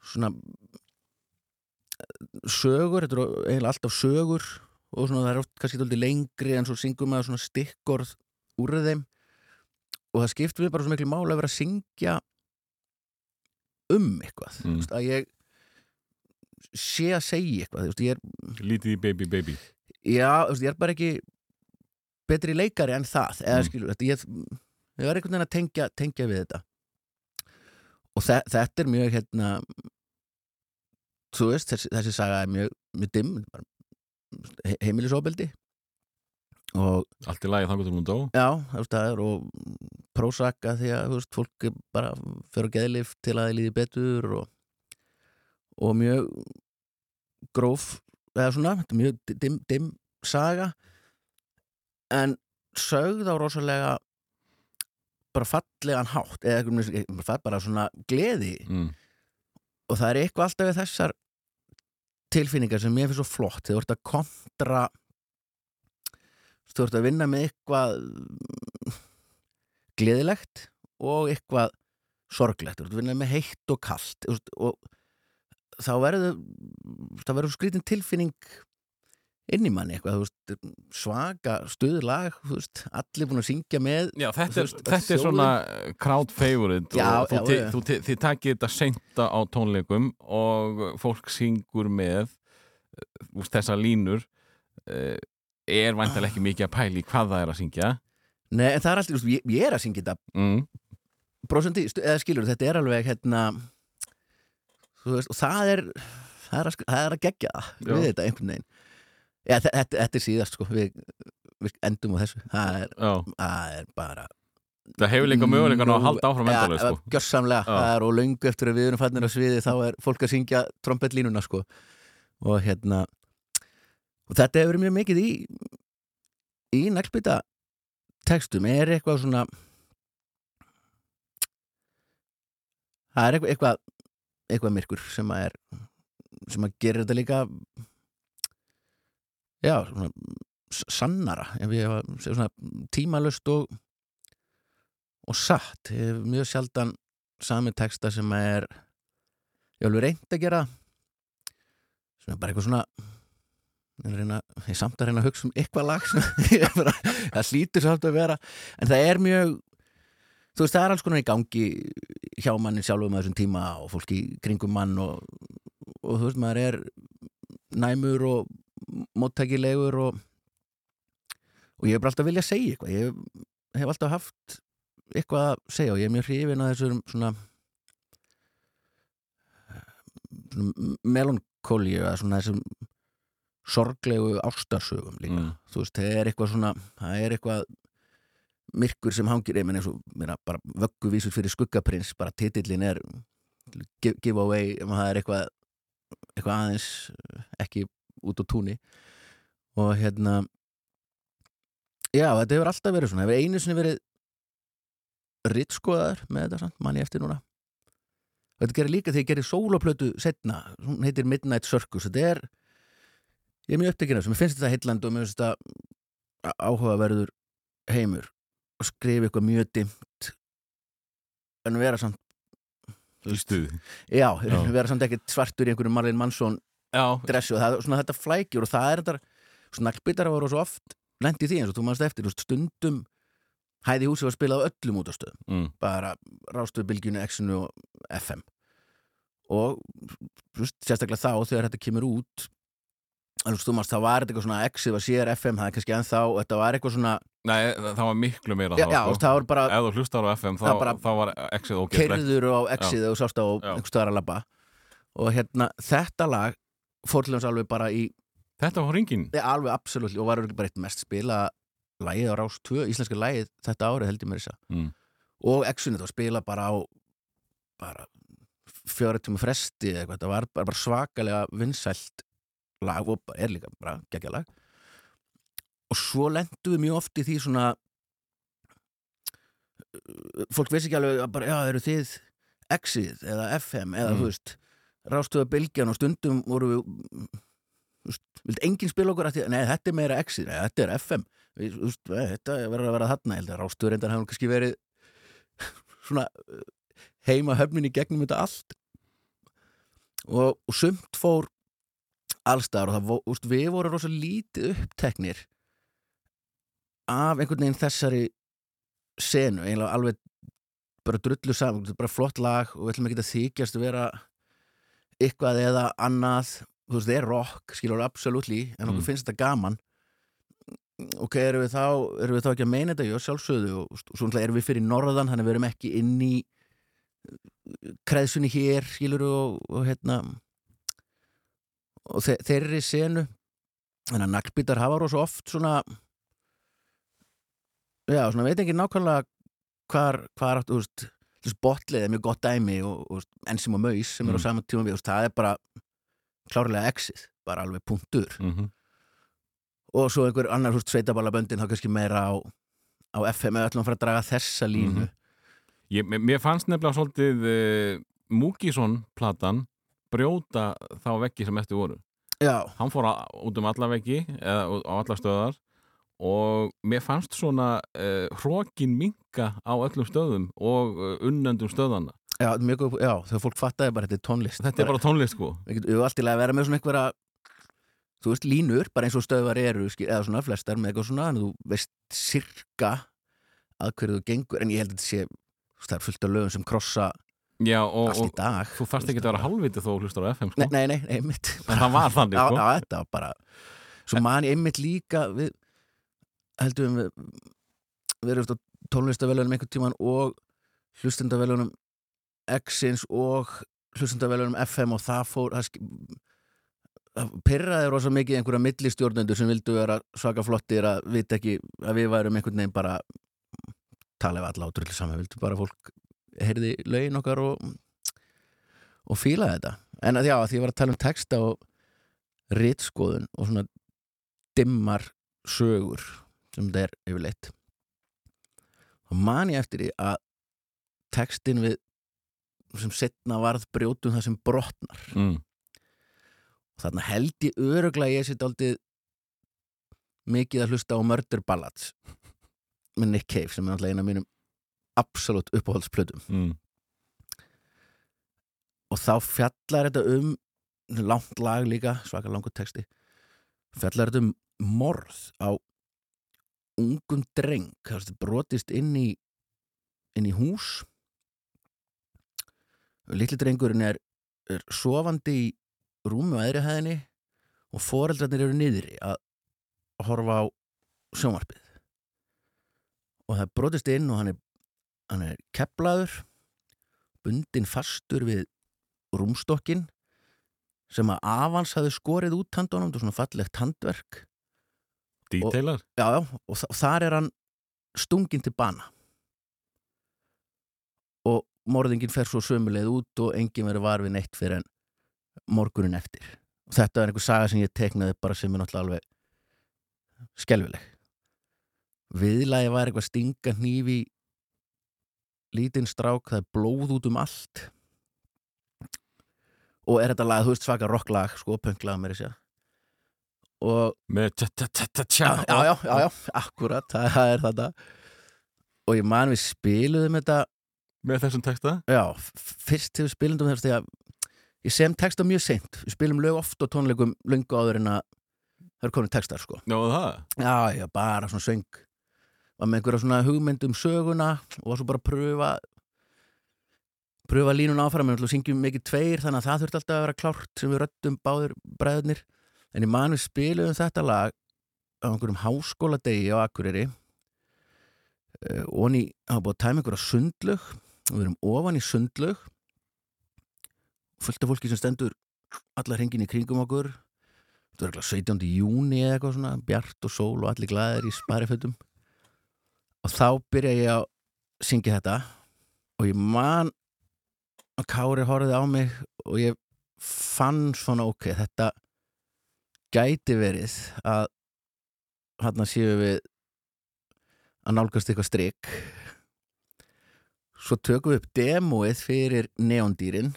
Svona sögur, þetta eru eiginlega alltaf sögur og svona það er oft kannski dálítið lengri en svo syngur maður svona stikkorð úr þeim. Og það skipt við bara svo miklu máli að vera að syngja um eitthvað Mm. veist, að ég sé að segja eitthvað veist, er, lítið í baby baby. Já, veist, ég er bara ekki betri leikari en það eða Mm. skilur, þetta, ég, ég var einhvern veginn að tengja, tengja við þetta. Og þe þetta er mjög hérna þú veist, þessi, þessi saga er mjög, mjög dimm he heimilisofbeldi. Og allt í lagi þangur til hún dó. Já, það er og prósaka því að veist, fólk bara fyrir að geðlif til að það líði betur og, og mjög gróf eða svona, þetta er mjög dimm, dimm saga en sögð á rosalega bara fallegan hátt eða veginn, bara svona gleði mm. og það er eitthvað alltaf við þessar tilfinningar sem mér finnst svo flott þegar þú ert að kontra þú ert að vinna með eitthvað gleðilegt og eitthvað sorglegt, þú ert að vinna með heitt og veist, og þá verður það verður skrítin tilfinning inn í manni eitthvað, veist, svaka stuðlag, veist, allir búin að syngja með Já, þetta er, veist, þetta er svona crowd favorite. Já, og já. þú, ti- þið takið þetta seinta á tónleikum og fólk syngur með úst, þessar línur uh, er væntalega ekki mikið að pæli hvað það er að syngja. Nei, en það er alltaf, ég, ég er að syngja þetta mm. stu- eða skilur, þetta er alveg hérna og það er það er að, að gegja við þetta einhvern veginn Já, þe- þetta, þetta er síðast, sko, við, við endum á þessu, það er, það er bara það hefur líka möguleikan á að halda áfram endalega Ja, sko. Gjörsamlega, Já. það er og löngu eftir að við erum fannir á sviði þá er fólk að syngja trombetlínuna sko. Og hérna og þetta hefur mjög mikið í í naglbytta textum. Er eitthvað svona það er eitthvað eitthvað, eitthvað myrkur sem að er sem að gera þetta líka já, svona sannara svona tímalust og og satt, mjög sjaldan sami texta sem er ég alveg reynd að gera er bara eitthvað svona ég reyna, ég samt að reyna að hugsa um eitthvað lag bara, það slítur samt að vera. En það er mjög þú veist það er alls konar í gangi hjá manni sjálfum að þessum tíma og fólki kringum mann og, og þú veist maður er næmur og móttækilegur og og ég hef bara alltaf viljað segja eitthvað ég hef, hef alltaf haft eitthvað að segja og ég er mjög hrifin að þessum svona, svona melankóli eða svona þessum sorglegu ástarsögum líka Mm. þú veist, það er eitthvað svona það er eitthvað myrkur sem hangir ég menn eins og mér bara vögguvísur fyrir skuggaprins bara titillin er give, give away það er eitthvað eitthvað aðeins ekki út á túni. Og hérna já, þetta hefur alltaf verið svona. Hefur einu sinni verið rittskoðaður með þetta samt, mann ég eftir núna. Þetta gerir líka þegar ég gerir sólaplötu setna, hún heitir Midnight Circus. Þetta er ég er mjög upptekinn af þessu, mér finnst þetta heilland og mér finnst þetta áhugaverður heimur og skrifa eitthvað mjög dimmt en vera samt í stuði. Já, Já. vera samt ekkert svartur í einhverjum Marlene Mansson dressu og það svona þetta flækjur og það er þetta svona naglbyttar voru svo oft lendi því eins og þú mannst eftir, þú stundum hæði húsi var spilað á öllum útastöðum mm. bara rástuðu bylgjunu, X-inu og FM og þú veist, sérstaklega þá þegar þetta kemur út alveg stúmast, þá var þetta eitthvað svona X-ið var sér FM, það er kannski ennþá og þetta var eitthvað svona, Nei, það var miklu meira já, þá já sko. það var bara Ef þú hlustar á FM þá, Það bara- þá var X-ið ógeðslegt. keirður á X-ið og sást á einhver stöðar að labba. Og hérna, þetta lag fór til hans alveg bara í Þetta var ringin Nei, alveg absolutt og var örugglega bara eitt mest spila lagið á Rás 2, íslenska lagið þetta árið held ég mér þess að mm. og Exunni þá spila bara á bara fjóra tíma fresti eða eitthvað, þetta var bara, bara svakalega vinsælt lag og er líka bara geggja lag og svo lendum við mjög oft í því svona fólk veist ekki alveg að bara, já, eru þið Exið eða FM eða Mm. þú veist rástöða bylgjan og stundum voru við þú veist, enginn spila okkur að því, nei, þetta er meira Exið, nei, þetta er FM þú veist, nei, þetta verður að vera þarna ég held að rástöður reyndar hefur kannski verið svona uh, heima höfnin í gegnum þetta allt. Og, og sumt fór allstaðar og það, vo- úst, við vorum rosa lítið uppteknir af einhvern veginn þessari senu, eiginlega alveg bara drullu saman, bara flott lag og við ætlum ekki að þykjast að vera eitthvað eða annað þú veist, það er rock, skilur absolutely en okkur Mm. finnst þetta gaman. Ok, erum við þá erum við þá ekki að meina þetta, já, sjálfsögðu og, og svo náttúrulega erum við fyrir norðan, þannig við erum ekki inn í kreðsunni hér, skilur og, og hérna og þe þeirri senu. Þannig að naglbítar hafa rosa oft svona já, svona veit ekki nákvæmlega hvar, hvar þú veist botlið er mjög gott dæmi og, og ensim og maus sem er á Mm. sama tíma við, veist, það er bara klárlega exið, bara alveg punktur. Mm og svo einhver annar húst sveitaballaböndin þá kannski meira á, á FM eða ætlum að fara að draga þessa línu. Mhm. Ég, mér- fannst nefnilega svolítið uh, Múkisson platan brjóta þá veggi sem eftir voru. Já, hann fór á, út um alla veggi eða á alla stöðar og mér fannst svona uh, hrókin minka á öllum stöðum og uh, unnendum stöðana Já, mjög já, þegar fólk fattaði bara þetta er tónlist. Þetta er bara tónlist sko. Við við alltaf að vera með svona einhverja þú veist, línur, bara eins og stöðvar eru eða svona flestar með eitthvað svona en þú veist sirka að hverju þú gengur, en ég held að þetta sé það er fullt af lögum sem krossa Já, og, og þú þarft ekki að vera halvviti þó hlustar á FM sko. Nei, nei, nei, einmitt. En það var þannig sko. já, þetta var bara svo man ég einmitt líka við heldum við við erum tónlistavelunum einhvern tíman og hlustendavelunum X-ins og hlustendavelunum FM og það fór það, það pyrraði rosa mikið einhverja millistjórnendur sem vildu vera svaka flottir að vita ekki að við værum einhvern veginn bara tala við alla átrúlega saman, vildu bara að fólk heyrði lögin okkar og og fílaði þetta. En að já, því ég var að tala um texta og ritskoðun og svona dimmar sögur sem þetta er yfirleitt og man ég eftir því að textin við sem setna varð brjótum það sem brotnar mm. og þarna held ég öruglega ég sitt aldrei mikið að hlusta á Murder Ballads með Nick Cave sem er alltaf eina af mínum absolutt uppáhaldsplötum Mm. og þá fjallar þetta um langt lag líka, svaka langur texti fjallar þetta um morð á ungum dreng er brotist inn í inn í hús. Litli drengurinn er, er sofandi í rúmi á æðri hæðinni og foreldrarnir eru niðri að horfa á sjónvarpið. Og það brotist inn og hann er, hann er keplaður bundin fastur við rúmstokkin sem að Avans hafði skorið út handunum, þetta er svona fallegt handverk Detailar já, já, og þa þar er hann stungin til bana. Og morðingin fer svo sömuleið út og enginn verið var við neitt fyrir en morgunin eftir. Og þetta er einhver saga sem ég teknaði bara sem er náttúrulega alveg skelfileg. Viðlagi var eitthvað stinga hnífi lítinn strák, það er blóð út um allt. Og er þetta lag, þú veist svaka rocklag sko, pönglag með þessi og með tja-tja-tja-tja já, já, já, já, akkurat það er þetta og ég man við spiluðum þetta með þessum texta? Já, fyrst til við spilum þess að ég sem texta mjög seint. Við spilum lög oft og tónleikum löngu áður en að það eru komin textar sko. Já, það? Já, já, bara svona söng. Var með einhverja svona hugmynd um söguna og var svo bara að pröfa pröfa línun áfram. En við syngjum mikið tveir þannig að það þurfti alltaf að vera klárt sem við röddum báður bræðurnir en ég man við spiluðum þetta lag á einhverjum háskóladegi á Akureyri uh, og hann var búið að tæma einhverja sundlög og við erum ofan í sundlög fullt af fólki sem stendur allar hengin í kringum okkur þetta var eitthvað 17. júni eða eitthvað svona bjart og sól og allir glæðir í sparifötum og þá byrja ég að syngja þetta og ég man að Kári horfði á mig og ég fann svona ok, þetta gæti verið að hann séu við að nálgast eitthvað strik. Svo tökum við upp demóið fyrir neondýrin.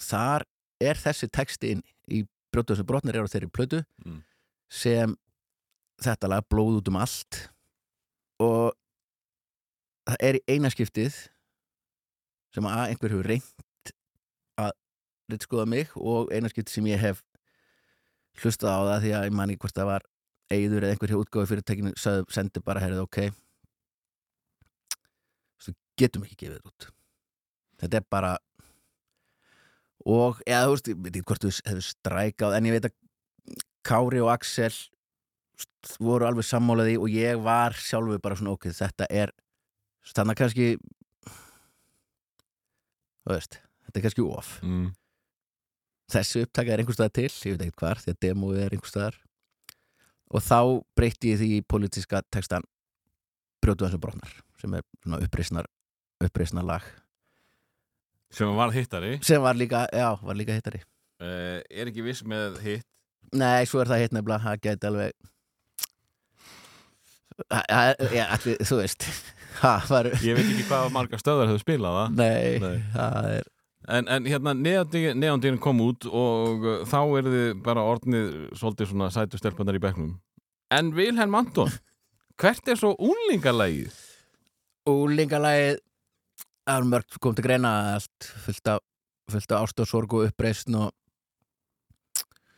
Þar er þessi texti í brjótu sem brotnir er á þeirri plötu Mm. sem þetta lag blóð út um allt. Og það er í einaskiptið sem að einhver hefur reynt að ritskoða mig og einaskiptið sem ég hef hlustað á það því að ég man ekki hvort það var eigður eða einhver hjá útgáfi fyrirtækinu sagði, sendi bara herrið ok. Þú getum ekki gefið þetta út. Þetta er bara og, eða þú veist, ég veit ekki hvort þú hefur strækað, en ég veit að Kári og Axel voru alveg sammálaði og ég var sjálfur bara svona ok, þetta er þannig kannski þú veist, þetta er kannski of. Mm. Þessi upptaka er einhvers staðar til, ég veit ekkert hvar því að demóið er einhvers staðar. Og þá breytti ég því í pólitíska textan brjótu þessu brotnar sem er svona uppreisnar uppreisnar lag. Sem var hittari? Sem var líka, já, var líka hittari. Uh, er ekki viss með hitt? Nei, svo er það hitt nefnilega, það geti alveg Ha- ha- Já, allir, þú veist Það var ég veit ekki hvað marga stöðar hefur spilað það. Nei, Nei. það er En, en hérna, neandýrin kom út og uh, þá er þið bara orðnið svolítið svona sætu stelpunar í bekknum En Vilhelm Anton, hvert er svo úlingalægið? Úlingalagið Það er mörgt kom til greina allt fullt af, fullt af ást og sorg og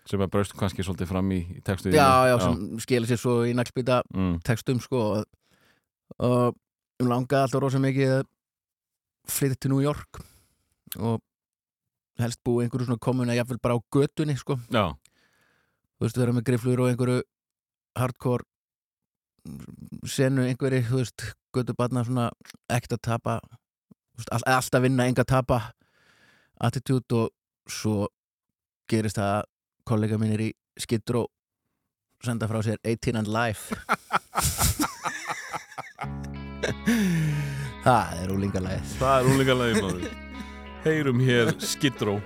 Sem að braust kannski svolítið fram í, textu já, já, sem skilur sér svo í naglbýta Mm. textum sko og um langaði alltaf rosa mikið að flytja til New York og helst búið einhverju svona komuna jafnvel bara á götunni sko. Já, þú veist, vera með griflur og einhverju hardcore senu einhverju, þú veist, götubarna svona ekkert að tapa veist, all, alltaf vinna, enga að tapa attitude og svo gerist það að kollega mínir í Skidró senda frá sér 18 and life. Það er úlingalæð það er úlingalægið maður Heyrum hér Skidró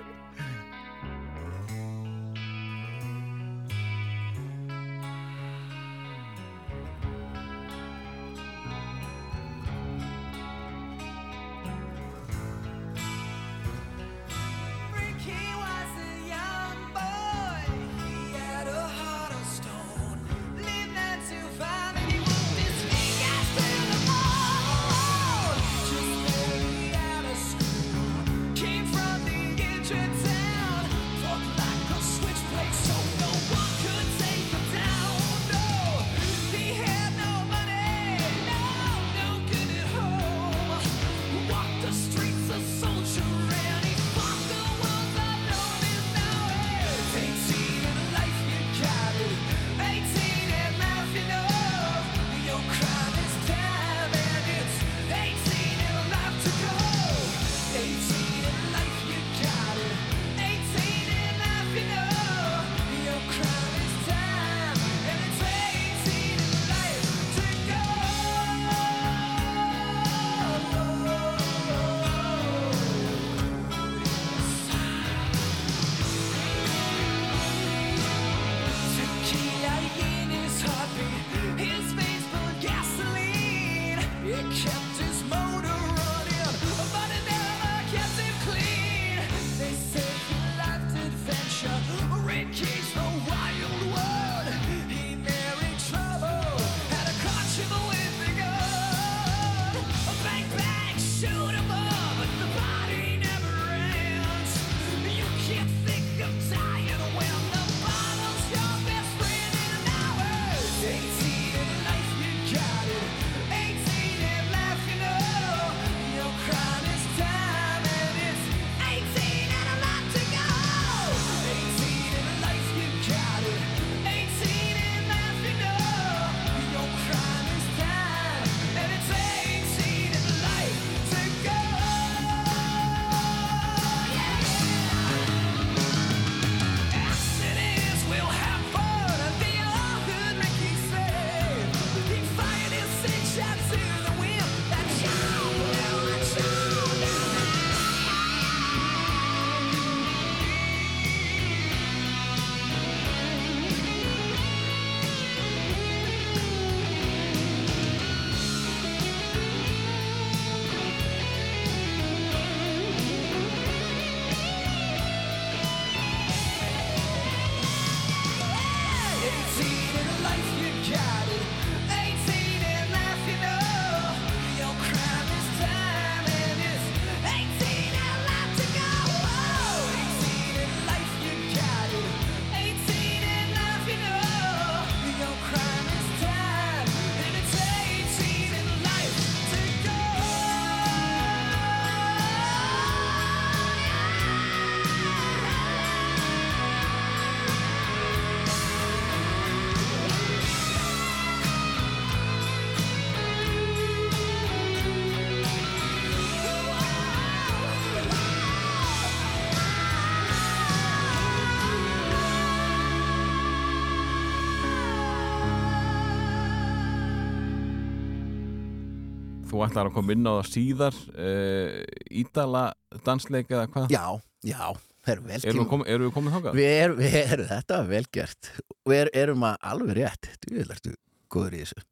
Þú ætlar að koma inn á það síðar uh, Ídala dansleik eða hvað? já, já, það er vel Erum við, kom, erum við komið þangað? Við erum, við erum, þetta var vel gert Við er, erum að alveg rétt Þú ertu góður í þessu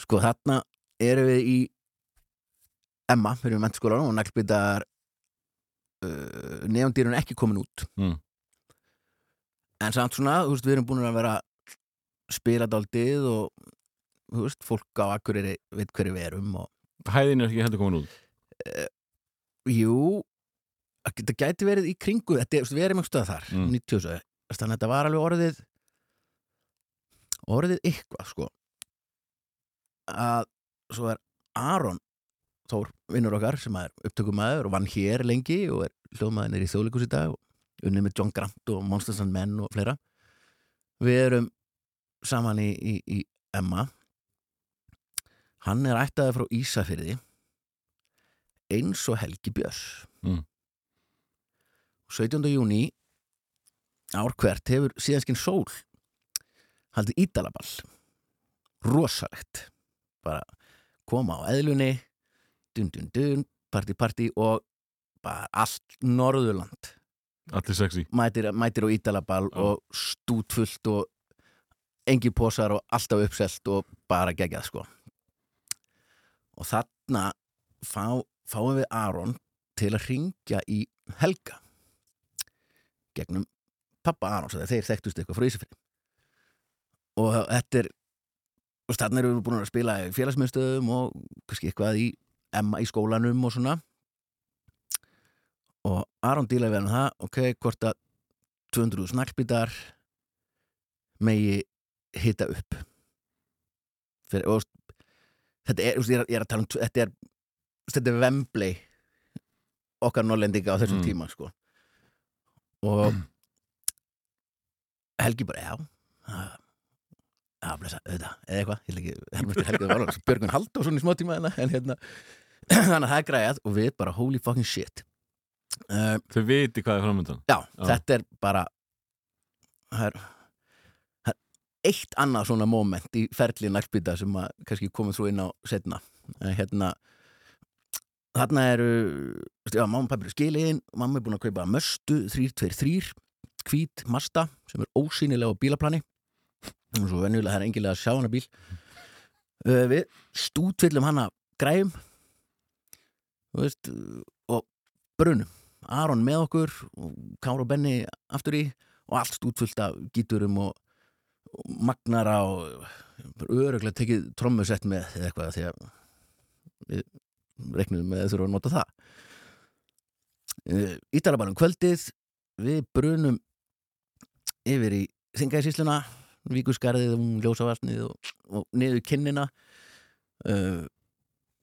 Sko þarna erum við í Emma, við erum í mennskólanum og naglbyttar uh, neondýrun ekki komin út Mm. en samt svona, þú veist, við erum búin að vera spila daldið og þú veist, fólk á Akureyri veit hverju við erum og Hæðin er ekki heldur komin út? Jú það gæti verið í kringu þetta, við erum einhver stöð þar Mm. 90 þannig að þetta var alveg orðið orðið eitthvað sko. Að svo er Aron Þór, vinnur okkar sem er upptökumæður og vann hér lengi og er hljóðmaður nýr í þjóðleikus í dag og unnið með John Grant og Monsters and Men og fleira. Við erum saman í, í, í Emma hann er ættaði frá Ísafyrði eins og Helgi Björns Mm. 17. júni ár hvert hefur síðanskinn sól haldið ídalaball rosalegt bara koma á eðlunni dun dun dun, party party og bara allt Norðurland Allir sexy mætir, mætir á ídalaball Já. og stútfullt og engi posar og alltaf uppselt og bara geggjað sko og þarna fá, fáum við Aron til að ringja í Helga. Gegnum pappa þegar þeir þekktust eitthvað frá Ísafri og þetta er og þarna erum við búin að spila félagsmyndstöðum og kannski eitthvað í Emma í skólanum og svona. Og Aron dílaði við hann um það ok, hvort að 200 snakkbítar megi hita upp. Fyrir, og, þetta er, ég er, ég er að tala um þetta er, þetta er Wembley okkar norlendinga á þessum Mm. tíma sko og Helgi bara, já það- já, blessa, auðvitað, eða eitthvað ég vil ekki, Helgi, Helgi var alveg Björgun Halldórsson í smá tíma hérna, en hérna þannig að það er græjað og við bara holy fucking shit uh, Þau viti hvað er framöndan Já, Já. þetta er bara það er eitt annað svona moment í ferli nærspýta sem að kannski komum svo inn á setna en hérna þarna eru já, mamma og pappi eru skiliðin mamma er búin að kaupa möstu 323 hvít masta sem er ósýnilega á bílaplani. Og svo venjulega það er engilega að sjá hana bíl. Uh, við stútvillum hana græjum þú veist og brunum. Aron með okkur og Kára og Benni aftur í og allt stútfullt af gíturum og magnara og öruglega tekið trommusett með eitthvað því að við reiknum með að þurfa að nota það. Uh, Ítalabannum kvöldið við brunum yfir í Þingæðisísluna Víkusgarðið um ljósavarsnið og, og niður kinnina uh,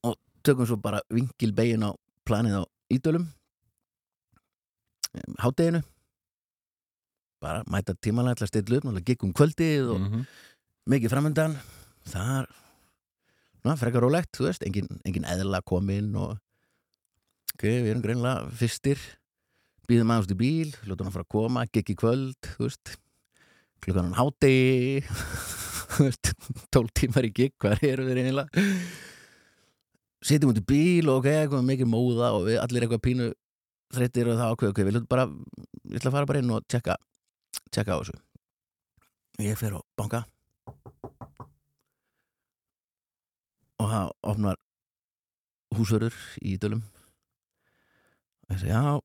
og tökum svo bara vingilbegin á planið á Ídölum hátteginu bara mæta tímalega til að stilla upp náttúrulega gikk um kvöldið og Mhm. mikið framöndan þar ná, frekar rólegt, þú veist, engin, engin eðla komin og ok, við erum greinlega fyrstir. Býðum aðeins í bíl, ljótum hann fara að koma gikk í kvöld, þú veist. Klukkan hann hátegi þú veist, tól tímar í gikk hvað eru þeir eiginlega? Sitjum út í bíl og ok, eitthvað mikið móða og við allir eitthvað pínu þreyttir og það ákveð, ok, við ljótum bara ég ætla að fara bara inn og tjekka tjekka á þessu. Ég fer á banka. Og það opnar húsörur í dölum. Og ég segi, já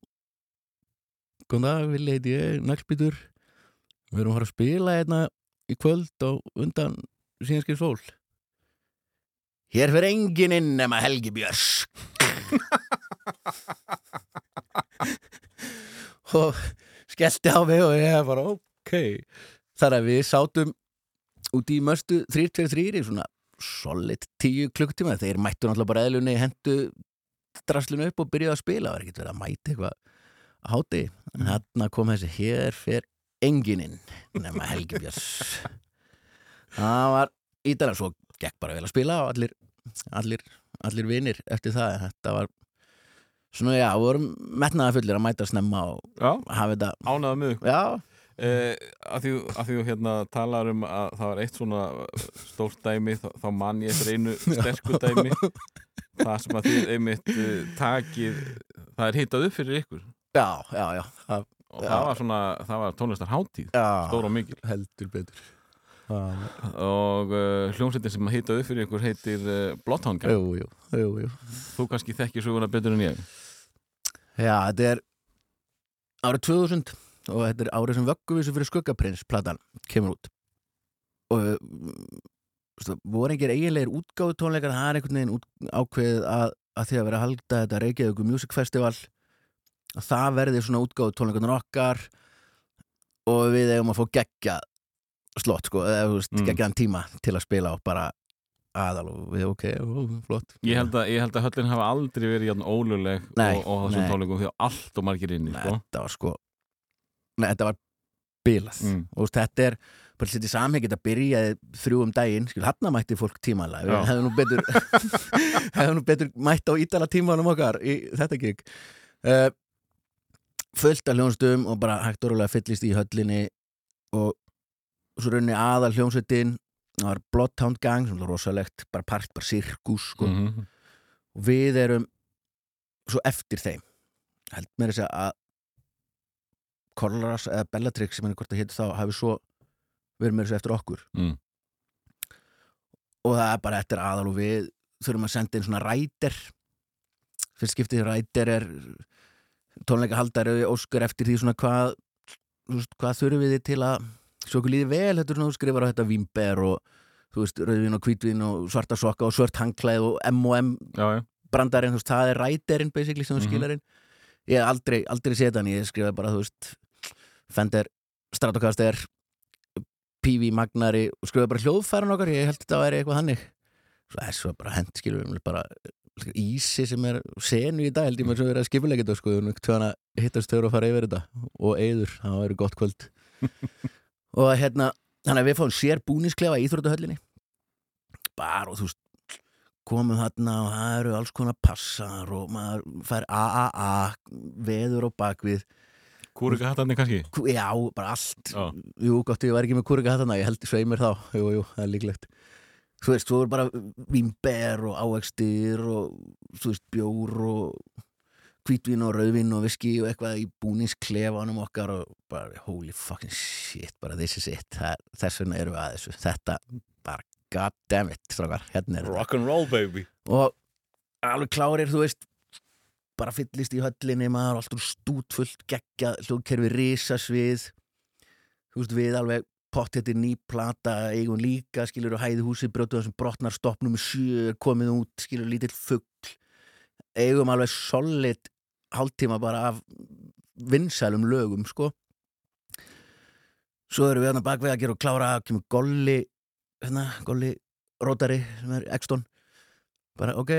góðan dag, vil heiti ég, naglbítur við erum að fara að spila hérna í kvöld og undan síðanskið sól. Hér fyrir enginn inn nema Helgi Björns og skellti á mig og ég bara ok. Þar að við sátum út í möstu 3-2-3 í svona solid 10 klukktíma þeir mættu náttúrulega bara eðlunni hendu draslinu upp og byrjuðu að spila. Það var ekkert verið að mæta eitthvað að háti en þarna kom þessi hér fyrir engininn nema Helgi Björns. Það var ídalega svo gekk bara vel að spila og allir allir, allir vinir eftir það. Þetta var svona já, við vorum metnaða fullir að mæta snemma og Já, hafa þetta ánaða ykkur. Já, Eh, að því, að því þú hérna talar um að það var eitt svona stórt dæmi þá, þá man ég eftir einu sterku dæmi. Það sem að þið einmitt uh, takið, það er hitað upp fyrir ykkur. Já, já, já, það, og það var svona, það var tónlistar hátíð já. stór og mikil. Heldur betur. Já, og uh, hljómsveitin sem hitað upp fyrir ykkur heitir uh, Bloodhound Gang jú, jú, jú, jú. Þú kannski þekkir söguna betur en ég Já, þetta er árið 2000 og þetta er árið sem vögguvísu fyrir skuggaprins platan kemur út og stu, voru engir eiginlegir útgáðu tónleikar það er einhvern veginn út, ákveðið að, að því að vera að halda þetta Reykjavík Music Festival að það verði svona útgáðu tónleikarnar okkar og við eigum að fá geggja slott sko, eða Mm. geggjaðan tíma til að spila og bara aðal og við ok, flott. Ég held að, ég held að höllin hafa aldrei verið óluleg Nei, og, og þessum tónleikum því að allt og margir inni sko. þetta var sko Nei, þetta var bilað. Mm. og þetta er bara sett í samhengi þetta byrjaði þrjú um daginn skil, hann mætti fólk tímanlega við hefðum nú betur hefðum nú betur mætt á ítala tímanum okkar í þetta gig. Uh, fullt af hljónstum og bara hægt og rólega fyllist í höllinni og svo raunni aðal hljónsutin það var Bloodhound Gang sem var rosalegt bara part, bara sirkus sko. Mhm. og við erum svo eftir þeim held mér þess að Korlaras eða Bellatrix sem henni hvort það hétt þá hafi svo verið mér þess eftir okkur Mm. og það er bara eftir aðal og við þurfum að senda inn svona ræter fyrst skiptið ræter er tónleikahaldari og óskar eftir því svona hvað hvað þurfum við til að svo okkur líði vel, þetta er svona þú skrifar á þetta vínber og þú veist, rauðvin og hvítvin og svarta sokka og svört hangklæð og M&M brandarinn, þú veist, það er ræterinn basically sem þú Mhm. skilarinn ég hef aldrei, aldrei séð hann, ég skrifaði bara, þú veist Fender, Stratocaster PV Magnari og skrifaði bara hljóðfæran okkar, ég held að þetta væri eitthvað hannig svo þessu var bara hent, skilur við bara ísi sem er senu í dag, held ég mér svo verið að skipulegja þetta sko, tjóðan að hittast þau og fara yfir þetta og eyður, það væri gott kvöld og hérna þannig að við fáum sér búnisklefa í Íþróttahöllinni. Bara og þú veist komum þarna og það eru alls konar passar og maður fær AAA veður á bakvið kúrika hattarnir kannski? Já, bara allt. Já. jú, gott, ég var ekki með kúrika þarna ég held sveimir þá, jú, jú, það er líklegt. Þú veist, þú er bara vínber og ávextir og þú veist, bjór og hvítvín og rauðvín og viski og eitthvað í búningsklefanum okkar og bara holy fucking shit, bara this is it. Þess vegna erum við að þessu. Þetta bara god damn it, strákar, hérna er þetta. Rock'n'roll baby. Og alveg klárir, þú veist bara fyllist í höllinni maður alltaf stútfullt geggja hljóðkerfi risasvið. Þú veist við alveg pottetir ný plata eigun líka skilur og hæði húsi brjótu þessum brotnar stoppnum sjö er komið út skilur lítill fugg eigum alveg solid hálftíma bara af vinsælum lögum sko. Svo erum við hérna bakveg að gera og klára kemur golli hérna, golli rótari sem er Exton. Bara ok,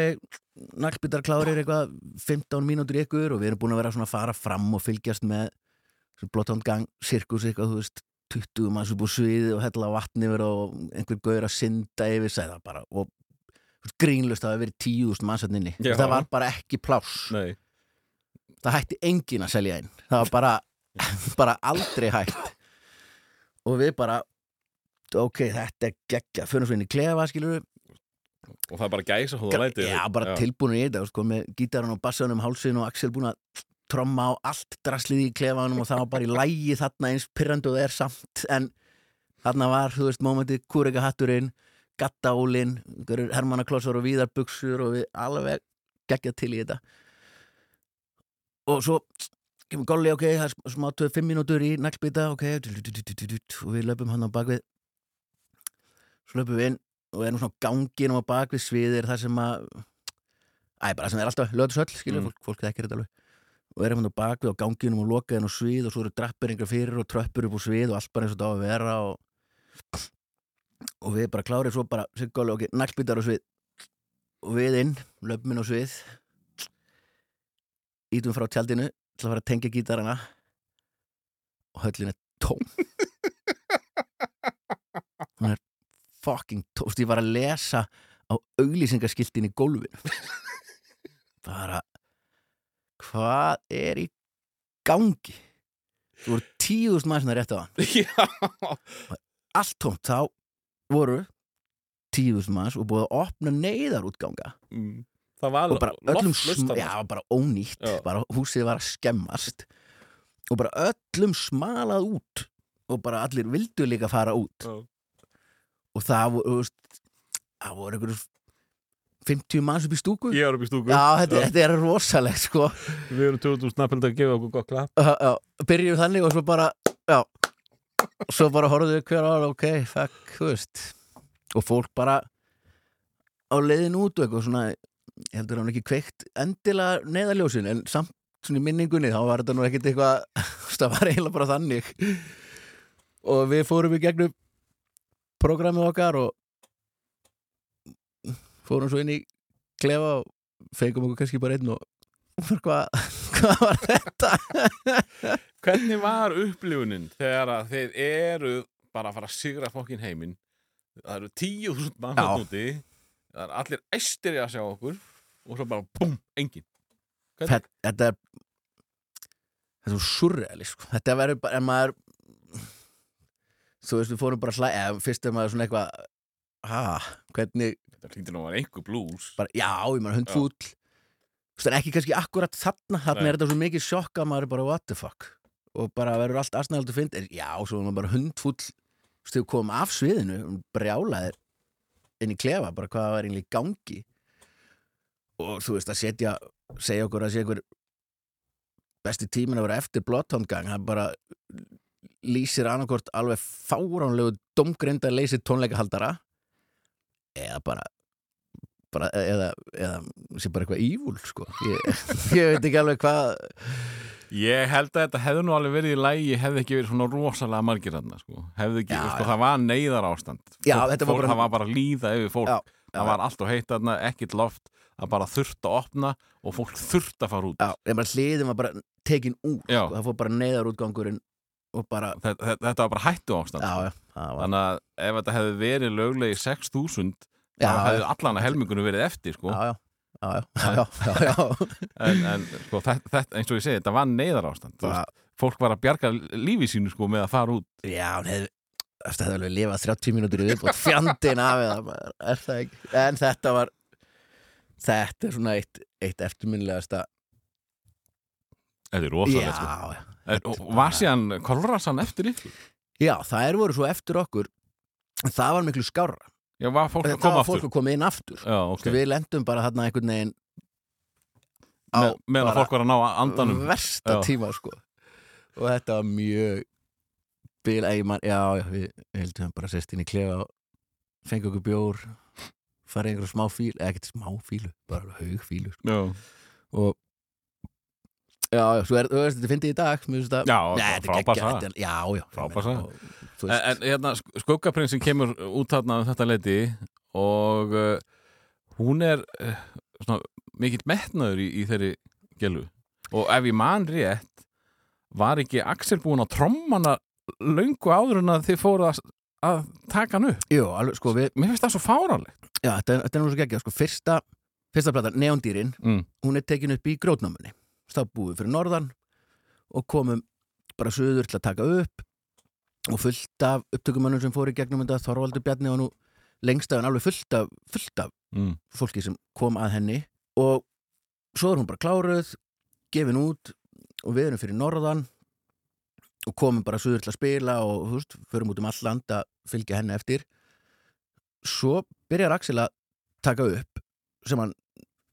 naglbyttar klárir eitthvað 15 mínútur ykkur og við erum búin að vera svona að fara fram og fylgjast með Bloodhound Gang, sirkus eitthvað, þú veist 20 manns upp á sviði og hella vatni yfir og einhver gaur að synda yfir segða bara. Og grínlust að það hafi verið 10.000 mannsatninni Já. það var bara ekki pláss. Nei, það hætti enginn að selja inn. Það var bara, bara aldrei hætt og við bara ok, þetta er geggja fyrir svo inn í klefa skilur og það er bara gæsa hóða lætið. Já, bara tilbúinir í þetta, sko, með gítarinn og bassanum hálsin og Axel búin að tromma á allt draslið í klefanum og það var bara í lægi þarna eins pyrrandu og það er samt. En þarna var, þú veist, mómentið kúrega hatturinn, gattaólin hermannaklossar og víðarbuxur og við alveg geggjað til í þetta og svo kemur golli, ok, það er smá 25 mínútur í naglbita, ok og við löpum hann á bakvið svo löpum við inn og erum svona gangin á bakvið sviðir þar sem að æ, bara sem er alltaf löðsöll, skilur, Mm. fólk, fólk þekkir þetta alveg. Og erum hann á bakvið á ganginum og lokaðin á svið og svo eru drapperingar fyrir og tröppur upp á svið og allt bara eins og þetta á að vera og, og við bara klárið svo bara, sér góli, ok, naglbítar á svið. Og við inn, löpum inn á svið ítum frá tjaldinu til að fara að tengja gítarana. Og höllin er tóm. Hún er fucking veist, ég var að lesa á auglýsingaskiltin í gólfinu. Bara hvað er í gangi? Þú voru tíðust maður sem það rétt á hann Já, allt tómt, þá voru tíðust maður og búið að opna neyðarútganga. Mm. Það var þarna. já, bara ónýtt, Já. bara húsið var að skemmast. Og bara öllum smalað út. Og bara allir vildu líka fara út. Já. og það það voru einhverjum 50 manns upp í stúku. Ég var upp í stúku. Já, þetta, þetta er rosalegt sko. Við erum 2000 snappildi að gefa okkur gott klapp. Uh, uh, Byrjum þannig og svo bara Já, svo bara horfðu við hver ára, ok, fuck, þú veist. Og fólk bara á leiðin út og eitthvað svona ég heldur hann ekki kveikt endilega neðaljósin en samt svona í minningunni þá var þetta nú ekkit eitthvað það var eiginlega bara þannig. Og við fórum í gegnum programmið okkar og fórum svo inn í klefa og fengum okkur kannski bara einn og hvað, hvað var þetta? Hvernig var upplifunin þegar að þeir eru bara að fara að sigra fokkin heiminn? Það eru tíu þúsund mann þarna úti það er allir æstir í að sjá okkur og svo bara búm, engin Hvernig? þetta, er þetta er svo surreali sko. þetta verður bara, en maður þú veist, við fórum bara að hlæja fyrst er maður svona eitthvað ha, hvernig, þetta hlýtur nú að vera einhver blús. Bara, já, ég maður hundfúll. Þú veist, en ekki kannski akkurat þarna. Þarna Nei. er þetta svo mikið sjokk að maður er bara what the fuck? Og bara verður allt aðsnæðald að finna já, svo er maður bara hundfúll. Þú veist, við komum af sviðinu brjálaðir inn í klefa bara hvað var eiginlega í gangi og þú veist, að setja segja okkur að sé einhver besti tímin að vera eftir Bloodhound-gang hann bara lýsir annarkort alveg fáránlegu domgrinda leysir tónleikahaldara eða bara, bara eða, eða sé bara eitthvað ívúl sko. ég, ég veit ekki alveg hvað Ég held að þetta hefði nú alveg verið í lægi hefði ekki verið svona rosalega margir þarna sko. hefði ekki, Já, sko, það var neyðar ástand Já, fólk, var bara- það var bara líða yfir fólk. Já, það var allt og heitt þarna, ekkit loft það bara þurft að opna og fólk þurft að fara út. Já, hliðin var bara tekin út sko. það fór bara neðarútgangurinn og bara, þetta, þetta, var bara hættu ástand já, já, það var, þannig að ef þetta hefði verið löglegi 6.000 já, þá hefði allan að helmingunum verið eftir sko. já, já, já, já, en, en sko, þetta, eins og ég segi, þetta var neyðar ástand Bara, fólk var að bjarga lífi sínu sko, með að fara út. Já, hefði eftir hefði alveg lifað 30 mínútur í viðbót fjandinn af er það ekki? En þetta var þetta er svona eitt, eitt eftirminnilegasta. Þetta er já, rosalegt sko. og var síðan kolrasan eftir ykkur? Já, það er voru svo eftir okkur. Það var miklu skárra já, var fólk að það koma var aftur? fólk að koma inn aftur. Já, ok, við lendum bara þarna einhvern veginn á með, meðan bara fólk var að ná andanum. versta Já. tíma sko. Og þetta var mjög bil eigimann, já, já, við heldum bara sest inn í klefa og fengið okkur bjór farið einhverjum smá fíl, eða ekkert smá fílu bara haug fílu sko. og já, já, þú veist, þetta í dag finnst Já, já, já, ég Frábær meina, saga. og, þú en, hérna, sk- skuggaprinsin kemur út þarna um þetta leiti og uh, hún er uh, svona, mikill metnaður í, í þeirri gelu. Og ef ég man rétt var ekki Axel búin að trommana löngu áður en að þið fóru að, að taka hann upp? Jú, alveg, sko, við, mér finnst það svo fáránlegt. Já, þetta, er- er nú svo geggjað, sko, fyrsta fyrsta platan, Neondýrin, mm. hún er tekin upp í grótnámunni búum við fyrir norðan og komum bara söður til að taka upp og fullt af upptökumönnum sem fóru í gegnum þetta. Þorvaldur Bjarni og nú lengst af en alveg fullt af, fullt af Mm. fólki sem kom að henni. Og svo er hún bara kláruð gefin út og við erum fyrir norðan og komum bara söður til að spila og þú veist, förum út um all land að fylgja henni eftir. Svo byrjar Axel að taka upp sem hann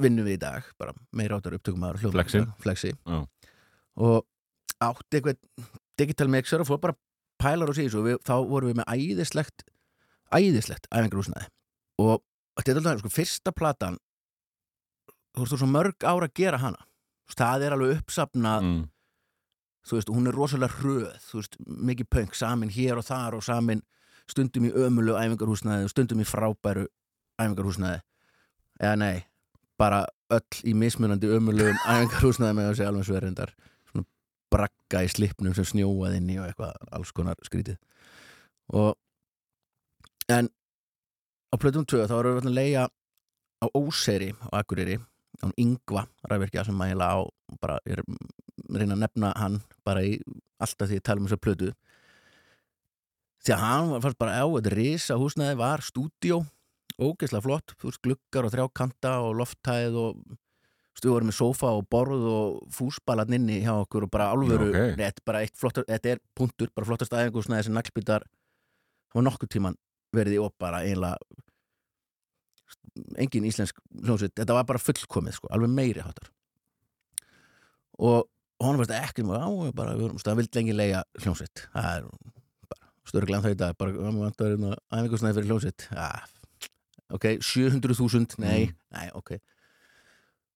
vinnum við í dag bara meira áttar upptökumæður Flexi. flexi. Já. og átti eitthvað digital mixer og fór bara pælar og síðan og við, þá vorum við með æðislegt æðislegt æfingarúsnaði og þetta er alltaf sko, fyrsta platan þú veist þú svo mörg ára að gera hana það er alveg uppsafnað Mm. þú veist, hún er rosalega hröð þú veist, mikið punk, samin hér og þar og samin stundum í ömulu æfingarhúsnaði og stundum í frábæru æfingarhúsnaði eða nei, bara öll í mismunandi ömulugum æfingarhúsnaði með að segja alveg sverindar svona bragga í slipnum sem snjóað inn í og eitthvað alls konar skrítið. Og en á plötum 2 þá erum við að leia á Óseri á Akureyri á hún Yngva ræðverkja sem maður á bara, er reyna að nefna hann bara í alltaf því ég tala um þessa plötu. Því að hann fannst bara á þetta risa húsnæði var stúdíó ógeðslega flott, þú veist gluggar og þrjákanta og lofthæð og stuður með sófa og borð og fúsbalarn inni hjá okkur og bara alvöru Já, ok. þetta, bara flottar, þetta er punktur, bara flottast aðeingúsnæði sem naglbyttar hafa nokkuð tíman verið í og bara eiginlega engin íslensk hljómsveit, þetta var bara fullkomið sko, alveg meiri hátar og hann var þetta ekki á, bara, það vildi lengi leia hljómsveit. Það er bara störglega það í dag bara, hann vantar hérna fyrir hljómsveit. Ah, ok, 700.000 nei, Mm. nei, ok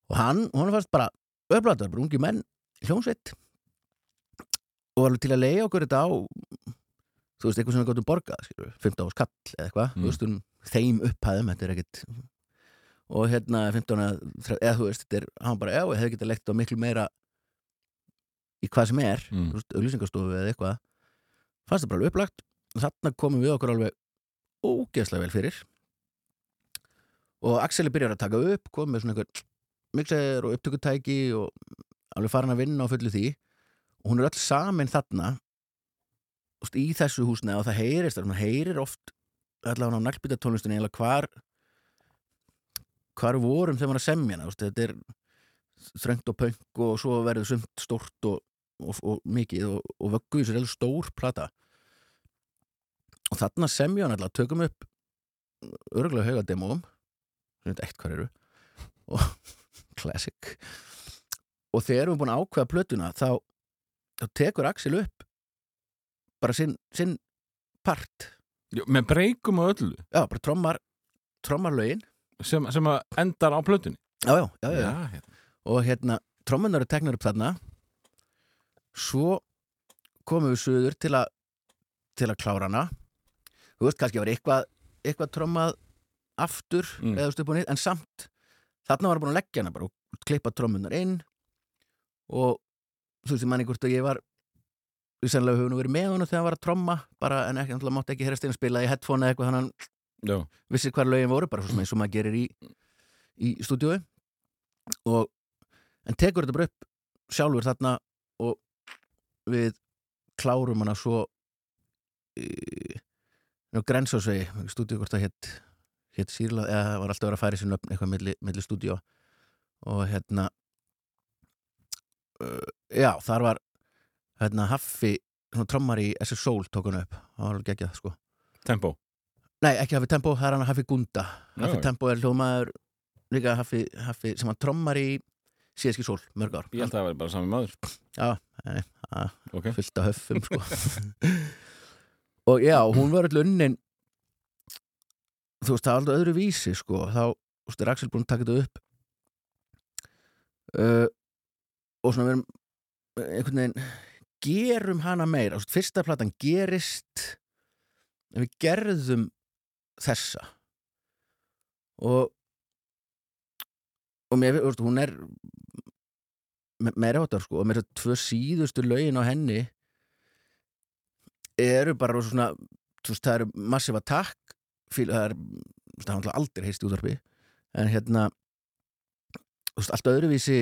og hann, hann fannst bara öflatar, bara ungi menn í hljómsveit og var alveg til að leiða okkur þetta á þú veist, eitthvað sem við gáttum borgað skilur, 15 árs kall eða eitthvað Mm. þú veist, um þeim upphæðum, þetta er ekkit og hérna 15 að, eða þú veist, þetta er, hann bara, já, ég hefði getað leikt á miklu meira í hvað sem er Mm. þú veist, auglýsingastofu eða eitthvað fannst það bara alveg upplagt þarna komum við okkur alveg ógeðslega vel fyrir og Axel er byrjar að taka upp komið svona einhver mixer og upptökutæki og alveg farin að vinna á fullu því. Og hún er öll samin þarna í þessu húsna og það heyrist, það heyrir oft allavega á naglbýta tónlistinni eða hvar hvar vorum þegar maður að semja hana þetta er þröngt og pönk og svo verður sumt stórt og, og, og mikið og, og vöggu í sér eða stór plata. Og þarna semja hann alltaf tökum upp örgulega hauga demóum sem þetta eitt hvar eru. Og classic. Og þegar við erum búin að ákveða plötuna þá, þá tekur Axel upp bara sinn, sinn part. Já, með breykum og öllu. Já, bara trommar trommar lögin sem, sem að endar á plötunni. Já, já, já, já. hérna. og hérna, trommunar eru teknar upp þarna. Svo komum við suður til að til að klára hana. Þú veist, kannski var eitthvað eitthvað trommað aftur Mm. eða veist upp og nýtt, en samt þarna var búin að leggja hana bara og klippa trommunar inn og þú veist, ég manni hvort að ég var við sennilega höfum nú verið með honu þegar hann var að tromma bara, en ekki, náttúrulega mátti ekki herast inn að spila í headphone eða eitthvað, þannig að hann vissi hvar lögin voru, bara svo sem eins og maður gerir í, í stúdíói. Og en tekur þetta bara upp sjálfur þarna og við klárum hana svo í, á Grensásvegi stúdíó hvort það hétt hétt Sýrla, eða það var alltaf að vera að sér nöfn eitthvað milli, milli stúdíó. Og hérna uh, já, þar var hérna Haffi, svona trommar í SS Soul tók hann upp, það var alveg geggjað sko. Tempo? Nei, ekki Hafi Tempo, það er hann Hafi Gunda. Hafi Já. Tempo er hljómaður líka Hafi, Hafi sem hann trommar í síðaski sól, mörg ár. Ég held að það væri bara sami maður. Já, nei, að, Ok, fullt af höffum sko. og já, hún var öll unnin þú veist, það er alltaf öðru vísi sko, þá, þú veist, er Axel búin að taka þetta upp. Uh, og svona við erum einhvern veginn gerum hana meira, þú veist, fyrsta platan gerist en við gerðum þessa. Og og mér, þú veist, hún er me- meira áttar sko. Og mér er tvö síðustu lögin á henni eru bara svona, þú veist, það eru massive attack fíl, það er, þú það aldrei heist í útvarpi en hérna þú veist, allt öðruvísi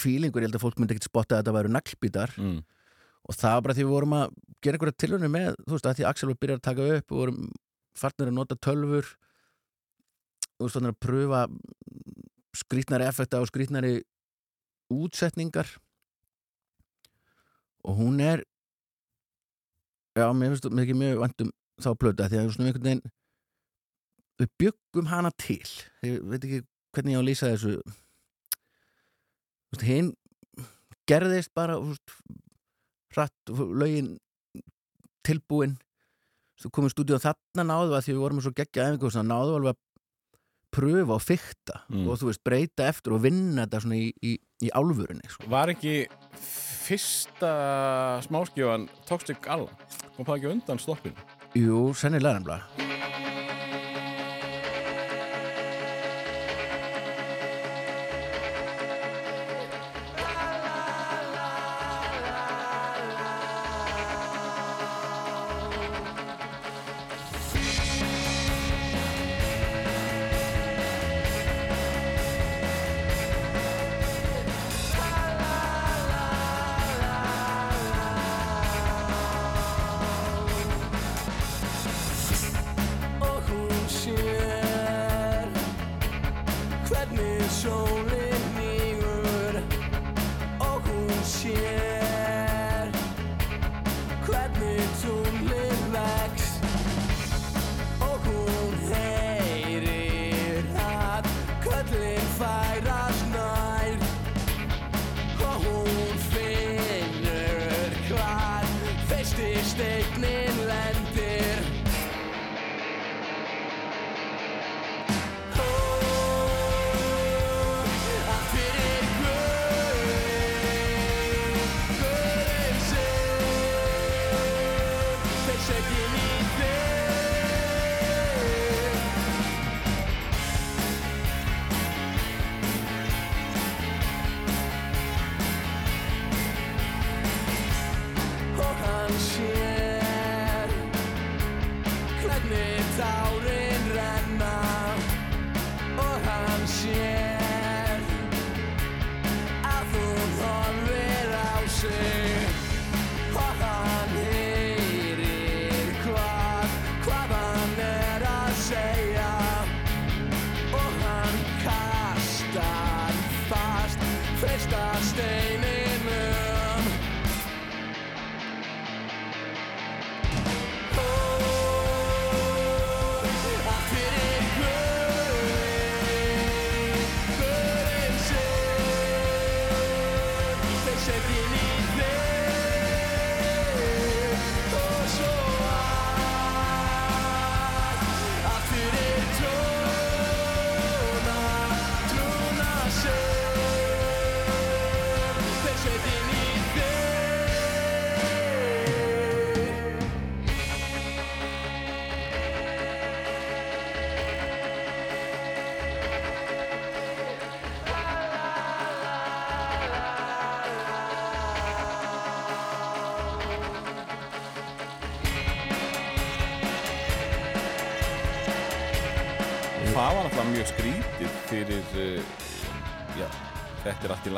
fílingur, ég held að fólk myndi ekkert spotta að þetta væru naglbítar mm. og það var bara því við vorum að gera einhverja tilhörni með, þú veist, að því Axel var byrjað að taka upp og vorum farnir að nota tölfur og þú veist, þannig að pröfa skrýtnari effekta og skrýtnari útsetningar og hún er já, mér finnst mér ekki mjög vandum þá plöta því að svona veginn við byggum hana til. Ég veit ekki hvernig ég á að lýsa þessu. Þú veist, hinn gerðist bara þú veist, hratt lögin tilbúin. Svo komum stúdíu og þarna náðu að því við vorum svo geggja efingu náðu alveg að pröfa og fykta Mm. og þú veist breyta eftir og vinna þetta svona í, í, í álfurunni sko. Var ekki fyrsta smáskjöfan Toxic Alan? Kom það ekki undan stoppinu Jú, sennilega nefnilega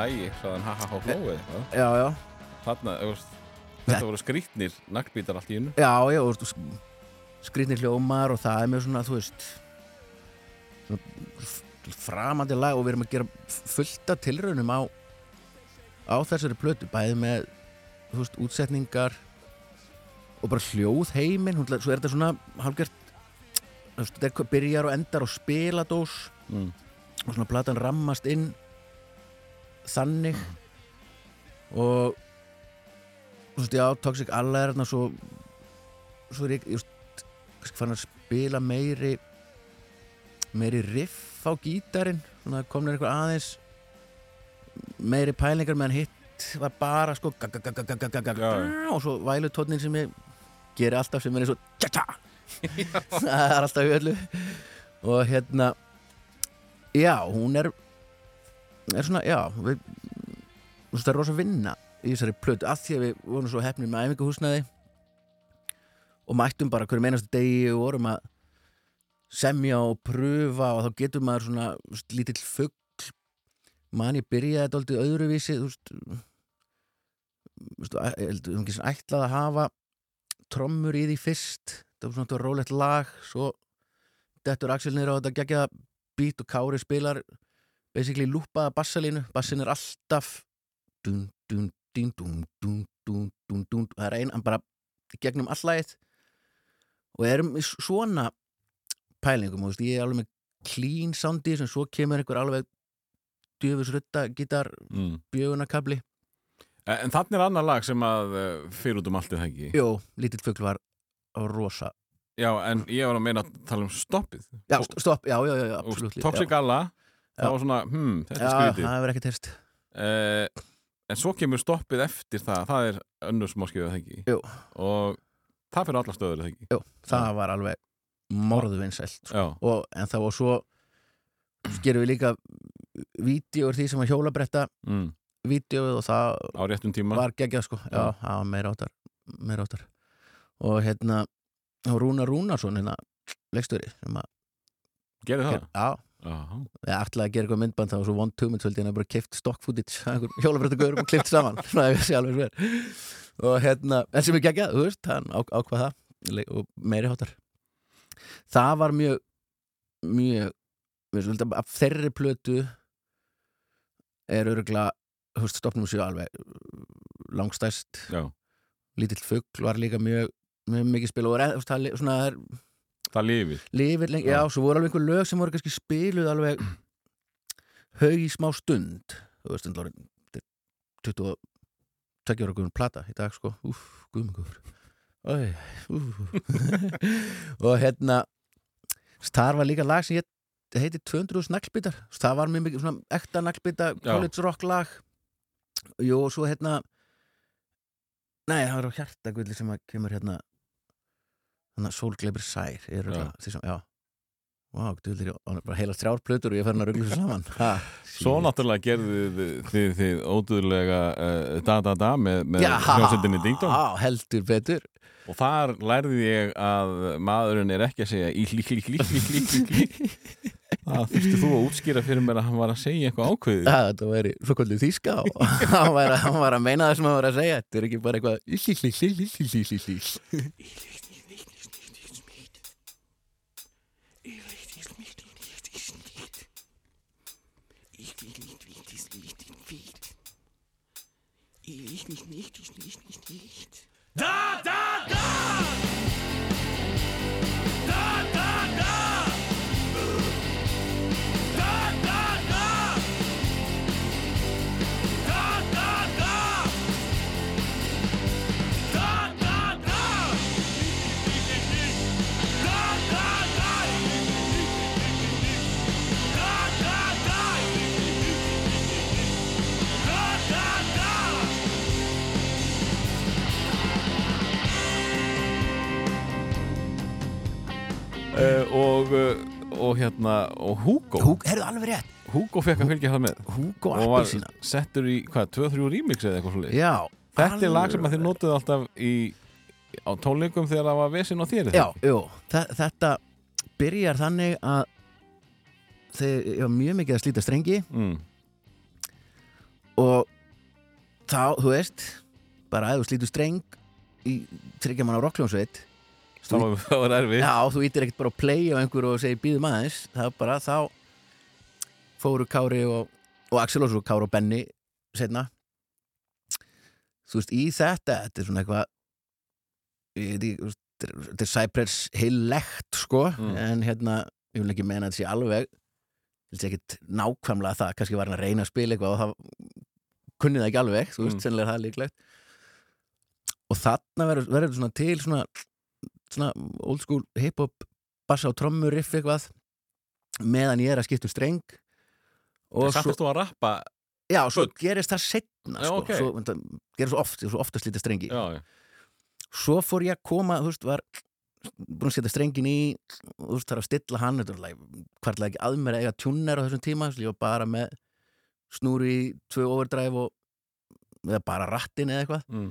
lægi hraðan ha ha ha eitthvað. Já, já, Þarna, veist, þetta voru skrítnir naglbítar allt í innu já, já, skrýtnir hljómar og það er mjög svona, þú veist svona framandi lag og við erum að gera fullta tilraunum á á þessari plötu, bæði með þú veist, útsetningar og bara hljóð heiminn svo er þetta svona hálfgert þú veist, þetta byrjar og endar á spiladós mm. og svona platan rammast inn þannig. Og þú veist, já, Toxic Alla er þarna svo svo er ég, ég veist fann að spila meiri meiri riff á gítarin svona kom nefnir eitthvað aðeins meiri pælingar meðan hitt var bara sko og svo vælutónin sem ég gerir alltaf sem er eins og það er alltaf í öllu. Og hérna já, hún er er svona, já við, þú veist, það er rosa vinna í þessari plötu, að því að við vorum svo hefnir með æfinguhúsnaði og mættum bara hverju meinastu degi og vorum að semja og pröfa og þá getur maður svona þú veist, lítill fugg man ég byrjaði þetta aldrei öðruvísi þú veist þú veist, ekki svona ætlað að hafa trommur í því fyrst. Það var svona þetta rólegt lag svo dettur Axel niður á þetta gegja beat og Kári spilar basically lúpaða bassalínu. Bassin er alltaf dún, dún, dún, dún, dún, dún, dún, dún. Það er einn, hann bara gegnum allægit og erum svona pælingum og ég er alveg með clean soundi sem svo kemur einhver alveg djöfusrutta gitar mm. bjögunarkabli. En þannig er annar lag sem að eh, fyrir út um allt er það ekki? Jó, Lítill Fögl var rosa. Já, en ég var að meina að tala um stoppið. Já, stopp, já, já, já, absolutt Toxic Alla það var svona, hmm, þetta er skrítið. það hefur ekki terst uh, En svo kemur stoppið eftir það Það er önnur smáskjöðu það Jú. Og það fyrir alla stöður það ekki? Jú, það var alveg morðvinsælt sko. En það var svo gerum við líka vídeour því sem var hjólabretta mm, vídeoið og það var geggjað sko. Já, Já. það var meira áttar, meira áttar. Og hérna og Rúnar Rúnarsson hérna að Gerði það? já, Já, ég ætlaði að gera eitthvað myndband það var svo vond tugmyndsvöldi en það bara kift stock footage af einhver hjólabretta gaurum og klift saman. Að ég og hérna, en sem er geggjað, þú veist hann á, ákvað það. Og meiri hátar það var mjög mjög við veist, af þeirri plötu er örugla þú veist, stopnum sér alveg uh, langstæst lítill fugl var líka mjög, mjög mikið spil og er, það, li- svona, það er það lifir. Lifir lengi, já. Svo voru alveg einhver lög sem voru kannski spiluð alveg haug í smá stund. Þú veist, þetta voru 20 tveggjur ára guðum plata í dag sko, Æ, úf. og hérna þar var líka lag sem ég heiti 200 naglbitar, það var mjög mikið svona ekta naglbita, Já. college rock lag. Og svo hérna nei, það var á hjartagulli sem að kemur hérna hann að sólgleipir sær er sem, já hann er bara heila þrjár plötur og ég fer hann að ruggla þessu saman ha, Svo náttúrulega gerðu þið, þið, ódúðlega uh, da-da-da með, með Já, hljómsveitinni Ding Dong Já, heldur betur og þar lærði ég að maðurinn er ekki að segja í lík, lík, lík, lík, lík, lík, lík. Það þurfti þú að útskýra fyrir mér að hann var að segja eitthvað ákveðið Já, þetta væri svo kvöldið þýska og hann var, að, hann var að meina það sem hann var að segja Þetta er ekki bara eitthvað lí, lí, lí, lí, lí, lí, lí, lí. uh, og, uh, og hérna og Hugo. Húk, herðu alveg rétt. Hugo fekk að fylgja það með. Hugo og var Appelsína settur í, hvað, 2-3 remix eða eitthvað svo Já Þetta er lag sem að þið notuðu alltaf í á tónleikum þegar það var vesinn á þér er það Já, ekki? jú, þe- þetta byrjar þannig að þegar ég var mjög mikið að slíta strengi. Mm. og þá, þú veist bara að þú slítur streng í tryggja mann á rockljónsveit það var, erfið Já, þú ítir ekkert bara að play á einhverju og segir býðum aðeins það var bara þá fóru Kári og, og Axel og svo Kári og Benny setna þú veist, í þetta þetta er svona eitthvað þetta er- þetta er Cypress heillegt sko Mm. en hérna, ég vil ekki meina að þetta sé alveg ég vil ekkert nákvæmlega það kannski var hann að reyna að spila eitthvað og það kunni það ekki alveg, þú veist, Mm. sennilega er það líklegt og þarna verður verður þetta svona til svona, svona old school hip-hop bassa og trommur riff eitthvað meðan ég er að skipta um streng og svo, Sattist þú að rappa já, svo Bull. gerist það setna sko, ok. svo, þetta gerist svo oft, svo oft að slita strengi Já, já, svo fór ég að koma, þú veist, var búin að setja strengin í þú veist, þarf að stilla hann hvarlega ekki að mér að eiga tjúner á þessum tíma, ég var bara með snúri í tvö overdrive og eða bara rattin eða eitthvað mm.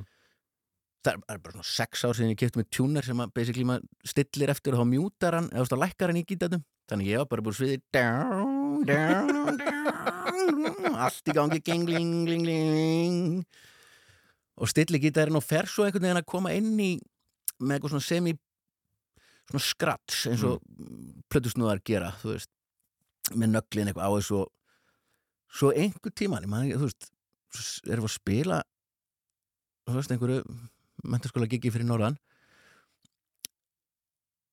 Það er- bara svona sex ár síðan ég kefti með tjúner sem að basically maður stillir eftir og þá mjútar hann, eða lækkar hann í gítatum þannig ég var bara búin sviði down, down, down, allt í gangi gling, gling, gling, gling og stilli gítarinn og fer svo einhvern veginn að koma inn í með eitthvað svona semi svona skrats eins og mm. plötusnúðar gera, þú veist með nöglin eitthvað á þessu og svo einhver ekki, þú veist erum við að spila þú veist, einhverju mentaskóla gigi fyrir norðan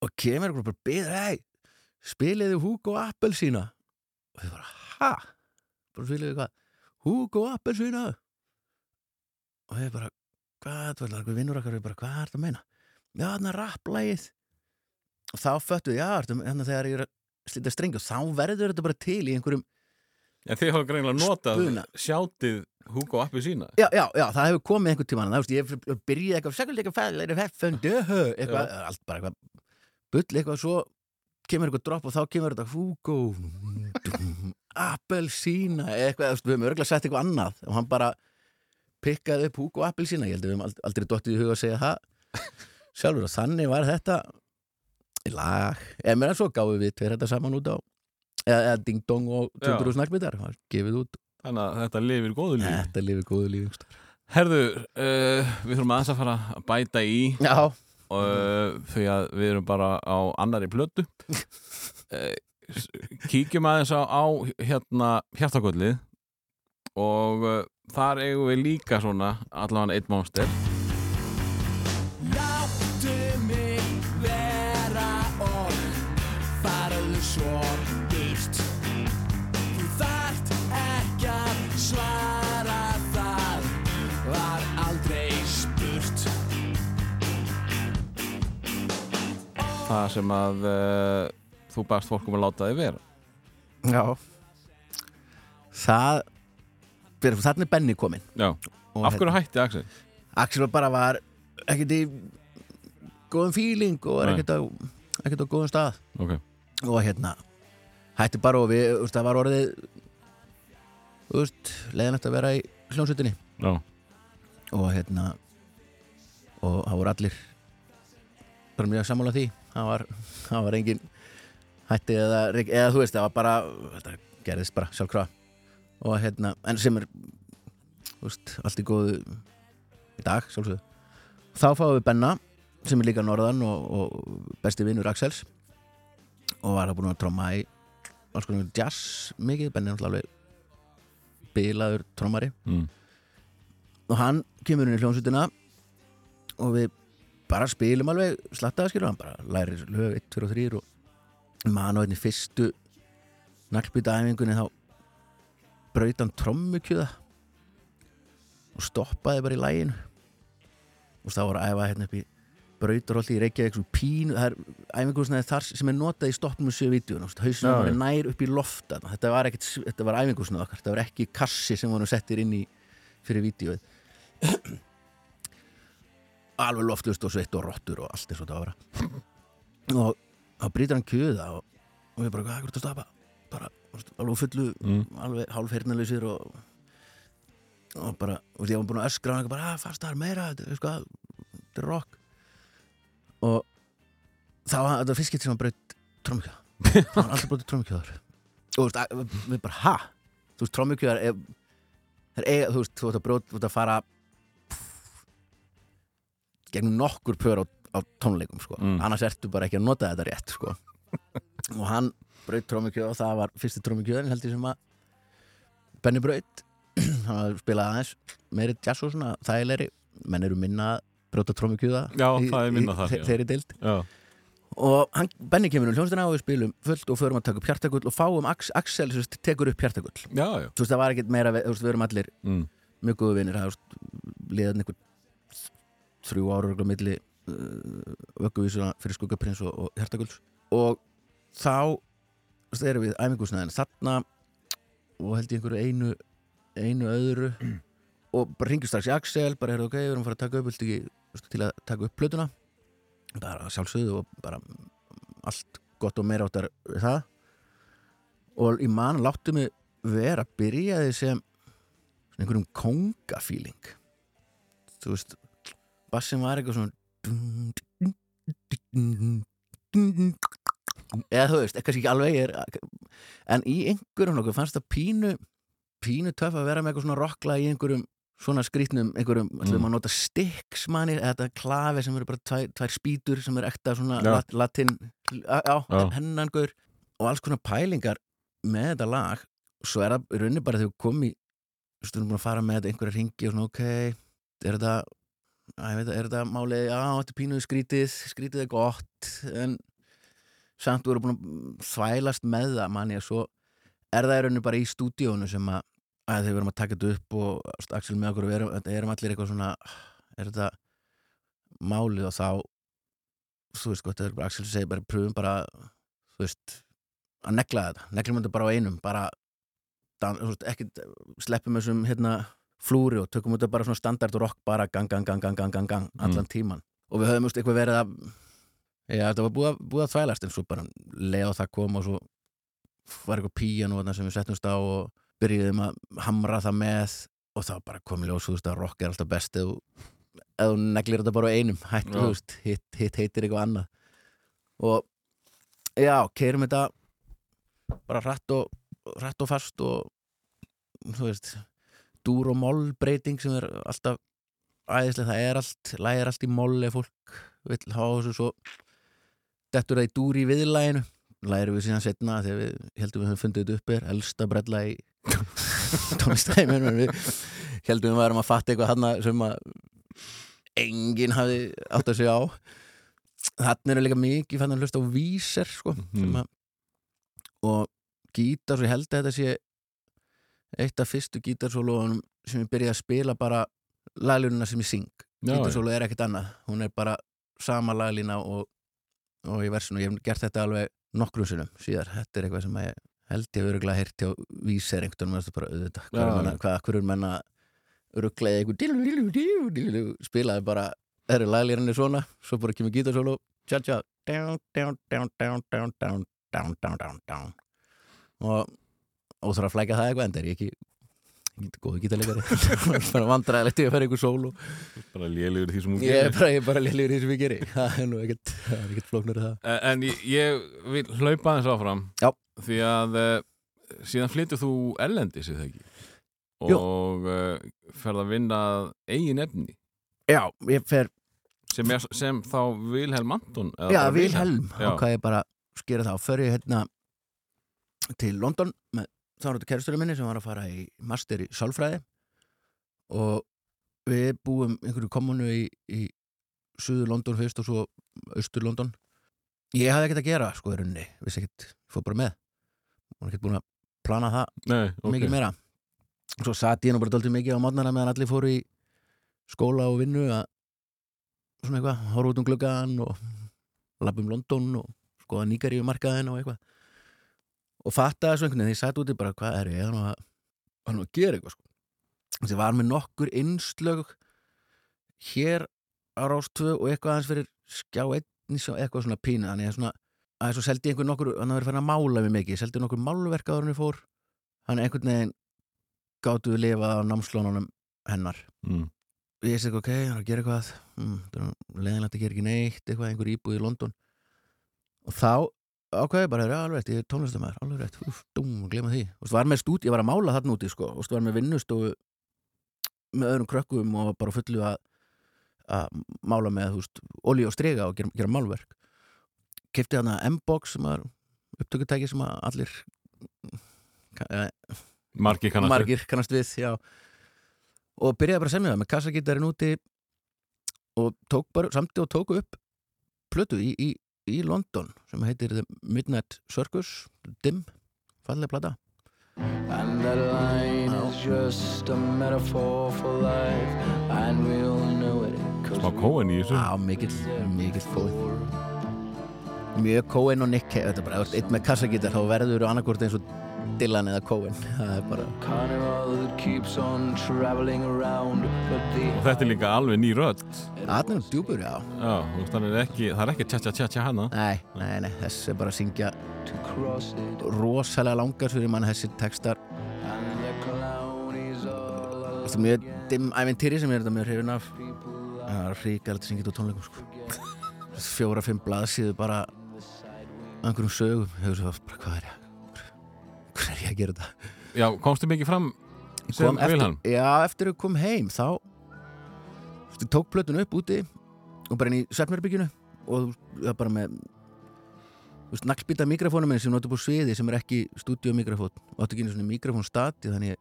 og kemur einhver bara byður, hei, spiliði Hugo Appelsína og þið bara, ha? bara spiliði hvað? Hugo Appelsína og ég bara, hvað, einhver vinnur okkar og bara, hvað er þetta að meina? Já, þarna rapplægið og þá föttuð, já, þannig þegar ég er að slita strengi og þá verður þetta bara til í einhverjum En þið hafa greinilega notað Spuna. sjátið Hugo appi sína? Já, já, já, það hefur komið einhvern tímann það, ég byrjaði eitthvað, eitthvað fælir feffund, eitthvað, allt bara eitthvað bull eitthvað, svo kemur eitthvað dropp og þá kemur þetta Hugo Appelsína eitthvað, við höfum örgulega sett eitthvað annað og hann bara pikkaði upp Hugo Appelsína, ég held að við höfum ald- aldrei dottið í huga að segja það. Sjálfur og þannig var þetta í lag, en mér að svo gáum við tveir þetta saman út á eða, eða Ding Dong og Já. 200 snarkbyttar, gefið út Þannig að þetta lifir góðu lífi. Þetta lifið góðu lífi Herðu, uh, við þurfum aðeins að fara að bæta í. Já, uh, því að við erum bara á annari plötu. Uh, Kíkjum aðeins á, á hérna hjartakvöldið og uh, þar eigum við líka svona allavega eitt monster það sem að uh, þú barst fólk um að láta þig vera. Já. Það Þannig er Benni kominn. Af hverju hætti Axel? Axel bara var ekkert í góðum fíling og Nei. ekkert á, ekkert á góðum stað. Ok, og hérna hætti bara og við, það var orðið leiðanlegt að vera í hljónsutinni já, og hérna og það voru allir bara mjög sammála því það var, það var engin hætti eða, eða þú veist, það var bara þetta gerðist bara sjálfkrafa. Og hérna, en sem er þú veist, allt í góðu í dag, sjálfsögðu. Þá fáum við Benna, sem er líka norðan og, og besti vinnur Axels. Og var það búin að tromma í alls konar jazz mikið, Benni er náttúrulega alveg bilaður trommari. Mm. og hann kemur inn í hljónsutina og við bara spilum alveg slattaða skilur hann bara lærir lög 1, 2 og 3 og mann á einni fyrstu naglbýta æfingunni þá braut hann trommukjöða og stoppaði bara í læginu og þá var að æfa hérna upp í brautarholti í Reykjavík svona pínu, það er æfingursnaði þar sem er notað í stoppnum sjö vídeo hausinn Já, var nær upp í lofta þetta var, var æfingursnað okkar þetta var ekki kassi sem voru settir inn í fyrir vídeoið alveg loftust og sveitt og rottur og allt eins og þetta var að vera. Og þá brýtur hann kjöða og, og við bara, hvað er þetta að stapa? Bara, alveg fullu Mm. alveg hálfheyrnalausir og og bara, og því að hann búin að öskra og hann bara, að meira, þetta er sko þetta er rock. Og þá þetta var getur sem hann braut trómukjöða hann var alltaf braut trómukjöðar og þú veist, við bara, ha? Þú veist, trómukjöðar er, er eiga, þú veist, þú veist þú veist að fara gegnum nokkur pör á, á tónleikum sko. Mm. annars ertu bara ekki að nota þetta rétt sko. og hann braut trómukjöð og það var fyrsti trómukjöðin held ég sem að Benny braut hann hafði spilað aðeins meiri jazz og svona þægilegri menn eru minna að brjóta trómukjöða Já, það er minna þar, já. þeirri dild já, og hann, Benny kemur um hljónstina og við spilum fullt og förum að taka upp hjartagull og fáum Ax, Axel sem sagt, tekur upp hjartagull þú veist það var ekkert meira við, veist, við erum allir Mm. mjög góðu vinnir það liðan einhver þrjú ára milli uh, vögguvísuna fyrir skuggaprins og, og hjartagulls. Og þá erum við æmingusnaðin þarna og held ég einhverju einu einu öðru og bara ringjum strax í Axel bara er það ok, við erum að fara að taka upp ekki, til að taka upp plötuna? Bara sjálfsögðu og bara allt gott og meira áttar það. Og í mann láttu mig vera byrjaði sem svona einhverjum kongafíling þú veist bassin var eitthvað svona eða þú veist, kannski ekki alveg er, en í einhverjum nokkuð fannst það pínu pínu töff að vera með eitthvað svona rockla í einhverjum svona skrýtnum, einhverjum, mm. ætlum að nota sticks manni, eða þetta klafi sem eru bara tvær, tvær spýtur sem eru ekta svona Já. lat, latin, á, á Já. hennangur og alls konar pælingar með þetta lag svo er það í rauninni bara þegar við komum í þú veist, við erum búin að fara með þetta einhverja ringi og svona ok, er þetta að, er þetta málið, já, þetta er pínuð skrítið skrítið er gott en samt við erum búin að þvælast með það manni að svo er það í rauninni bara í stúdíónu sem að, að þegar við erum að taka þetta upp og þú Axel með okkur og við erum, erum allir eitthvað svona er þetta málið og þá þú veist, gott, Axel segir bara pröfum bara þú veist, að negla þetta neglum þetta bara á einum bara þú ekkit, sleppum þessum hérna flúri og tökum þetta bara svona standard rock bara gang, gang, gang, gang, gang, gang, gang allan tíman og við höfum eitthvað verið að já, þetta var búið, að- búið að þvælast en svo bara leið og það kom og svo var eitthvað píano þarna sem við settumst á og byrjuðum að hamra það með og þá bara komið ljós, þú veist, að rock er alltaf best þú- ef þú neglir þetta bara á einum. Hættu, þú veist, hitt, hitt heitir eitthvað annað. Og já, keirum þetta bara hratt og, hratt og fast og þú veist dúr og moll breyting sem er alltaf æðislega, það er allt lægir allt í moll ef fólk vill hafa þessu svo dettur það í dúr í viðlæginu lærum við síðan setna þegar við heldum við höfum fundið þetta upp er elsta brella í tónlistæmin en við heldum við varum að fatta eitthvað hann sem að enginn hafi átt að segja á. Þannig er líka mikið fann að hlusta á víser sko, sem Mhm. að og gítar, svo ég held að þetta sé eitt af fyrstu gítarsólóðunum sem ég byrjaði að spila bara laglunina sem ég syng. Gítarsóló er ekkert annað, hún er bara sama laglína og, og í versinu, ég hef gert þetta alveg nokkrum sinnum síðar, þetta er eitthvað sem ég held ég hef öruglega heyrt hjá víser einhvern veginn. Bara auðvitað, hvað er menna, öruglega eitthvað spilaði bara er laglýran er svona svo bara kemur gítarsólu tja tja down, down, down, down, down, down, down, down, down og og þarf að flækja það eitthvað en það er ekki góðu gítarleikari. Bara vandræðilegt ég að fara einhver sól og bara lélugur því sem hún er gerir. bara, ég er bara lélegur í því sem ég geri. Það er nú ekkert, er ekkert flóknur það. Eh, En ég, ég vil hlaupa aðeins áfram. Já. Því að uh, síðan flyttur þú erlendis eða ekki. Og uh, ferð að vinna eigin efni. Já, ég fer, sem, er, sem þá Vilhelm Anton já, bara Vilhelm. Og hvað ég bara skera fer ég hérna til London með þáratu kæristurinn minni sem var að fara í master í sálfræði og við búum einhverju kommunu í, í suður London fyrst og svo austur London ég hafði ekkert að gera sko í rauninni, vissi ekkert, fór bara með. Og ekkert búin að plana það Nei, ok. mikið meira. Og svo satt ég nú bara dálítið mikið á mótnana meðan allir fóru í skóla og vinnu að svona eitthvað, horfa út um gluggan og labba um London og skoða nýgaríu markaðin og eitthvað og fatta þessu einhvern veginn, því ég satt úti bara hvað er ég, þannig að, að, að gera eitthvað sko. þessi var með nokkur innslög hér á Rástvö og eitthvað aðeins fyrir skjá einn eitthvað svona pína þannig að svona, að svo seldi ég einhver nokkur hann var fyrir að mála mig mikið, seldi nokkur málverk en ég fór. Hann einhvern veginn gáttu við lifað á námslónunum hennar. Mm. og ég segi ok, hann er að gera eitthvað. Mm, það er leðinlegt að gera ekki neitt eitthvað, einhver íbúð í London. Og þá ákveði bara, já, alveg rétt, ég er tónlistamæður alveg rétt, úf, dum, glema því og var með stúd, ég var að mála þarna úti, sko og var með vinnustofu með öðrum krökkum og bara fullu að að mála með, olí og strega og gera, gera málverk kefti hann að M-box sem var upptökutæki sem að allir eh, Margir kannast við. margir kannast við já. og byrjaði bara að semja það með kassagítarinn úti og tók bara samti og tóku upp plötu í, í, í London sem heitir The Midnight Circus Dim, fallega plata. And that line is just a metaphor for life, and we'll know it. 'cause Smá kóin í þessu. Á mikill, mikill kóin mjög kóin og Nick Cave þetta er bara, ef þú ert einn með kassagítar þá verður þú annarkvort eins og Dylan eða kóin það er bara, Og þetta er líka alveg ný rödd. Það er djúpur, já. Já, það er ekki, það er ekki tja tja tja tja hana. Nei, nei, nei, þess er bara að syngja rosalega langar fyrir mann þessi textar. Þetta er mjög dimm æventýri sem ég er þetta mjög hrifin af. Það er ríkalegt að syngja þetta á tónleikum sko. Fjóra, fimm blaðsíðu bara einhverjum sögum Hefur svo bara hvað er ég Hvað er ég að gera þetta? Já, komstu mikið fram sem Vilhelm? Já, eftir að kom heim þá ég tók plötun upp úti og bara inn í Svefnherbygginu og það bara með naglbýta mikrofónum minn sem notur búið sviði sem er ekki stúdíómikrofón. Og áttu ekki einu svona mikrofón stati þannig ég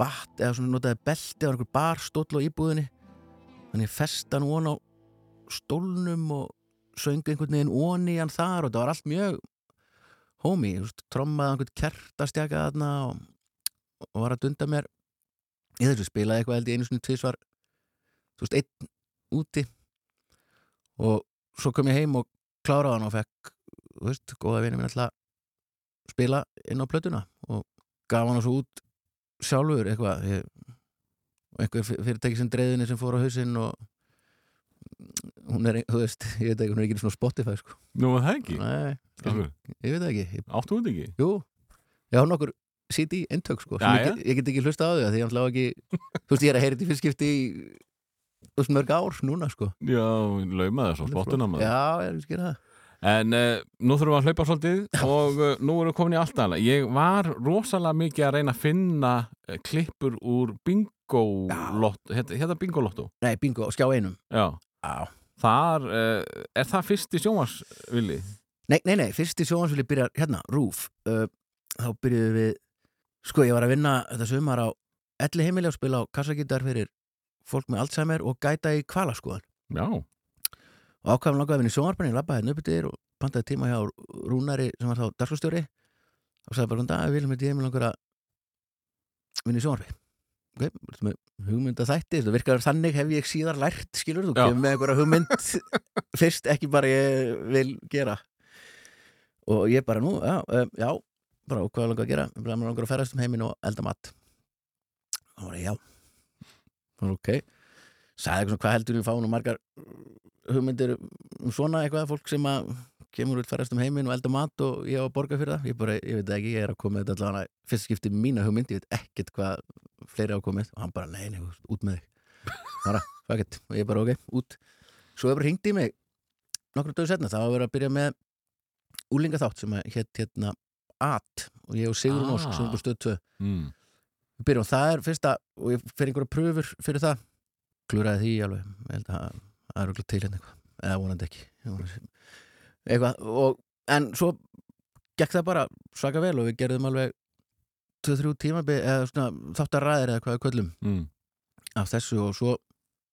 batt eða svona notaði belti á einhver bar stóll á íbúðinni. Þannig ég festa hann von á stólnum og söng einhvern veginn onni hann þar og það var allt mjög veist, trommaði einhvern kertastjaka þarna og, og var að dunda mér. Í þessu spilaði eitthvað held ég einu svona tvisvar þú veist, einn úti. Og svo kom ég heim og kláraði hann og fekk þú veist, góða vinur minn alltaf spila inn á plötuna og gaf hann svo út sjálfur eitthvað ég, fyr- fyrirtæki sem dreiðinni sem fór á hausinn og hún er, þú veist, ég veit ekki, hún er ekki svona Spotify sko. Nú, er það ekki? Nei, Akkur, ég veit ekki. Áttu þetta ekki? Jú, ég hafa nokkur CD eintök sko, Já, ég, get, ég get ekki hlusta á þau af því ég ætla ekki, þú veist, ég er að heyra þetta í fyrst skipti í veist, mörg ár núna sko. Já, laumaði svo spottuna maður. Já, ég vil skera það. En uh, nú þurfum við að hlaupa svolítið og uh, nú erum við komin í allt annað. Ég var rosalega mikið að reyna að finna uh, klippur úr bingo lotto, hérna, hérna bingo lotto. Nei, bingo, skjá einum. Já, Já. þar, uh, er það fyrsti sjónvarsvili? Nei, nei, nei, fyrst í sjóhansvili byrjar hérna, Rúf uh, þá byrjuðum við sko, ég var að vinna þetta sumar á elli heimili og spila á kassagítar fyrir fólk með Alzheimer og gæta í kvalaskoðan Já, og ákvæðum langaði að vinna í sjónvarpinni, ég labbaði hérna upp yfir og pantaði tíma hjá Rúnari sem var þá dagskostjóri og sagði bara, við viljum þetta ég mig langar að vinna í sjónvarpi. Ok, með hugmynda þætti þetta virkar þannig hef ég síðar lært skilur, þú kemur með einhverja hugmynd fyrst ekki bara ég vil gera. Og ég bara nú, já, um, já bara og hvað langar að gera, ég bara mig langar að ferðast um heiminn og elda mat. Og bara já. Bara ok. Sagði eitthvað hvað heldur við fáum nú margar hugmyndir um svona eitthvað fólk sem að kemur út færast um heiminn og elda mat og ég á að borga fyrir það. Ég, bara, ég veit ekki, ég er að koma þetta allavega fyrst skipti mína hugmynd, ég veit ekkert hvað fleiri ákomið og hann bara, nei, nei, út með þig. Bara, it, og ég bara, ok, út. Svo bara hringt í mig nokkrum döðu setna, það var að vera að byrja með úlingaþátt sem að hétt hérna AT og ég og Sigrun Ah. Ósk sem er bara stöð 2 mm. við byrjum, það er fyrsta og ég fer einhverja pröfur fyrir það. Klúraði því alveg, ég held að það er okkur til hérna eitthvað, eða vonandi ekki eitthvað, og en svo gekk það bara svaka vel og við gerðum alveg 2-3 tímabi, eða svona þáttaræðir eða hvað við köllum Mm. af þessu og svo,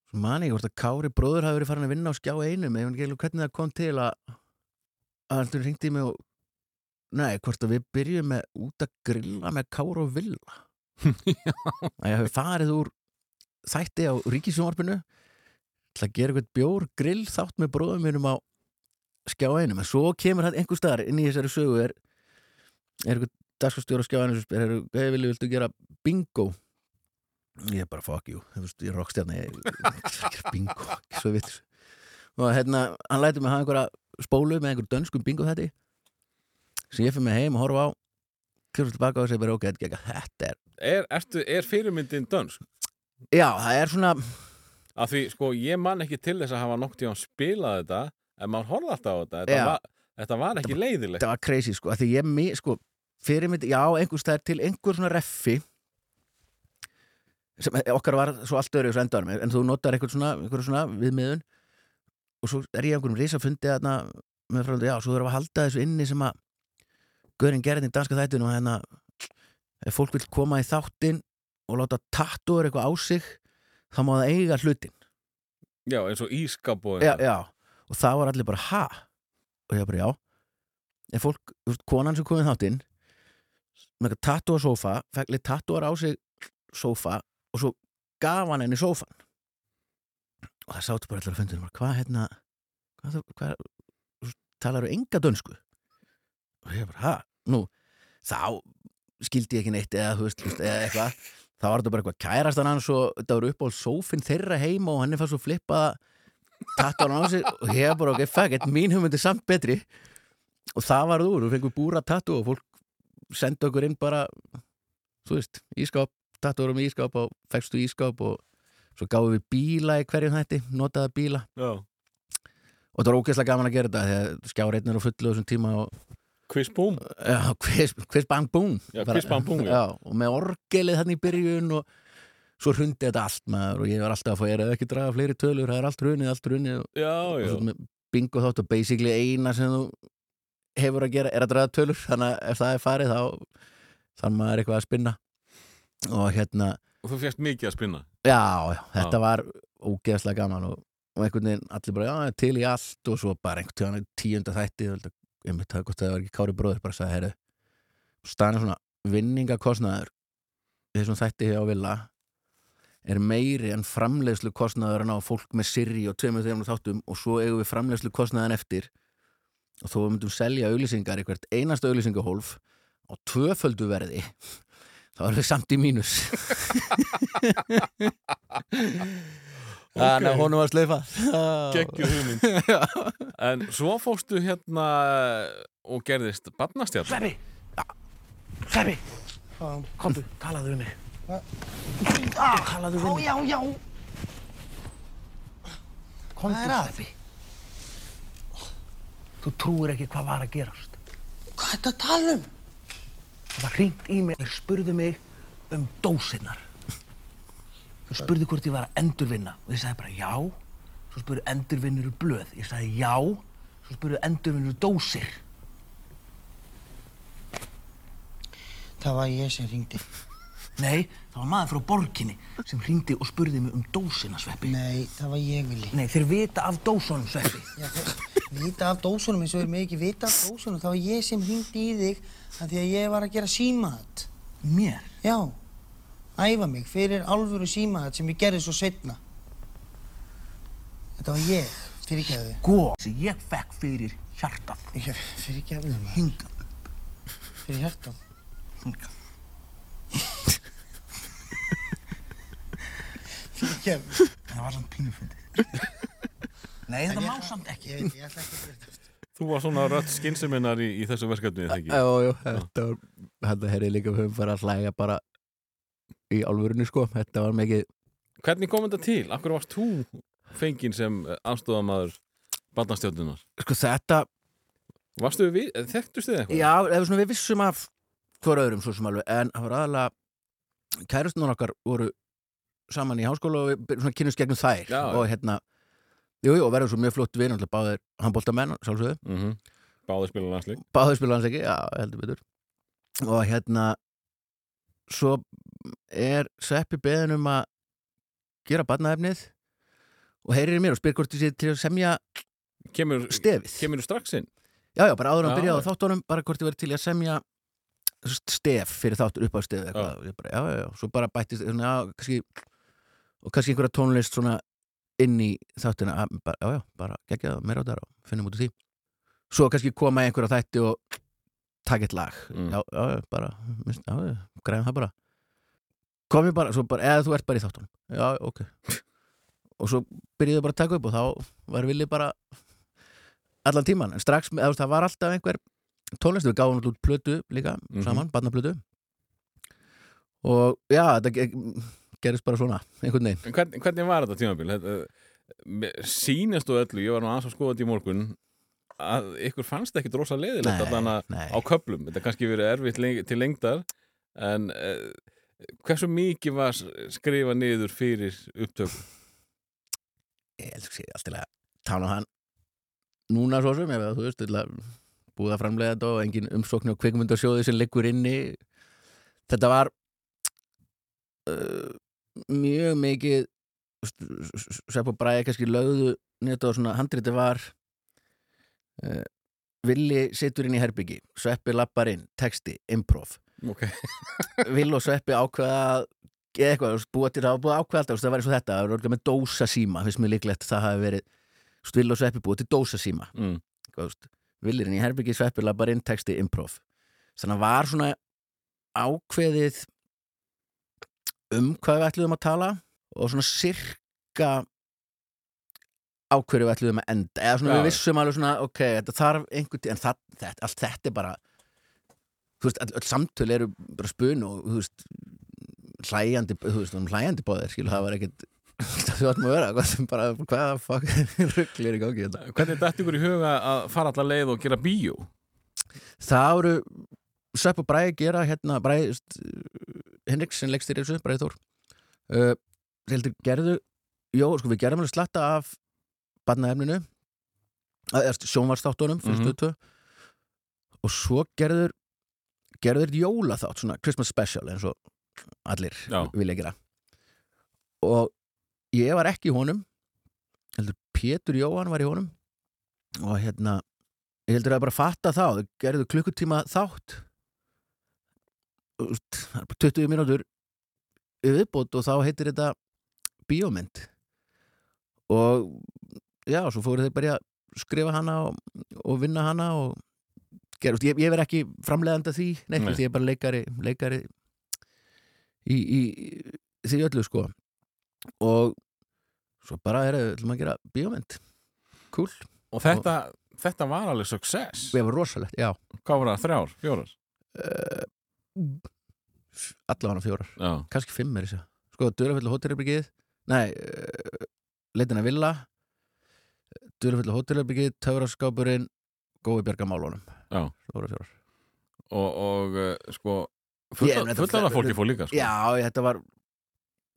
svo man ég hvort að Kári bróður hafi verið farin að vinna á skjá einum alveg hvernig það kom til að að hann ringdi mig og nei, hvort að við byrjum með út að grilla með Kára og Villa að ég hafi farið úr þætti á ríkisjónvarpinu til að gera eitthvað bjór grill þátt með bróðum mínum á skjá einum en svo kemur hann einhver staðar inn í þessari sögu er, er eitthvað dagskastjóra skjá einum sem spyr, "Heyrðu, hey, vilju, viltu gera bingo ég er bara fuck you veist, ég er rockstjarni ég er að gera bingo, ekki svo vitt og hérna, hann lætur mig hafa einhverja spólu með einhver dönskum bingo þetta sem ég fyrir mig heim og horfa á kjörfum tilbaka og segir bara ok, þetta er er er, ertu, er fyrirmyndin dönsk? já, það er svona Af því, sko, ég man ekki til þess að hafa nokt í hann spilað þetta en maður horfði alltaf á þetta. Þetta Já. var, þetta var ekki leiðilegt þetta var crazy sko, að því ég mi, sko, fyrirmynd, já, einhvers það er til einhver svona reffi sem okkar var svo allt öðru en þú notar einhver svona, svona viðmiðun og svo er ég einhverjum risafundi þarna með frá, já, svo þurfum við að halda þessu inni sem að Görin gerðin í danska þættinu og hérna ef fólk vil koma í þáttin og láta tattúur eitthvað á sig þá má það eiga hlutin Já, eins og ískap og já, já, og það var allir bara ha? Og ég bara já. En fólk, þú veist, konan sem kom í þáttinn með eitthvað tattú á sófa fekk litt tattúar á sig sófa og svo gaf hann henni sófan og það sáttu bara allir að fundinu hvað hérna hvað, hvað, þú veist, talar enga dönsku? Og ég bara, ha, nú þá skildi ég ekki neitt eða, þú veist, eða eitthvað. Þá var þetta bara eitthvað kærastan hans og þetta var upp á sófinn þeirra heima og henni fannst svo flippa tattu hann á sig og ég bara, ok, fuck it, mín hugmynd er samt betri og það var úr, við fengum búra tattu og fólk sendi okkur inn bara þú veist, ískáp, tattu um ískáp og fækstu ískáp og svo gáðum við bíla í hverjum þætti notaða bíla já. og það var ógeðslega gaman að gera þetta þegar skjáreitnir og fullu á þessum tíma og Quiz boom quiz bang boom Já, Bara- quiz bang boom, já. já Og með orgelið þannig í byrjun og svo hrundi þetta allt maður og ég var alltaf að er það ekki að draga fleiri tölur? Það er allt hrunið, allt hrunið. Og, bingo þátt og basically eina sem þú hefur að gera er að draga tölur. Þannig að ef það er farið þá þannig maður eitthvað að spinna. Og hérna, Og þú fjast mikið að spinna? Já, já þetta Já. var ógeðslega gaman og, og einhvern veginn allir bara, já, til í allt. Og svo bara einhvern tíðan tíunda þætti ég myndi að það var ekki Kári bróður bara sagði, herru, staðan er svona vinningakostnaður þessum þætti hjá Villa er meiri en framleiðslu kostnaður að ná fólk með sirri og tveimur þeimur þáttum og svo eigum við framleiðslu kostnaðan eftir. Og þó við myndum selja auglýsingar í hvert einasta auglýsingahólf á tvöföldu verði þá erum við samt í mínus. Þannig að honum var sleifa Gekkju hugmynd. En svo fóstu hérna og gerðist barnastjarn Sveppi! Sveppi! Komdu, talaðu um mig Um mig. Já, já, Komdu, Hvað er að? Sveppi Þú trúir ekki hvað var að gerast. Hvað er þetta að tala um? Það var hringt í mig Þeir spurðu mig um dósinnar Þú spurðu hvort ég var að endurvinna. Og ég sagði bara já. Svo spurðu endurvinnur blöð? Ég sagði já. Svo spurðu endurvinnur dósir? Það var ég sem ringdi. Nei, það var maður frá borginni sem hringdi og spurði mig um dósina, Sveppi Nei, það var ég, Vili. Nei, þeir vita af dósunum, Sveppi Já, þeir vita af dósunum eins og þeir mig ekki vita af dósunum. Það var ég sem ringdi í þig af því að ég var að gera símaðat. Mér? Já, æfa mig fyrir alvöru símaðat sem ég gerði svo setna. Þetta var ég, fyrirgefðu. Góð sem ég fekk fyrir hjartað Ég fyrirgefðu maður, Hingað fyrir hjartan. Fyrirgefðu. Það var svona pínufundið. Nei, þetta má samt ekki. Ég veit, ég ætla ekki að gera þetta. Þú var svona rödd skynseminar í, í þessu verkefni, eða ekki? Já, já, þetta var, þetta herri líka við höfum farið að hlæga bara í álfurinu sko, þetta var mikið Hvernig kom þetta til? Akkur varst þú fenginn sem aðstofamaður barnastjórnunar? sko þetta, Varstu við, þekktust þið eitthvað? já, eða svona við vissum af hver öðrum svo sem alveg, en það var aðalega kærustunar okkar voru saman í háskóla og kynnust gegnum þær Já, og hérna, jú, jú, og verðum svo mjög flott við náttúrulega báðir handbóltamenn, sjálfsögðu Mm -hmm. Báði spila landsleik báðir spila hans ekki, já, heldur betur og hérna svo er Sveppi beðin um að gera barnaefnið og heyrir mér og spyr hvort þið sé til að semja Kemur, stefið kemur þú strax inn? já, já, bara áður en Já, að byrja á þáttunum bara hvort þið verið til að semja stef fyrir þáttur upp á stef Já. já. Bara, já, já, svo bara bættist já, kannski, og kannski einhverja tónlist svona inn í þáttina. Að, bara, já, já, bara gegja það meira á það og finnum út af því. Svo kannski koma einhverja þætti og taka eitt lag. Mm. já, já, bara, já, græðum það bara. Komi bara, bara, eða þú ert bara í þáttunum. Já, ok. Og svo byrjuðu bara að taka upp og þá var villi bara allan tíman, en strax, það var alltaf einhver tónlist, við gáum út plötu líka Mhm. saman, barnaplötu. Og já, þetta gerist bara svona, einhvern veginn. Hvern, hvernig var þetta mér- sýnist og öllu, ég var nú aðeins að skoða þetta í morgun að ykkur fannst ekki drosa leiðilegt allan á köplum, þetta kannski verið erfitt leng til lengdar en uh, hversu mikið var skrifa niður fyrir upptöku? ég held að sé alltaf að tala um hann núna svo sem, ef að þú veist til að búið að framlega þetta og engin umsókn og kvikmyndasjóði sem liggur inni. Þetta var uh, mjög mikið Sepp og Bræði kannski lögðu nýtt og svona handriti var uh, Villi situr inn í herbyggi Sveppi lappar inn, texti, improv. Ok, Vill og Sveppi ákveða að eða eitthvað, búa til það búið ákveða alltaf, það var eins og þetta, það var örugglega með dósa síma finnst mér líklegt að það hafi verið Vill og Sveppi búið til dósa síma. Mm. Villirinn í herbyggi Sveppi lappar inn, texti, improv. Þannig að var svona ákveðið um hvað við ætluðum að tala og svona sirka á hverju við ætluðum að enda eða svona Já. við vissum alveg svona ok, þetta þarf einhvern tíð en það, þetta, allt þetta er bara þú veist, öll, öll samtöl eru bara spun og þú veist hlæjandi, þú veist, um hlæjandi bóðir skilu, það var ekkert þú ætlum að vera, bara hvaða fuck rugglir í gangi þetta hvernig dætti ykkur í huga að fara allar leið og gera bíó? það voru Sepp og Bræði gera hérna Bræði Henriks sem leggst í þessu, Bræði Þór uh, heldur gerðu jó, sko við gerðum alveg slatta af barnaefninu sjónvarstáttunum fyrir Mhm. mm -hmm. og svo gerður gerður jólaþátt, svona Christmas special eins og allir Já. vilja gera og ég var ekki í honum heldur Pétur Jóhann var í honum og hérna ég heldur að bara fatta þá, þau gerðu klukkutíma þátt Þú veist, það er bara 20 mínútur viðbót og þá heitir þetta bíómynd og já, svo fóru þeir bara að skrifa hana og, og vinna hana og gera, ég, ég verð ekki framleiðandi að því, neitt, Nei. ég er bara leikari leikari í, í, í því öllu sko og svo bara er það að gera bíómynd cool, Og þetta, þetta var alveg success við erum rosalegt, já Hvað var það? Þrjár? Fjórar? uh, allavega fjórar Já, kannski fimm er þessu sko, Durafull hótelherbyggið nei, uh, leitin að villa Durafull hótelherbyggið Töfraskápurinn Gói bjargamálunum Já. Fjórar, fjórar. og, og uh, sko Ég- þetta- fullana fólki fór líka sko. já, þetta var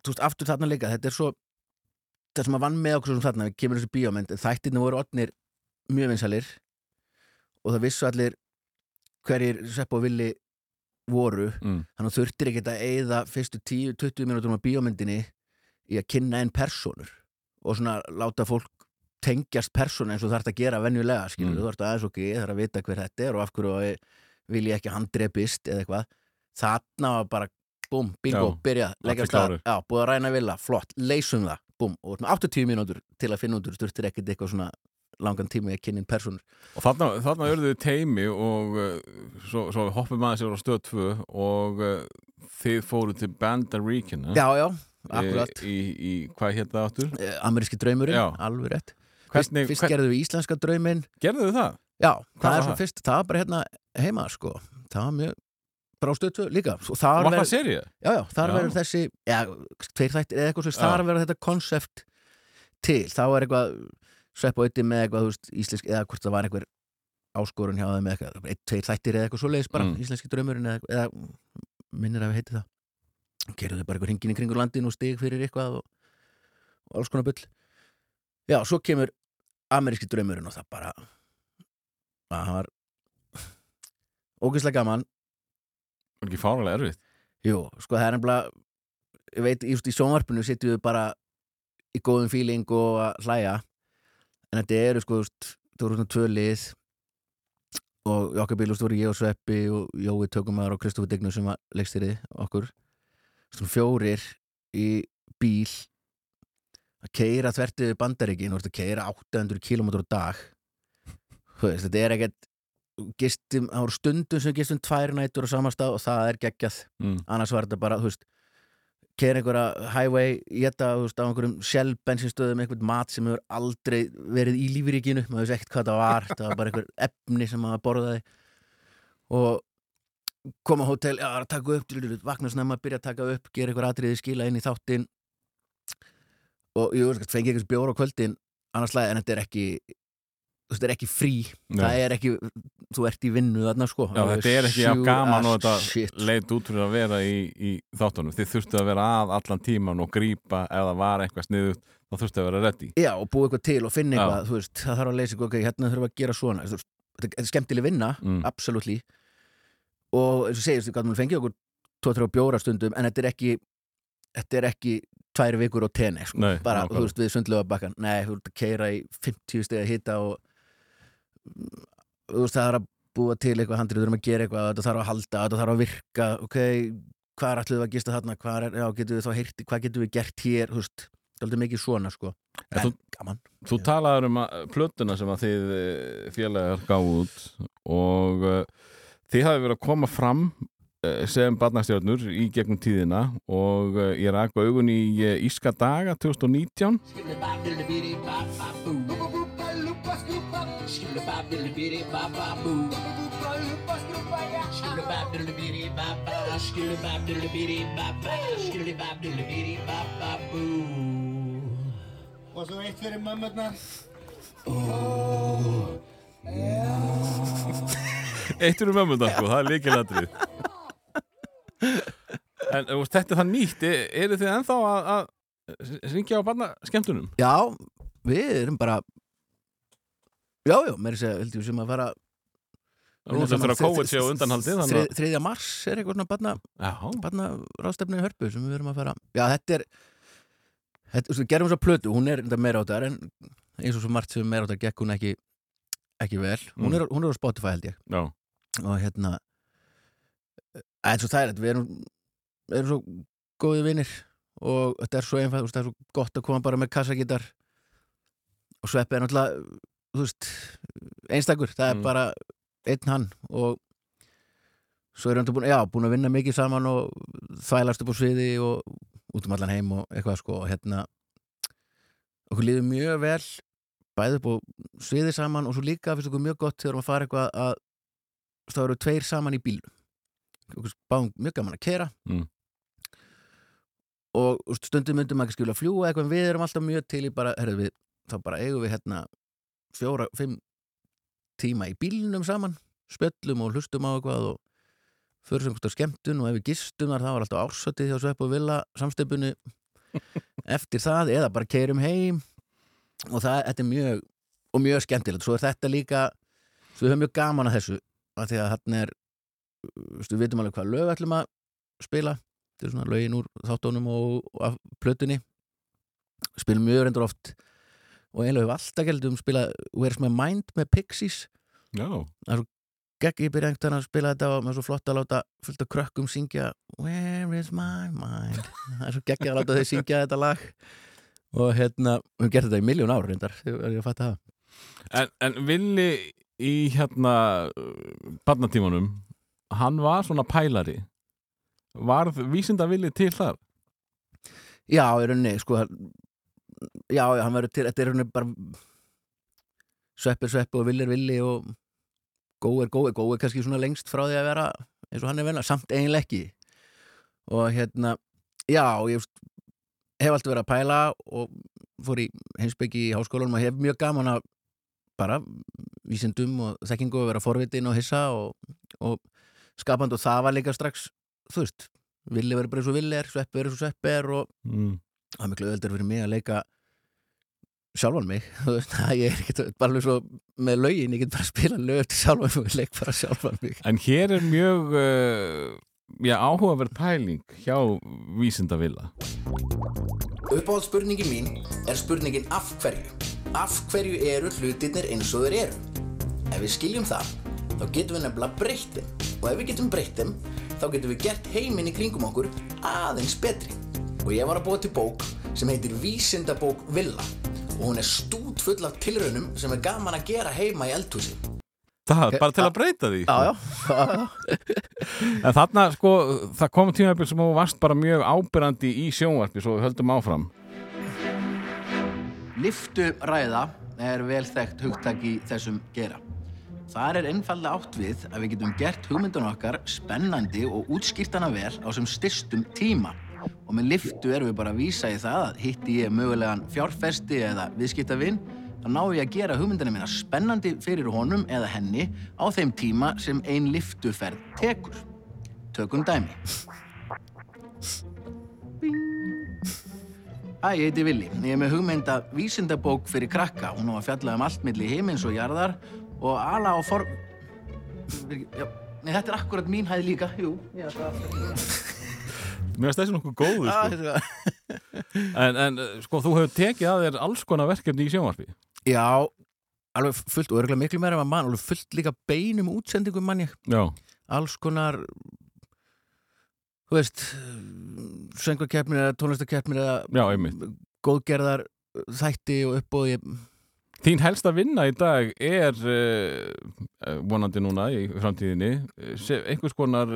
þú veist, aftur þarna líka, þetta er svo það sem að vann með okkur sem þarna við kemur þessu bíómynd, þættirni voru odnir mjög vinsalir og það vissu allir hverjir Sepp og Villi voru mm. þannig þurftir ekki að eyða fyrstu 10-20 minútur á bíómyndinni í að kynna einn personur og svona láta fólk tengjast persónu eins og það ert að gera venjulega Mm. þú ert aðeins ok, það er að vita hver þetta er og af hverju vil ég ekki handrepist eða eitthvað. Þarna var bara, búm, bingo, byrja leggja stað, já, búið að ræna villa, flott leysum það, búm, og þú ert með 80 mínútur til að finna út þurftir ekkert eitthvað svona langan tíma í að kynna inn personur Og þarna, þarna örðuðu teimi og uh, svo, svo hoppum aðeins yfir á stöð 2 og uh, þið fóru til Bandaríkina já, já, akkurat. í, í hvað hétt það áttur? Eh, Ameríski draumurinn, alveg rétt. Hvernig, Fyrst, hvern, gerðum við íslenska drauminn. Gerðu þið það? Já, Hvað það var er svo það? fyrst, það var bara hérna heima sko, það var mjög bara á stötu líka, og Var þar það serið? já, já, þar verður þessi já, tveir þættir eða eitthvað svo, þar verður þetta konsept til, þá er eitthvað svepp og eitthvað með eitthvað, þú veist, íslensk eða hvort það var einhver áskorun hjá þeim eða eitthvað, eitt, tveir þættir eða eitthvað svo leiðis bara, Mm. íslenski draumurinn eða, eða minnir að við heiti það gerðu þau bara eitthvað hringin í kringur landin og stig fyrir eitthvað og, og alls konar bull já, svo kemur ameríski draumurinn og það bara að hann var ógeðslega gaman Var ekki fáralega erfitt? jú, sko það er nefnilega ég veit, just í sjónvarpinu sitjum við bara í góðum fíling og að hlæja en þetta eru sko, þú voru svona tvö lið og okkar bíl, þú veist, voru ég og Sveppi og Jói Tökumar og Kristofur Dignur sem að leikstýri okkur. Svona fjórir í bíl að keira þvertið bandaríkin, að keira 800 km á dag. Veist, þetta er ekkert gistum, það voru stundum sem gistum tvær nætur á samastað og það er geggjað. Mm. annars var þetta bara, þú veist keira einhverja highway í þetta, á einhverjum shell bensinstöðum, einhvern mat sem hefur aldrei verið í lífríkinu maður veist ekkert hvað það var, það var bara einhver efni sem maður borðaði. Og koma á hótel, já, að taka upp vakna snemma, byrja að taka upp, gera einhver atriði skila inn í þáttinn. Og jú, fengi einhvers bjór á kvöldin annars lagi, en þetta er ekki þetta er ekki frí. Það er ekki, þú ert í vinnu þarna sko. Já, þetta er ekki af gaman og þetta shit. leit út fyrir að vera í, í þáttunum. Þið þurftu að vera að allan tíman og grípa ef það var eitthvað sniðut, þá þurftu að vera ready. Já, og búa eitthvað til og finna eitthvað, veist, það þarf að leysa eitthvað, ok, hérna þurfum að gera svona, veist, þetta er- skemmtileg vinna, Mm. absolutt og eins og segist, við gætum fengið okkur 2-3 bjóra stundum, en þetta er ekki þetta er ekki tvær vikur og tenni, sko, Nei, bara, veist, við sundlega bakkan, nei, þú veist, að keira í 50 steg að hita og þú veist, það er að búa til eitthvað handrið, við þurfum að gera eitthvað, þetta þarf að halda, þetta þarf að virka, ok, hvað er allir að gista þarna, hvað er, já, getum við þá heyrti, hvað getum við gert hér, þú veist, það er aldrei mikið svona, sko, En þú- gaman. Þú talaður um að, plötuna sem að þið eh, félagar gáðu út og uh, þið hafið verið að koma fram uh, sem barnastjörnur í gegnum tíðina og uh, ég rak augun í uh, Íska daga 2019 Og svo eitt fyrir mömmurnar. Eitt eru mömmundan sko, það er líkilatrið En þetta er það nýtt e- eru þið ennþá að, að ringja á barnaskemmtunum? Já, við erum bara Já, já, mér er að segja, heldur við sem að fara Nú þetta er að COVID sé á undanhaldi Þriðja mars er eitthvað svona barna, ráðstefni í hörpu sem við erum að fara Já, þetta er þetta, þú veist, Við gerum svo plötu, hún er meira á þetta en eins og svo margt sem meira á þetta gekk hún ekki ekki vel, hún Mm. er, hún er á Spotify held ég. Já, og hérna en svo það er þetta, við erum við erum svo góði vinnir og þetta er svo veist, það er svo gott að koma bara með kassagítar. Og sveppi er náttúrulega veist, einstakur, það er Mm. bara einn hann og svo erum við búin, já, búin að vinna mikið saman og þvælast upp á sviði og út um allan heim og eitthvað sko og hérna okkur líður mjög vel bæði upp á sviði saman og svo líka finnst okkur mjög gott þegar að fara eitthvað að þá eru tveir saman í bílum okkur báðum mjög gaman að kera Mm. og stundum myndum maður ekki skilja að fljúga eitthvað en við erum alltaf mjög til í bara, herrðu við þá bara eigum við hérna fjóra, fimm tíma í bílnum saman spjöllum og hlustum á eitthvað og fyrir sem á skemmtun og ef við gistum þar þá var alltaf ársötið hjá Svepp og Villa samstöpunni eftir það eða bara keirum heim og það, þetta er mjög og mjög skemmtilegt, svo er þetta líka svo við höfum mjög gaman að þessu af því að hann er við vitum alveg hvað lög ætlum að spila. Þetta er svona lögin úr þáttónum og, og af plötunni. Spilum mjög reyndur oft og eiginlega við alltaf gældum spila Where's My Mind með Pixies. Já, gegg ég byrja einhvern veginn að spila þetta og með svo flott að láta fullt af krökkum syngja Where is my mind? Það er svo gegg að láta þau syngja þetta lag. Og hérna, við höfum gert þetta í miljón ár reyndar, þegar ég að fatta það. En, en villi í hérna barnatímanum hann var svona pælari. Varð vísinda villi til þar? Já, í rauninni, sko það- Já, já, hann verður til, þetta er rauninni bara Sveppir, sveppi og villir, villi og góð er góð, góð er kannski svona lengst frá því að vera eins og hann er venna, samt eiginlega ekki og hérna já, ég hef alltaf verið að pæla og fór í heimsbyggi í háskólanum og hef mjög gaman að bara vísindum og þekkingu og vera forvitin og hissa og, og skapandi og það var líka strax þú veist, villi verður bara eins og villi er sveppi verður eins og sveppi er og mm. Það er miklu öðeldur fyrir mig að leika sjálfan mig þú veist, það ég er ekki bara alveg svo með lögin, ég get bara að spila lög til sjálfan mig og leik bara sjálfan mig. En hér er mjög uh, já, áhugaverð pæling hjá vísindavilla. Uppáhald spurningi mín er spurningin af hverju? Af hverju eru hlutirnir eins og þeir eru? Ef við skiljum það þá getum við nefnilega breytt þeim. Og ef við getum breytt þeim þá getum við gert heiminn í kringum okkur aðeins betri og ég var að búa til bók sem heitir Vísindabók Villa og hún er stút full af tilraunum sem er gaman að gera heima í eldhúsi Það, bara til að breyta því Já, já. En þarna, sko, það kom tímabil sem þú varst bara mjög ábyrrandi í sjónvarpi svo við höldum áfram Liftu ræða er vel þekkt hugtak í þessum gera. Þar er einfallega átt við að við getum gert hugmyndun okkar spennandi og útskýrtana vel á sem styrstum tíma. Og með liftu erum við bara að vísa í það að hitti ég mögulegan fjárfesti eða viðskiptavinn þá ná ég að gera hugmyndina mína spennandi fyrir honum eða henni á þeim tíma sem ein liftuferð tekur. Tökum dæmi. Hæ, ég heiti Willi. Ég er með hugmynda vísindabók fyrir krakka. Hún á að fjalla um allt milli himins og jarðar og ala á form... Nei, þetta er akkurat mín hæð líka. Jú, ég ætla að... Mér finnst þessi nokkuð góður, Ah, sko. En, en sko, þú hefur tekið að þér alls konar verkefni í sjónvarpi. Já, alveg fullt og örgulega miklu meira en mann, alveg fullt líka beinum útsendingum mann ég. Já, Alls konar, þú veist, söngvakeppnir eða tónlistakeppnir eða góðgerðar þætti og uppbóði. Þín helsta vinna í dag er uh, vonandi núna í framtíðinni eh, einhvers konar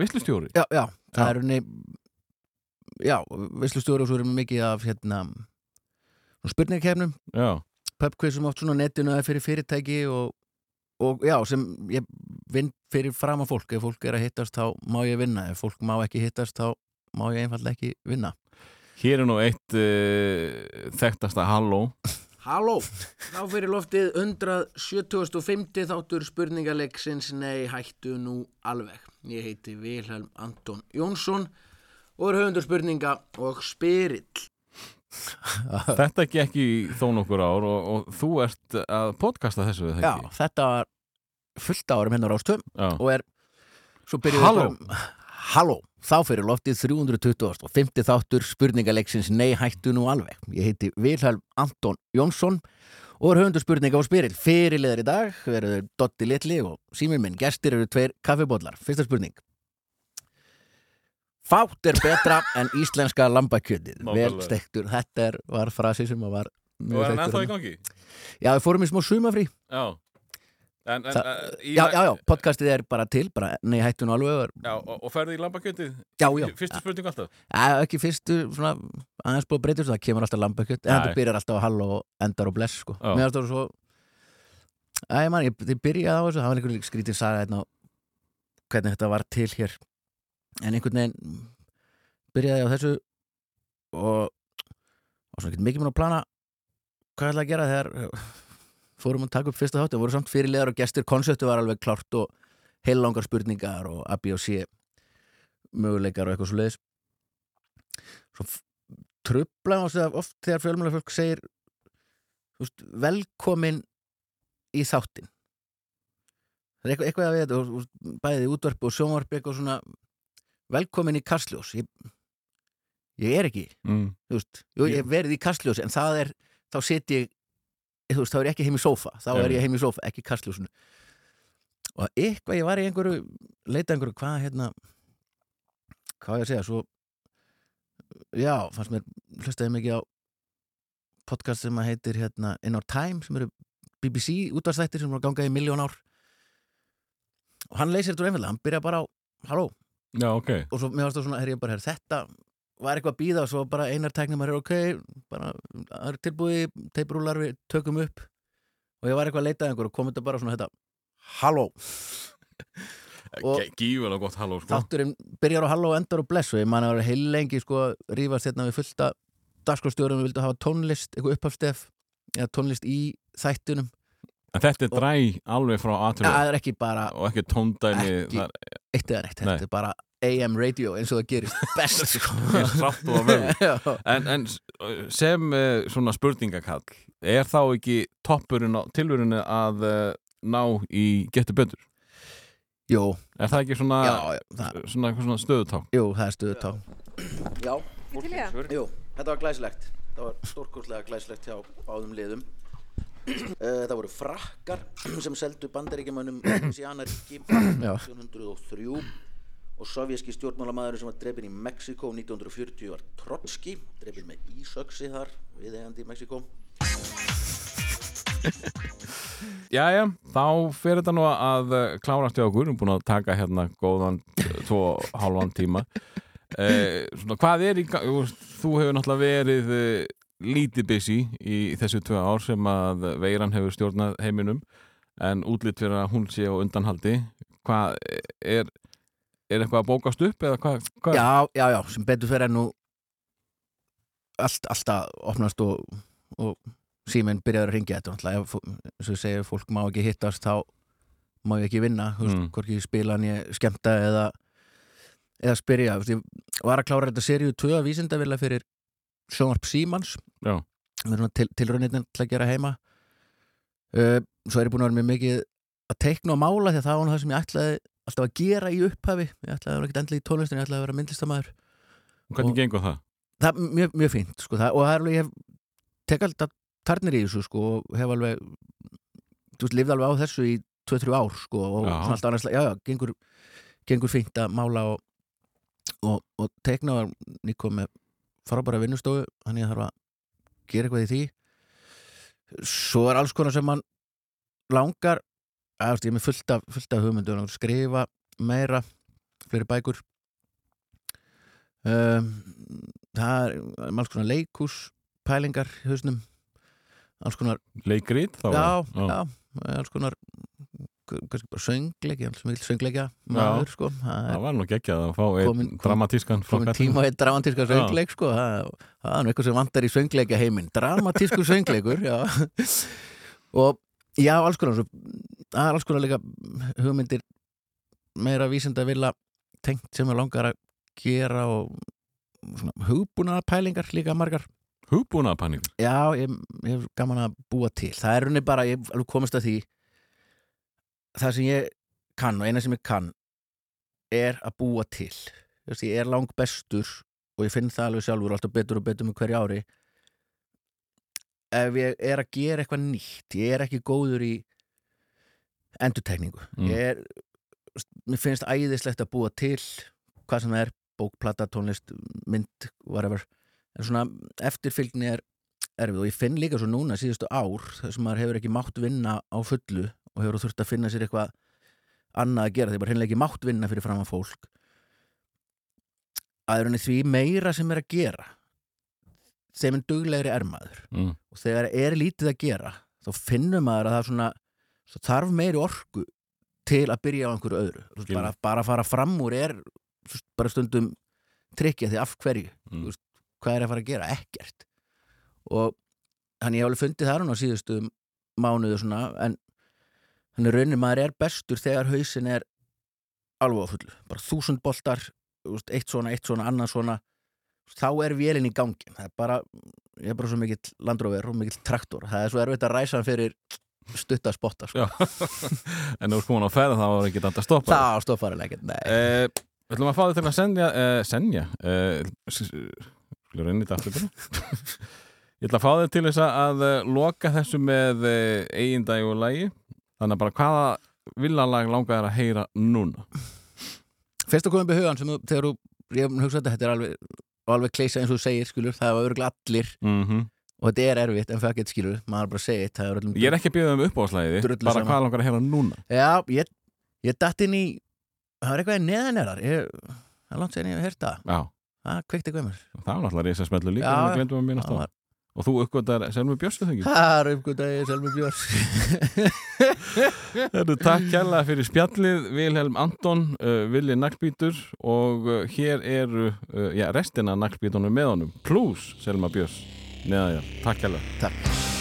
visslustjóri Já, já, það er henni, já, veislustjóri og svo erum við mikið af, hérna, spurningakefnum. Pubquizum oft svona netinu eða fyrir fyrirtæki og, og já, sem ég vinn fyrir fram að fólk. Ef fólk er að hittast þá má ég vinna. Ef fólk má ekki hittast þá má ég einfallega ekki vinna. Hér er nú eitt uh, þekktasta halló. Halló, þá fyrir loftið 175. þáttur spurningaleiksins. Nei, hættu nú alveg. Ég heiti Vilhelm Anton Jónsson og er höfundur spurninga og spyrill. Þetta gekk í þó nokkur ár og, og þú ert að podcasta þessu við Já, það ekki? þetta var fullt árum hennar ástöðum Já, og er Halló. Halló, þá fyrir loftið 320 og 50 þáttur spurningaleiksins Nei hættu nú alveg. Ég heiti Vilhelm Anton Jónsson og er höfundur spurninga og spyrill. Fyrirliðar í dag verður Dotti Litli og símir minn. Gestir eru tveir kaffibóllar Fyrsta spurning Fátt er betra en íslenska lambakjötið vel stektur, þetta er, var frasi sem var og mjög er hann ennþá í þarna. gangi? Já, við fórum í smá sumafrí Já En, en, Það- uh, í, Já, já, já, podcastið er bara til bara, Nei hættu nú alveg og- já og, og ferði í lambakjötið? Já, já, Fyrstu spurning alltaf? Já, ekki fyrstu, svona, aðeins búið að breytast, það kemur alltaf lambakjöt, en þetta byrjar alltaf á hall og endar á bless, sko. Mér varst það svo, Æ, man, ég, byrjaði á þessu, það var einhver skrítið saga hérna hvernig þetta var til hér, en einhvern veginn byrjaði á þessu og, og svona ekki mikið mér að plana hvað ég ætla að gera þegar fórum að taka upp fyrsta þátti, voru samt fyrirlegar og gestir, konseptu var alveg klárt og heilangar spurningar og A, B og C möguleikar og eitthvað svo leiðis svo trubla á sig að oft þegar fjölmjöla fólk segir veist, velkomin í þáttin það er eitthvað, eitthvað að við bæðið í útvarpi og sjónvarpi eitthvað svona velkomin í Kastljós. Ég, ég er ekki Mm. veist, jú, ég verið í Kastljós en það er, þá sit ég veist, þá er ég ekki heim í sófa. Þá er ég heim í sófa, ekki í Kastljósinu. Og eitthvað, ég var í einhverju leita einhverju, hvað hérna hvað ég að segja, svo já, fannst mér hlustaði mikið á podcast sem að heitir hérna In Our Time, sem eru BBC útvarstættir sem eru að ganga í miljón ár. Og hann leysir þetta úr einfallega, hann byrja bara á halló, Já, ok. Og svo mér varst það svona, herri ég bara, herri, þetta var eitthvað að býða og svo bara einar tæknum er ok, bara, það er tilbúið teiprúlar við tökum upp. Og ég var eitthvað að leita að einhver og kom þetta bara svona þetta halló, Ge- Gífulega gott halló sko. þátturinn byrjar á halló og endar á bless og ég man að vera heil lengi sko rífast hérna við fullta dagskrástjórum við vildum hafa tónlist, eitthvað upphafstef eða tónlist í þættunum En þetta er dræ alveg frá aðtölu það er ekki bara og ekki tóndæmi Ekki. það eitt eða neitt, Nei. þetta er bara AM radio eins og það gerist best sko. er hratt og að verður Já. En, en sem uh, svona spurningakall er þá ekki toppurinn á tilvörunni að uh, ná í getur betur? Jú, Er það ekki svona, já, já, það, svona, svona stöðutá? jú, það er stuðut á Já, það. jú, þetta var glæsilegt þetta var stórkurslega glæsilegt hjá báðum liðum Eh, Það voru frakkar sem seldu bandaríkjamönnum Sianaríki 1803 og sovjerski stjórnmálamæður sem var drefin í Mexiko 1940 var Trotski drefin með ísöksi þar viðegandi í Mexiko Jæja, þá fyrir þetta nú að uh, klárast hjá okkur, við erum búin að taka hérna góðan tvo hálfan tíma. Uh, svona, hvað er í þú hefur náttúrulega verið uh, lítið busy í þessu tvö ár sem að veiran hefur stjórnað heiminum en útlitt fyrir að hún sé á undanhaldi hvað er er eitthvað að bókast upp eða hvað, hvað? Já, já, já, sem betur fyrir nú allt, alltaf opnast og, og síminn byrjaður að ringja þetta ef eins og ég segi, ef fólk má ekki hittast þá má ég ekki vinna þú veist, Mm. hvorki spila en ég skemmta eða eða spyrja, þú veist, ég var að klára þetta seríu 2 að vísindavilla fyrir sjónvarp Símans. Til, tilraunirinn til að gera heima. Uh, svo er ég búin að vera mjög mikið að teikna og mála því að það var það sem ég ætlaði alltaf að gera í upphafi. Ég ætlaði að vera ekkert endli í tónlistin, ég ætlaði að vera myndlistamæður hvernig og- gengur það? það er mjög, mjög fínt sko, það, og það er alveg, ég hef tek alltaf tarnir í þessu sko, og hef alveg þú veist, lifði alveg á þessu í 2-3 ár sko, og Já. svona alltaf annars, já, já, gengur gengur fínt að mála og, og, og tekna og nýkom með frábæra vinnustofu þannig að ég þarf að gera eitthvað í því. Svo er alls konar sem mann langar að, ég er með fullt af, fullt af hugmyndum að skrifa meira fleiri bækur. Um, það er alls konar leikús pælingar í hausnum alls konar, Leikrit? Þá, já, já, alls konar kannski bara mikil söngleikja maður sko það Það var nú geggjað að fá einn dramatískan komin tíma á eitt dramatíska söngleik sko, það, það er nú eitthvað sem vantar í söngleikja heiminn dramatísku söngleikur já. og já, alls konar það er alls konar líka hugmyndir meira vísinda vilja tengt sem er langar að gera og svona, hugbúna pælingar líka margar. Hugbúna paník. Já, ég, hef gaman að búa til. Það er runni bara, ég komist að því Það sem ég kann og eina sem ég kann er að búa til. Veist, Ég er lang bestur og ég finn það alveg sjálfur alltaf betur og betur með hverju ári. Ef ég er að gera eitthvað nýtt ég er ekki góður í endurtekningu. Mm. ég er, finnst æðislegt að búa til hvað sem það er, bókplata, tónlist mynd, whatever. En svona eftirfylgni er erfið og ég finn líka svo núna síðustu ár þar sem maður hefur ekki mátt vinna á fullu og hefur þurft að finna sér eitthvað annað að gera því bara hreinlega ekki mátt vinna fyrir fram að fólk að er henni því meira sem er að gera þeim en duglegri er maður Mm. og þegar er lítið að gera þá finnur maður að það svona svo þarf meiri orku til að byrja á einhverju öðru Skilur. bara, bara að fara fram úr er bara stundum tryggja því af hverju Mm. Hvað er að fara að gera? Ekkert og þannig ég hef alveg fundið það á síðustu mánuðu svona en þannig raunin maður er bestur þegar hausin er alveg á fullu bara þúsund boltar, þú eitt svona, eitt svona, annað svona þá er vélinn í gangi það er bara, ég er bara svo mikill landróver og mikill traktor, það er svo erfitt að ræsa hann fyrir stutta spotta sko. En þú ert komin á ferð þá var ekki þetta að stoppa. það stoffarilega ekkert, nei Eh, Við ætlum að fá þig til að senja, uh, senja, uh, skulle reyna þetta. Ég ætla að fá þig til þess að uh, loka þessu með uh, eigindæg og lægi. Þannig að bara hvaða villalag langar þér að heyra núna? fyrst að koma upp í hugan sem þú, þegar þú, ég hef hugsað þetta, þetta er alveg alveg kleisa eins og þú segir, skilur, það var örgulega allir Mm og þetta er erfitt, en það getur skilur maður bara segið, það er Ég er ekki að byrja um uppáðslæði, bara sama. hvað langar að heyra núna? Já, ég, ég datt inn í það var eitthvað neðanerar ég, það er langt sér ég hef heyrt það Já, það kveikti eitthvað mér Það var náttúrulega reysa smellu líka en já. við glemdum að minnast á Það Og þú uppgöndar Selmu Björstu þengi Það er uppgötaði Selmi Björns. Herru, takk kærlega fyrir spjallið Vilhelm Anton, uh, Villi Naglbítur og uh, hér eru uh, já, restina Naglbítunum með honum plus Selma Björns. Neðaðjar, takk kærlega. Takk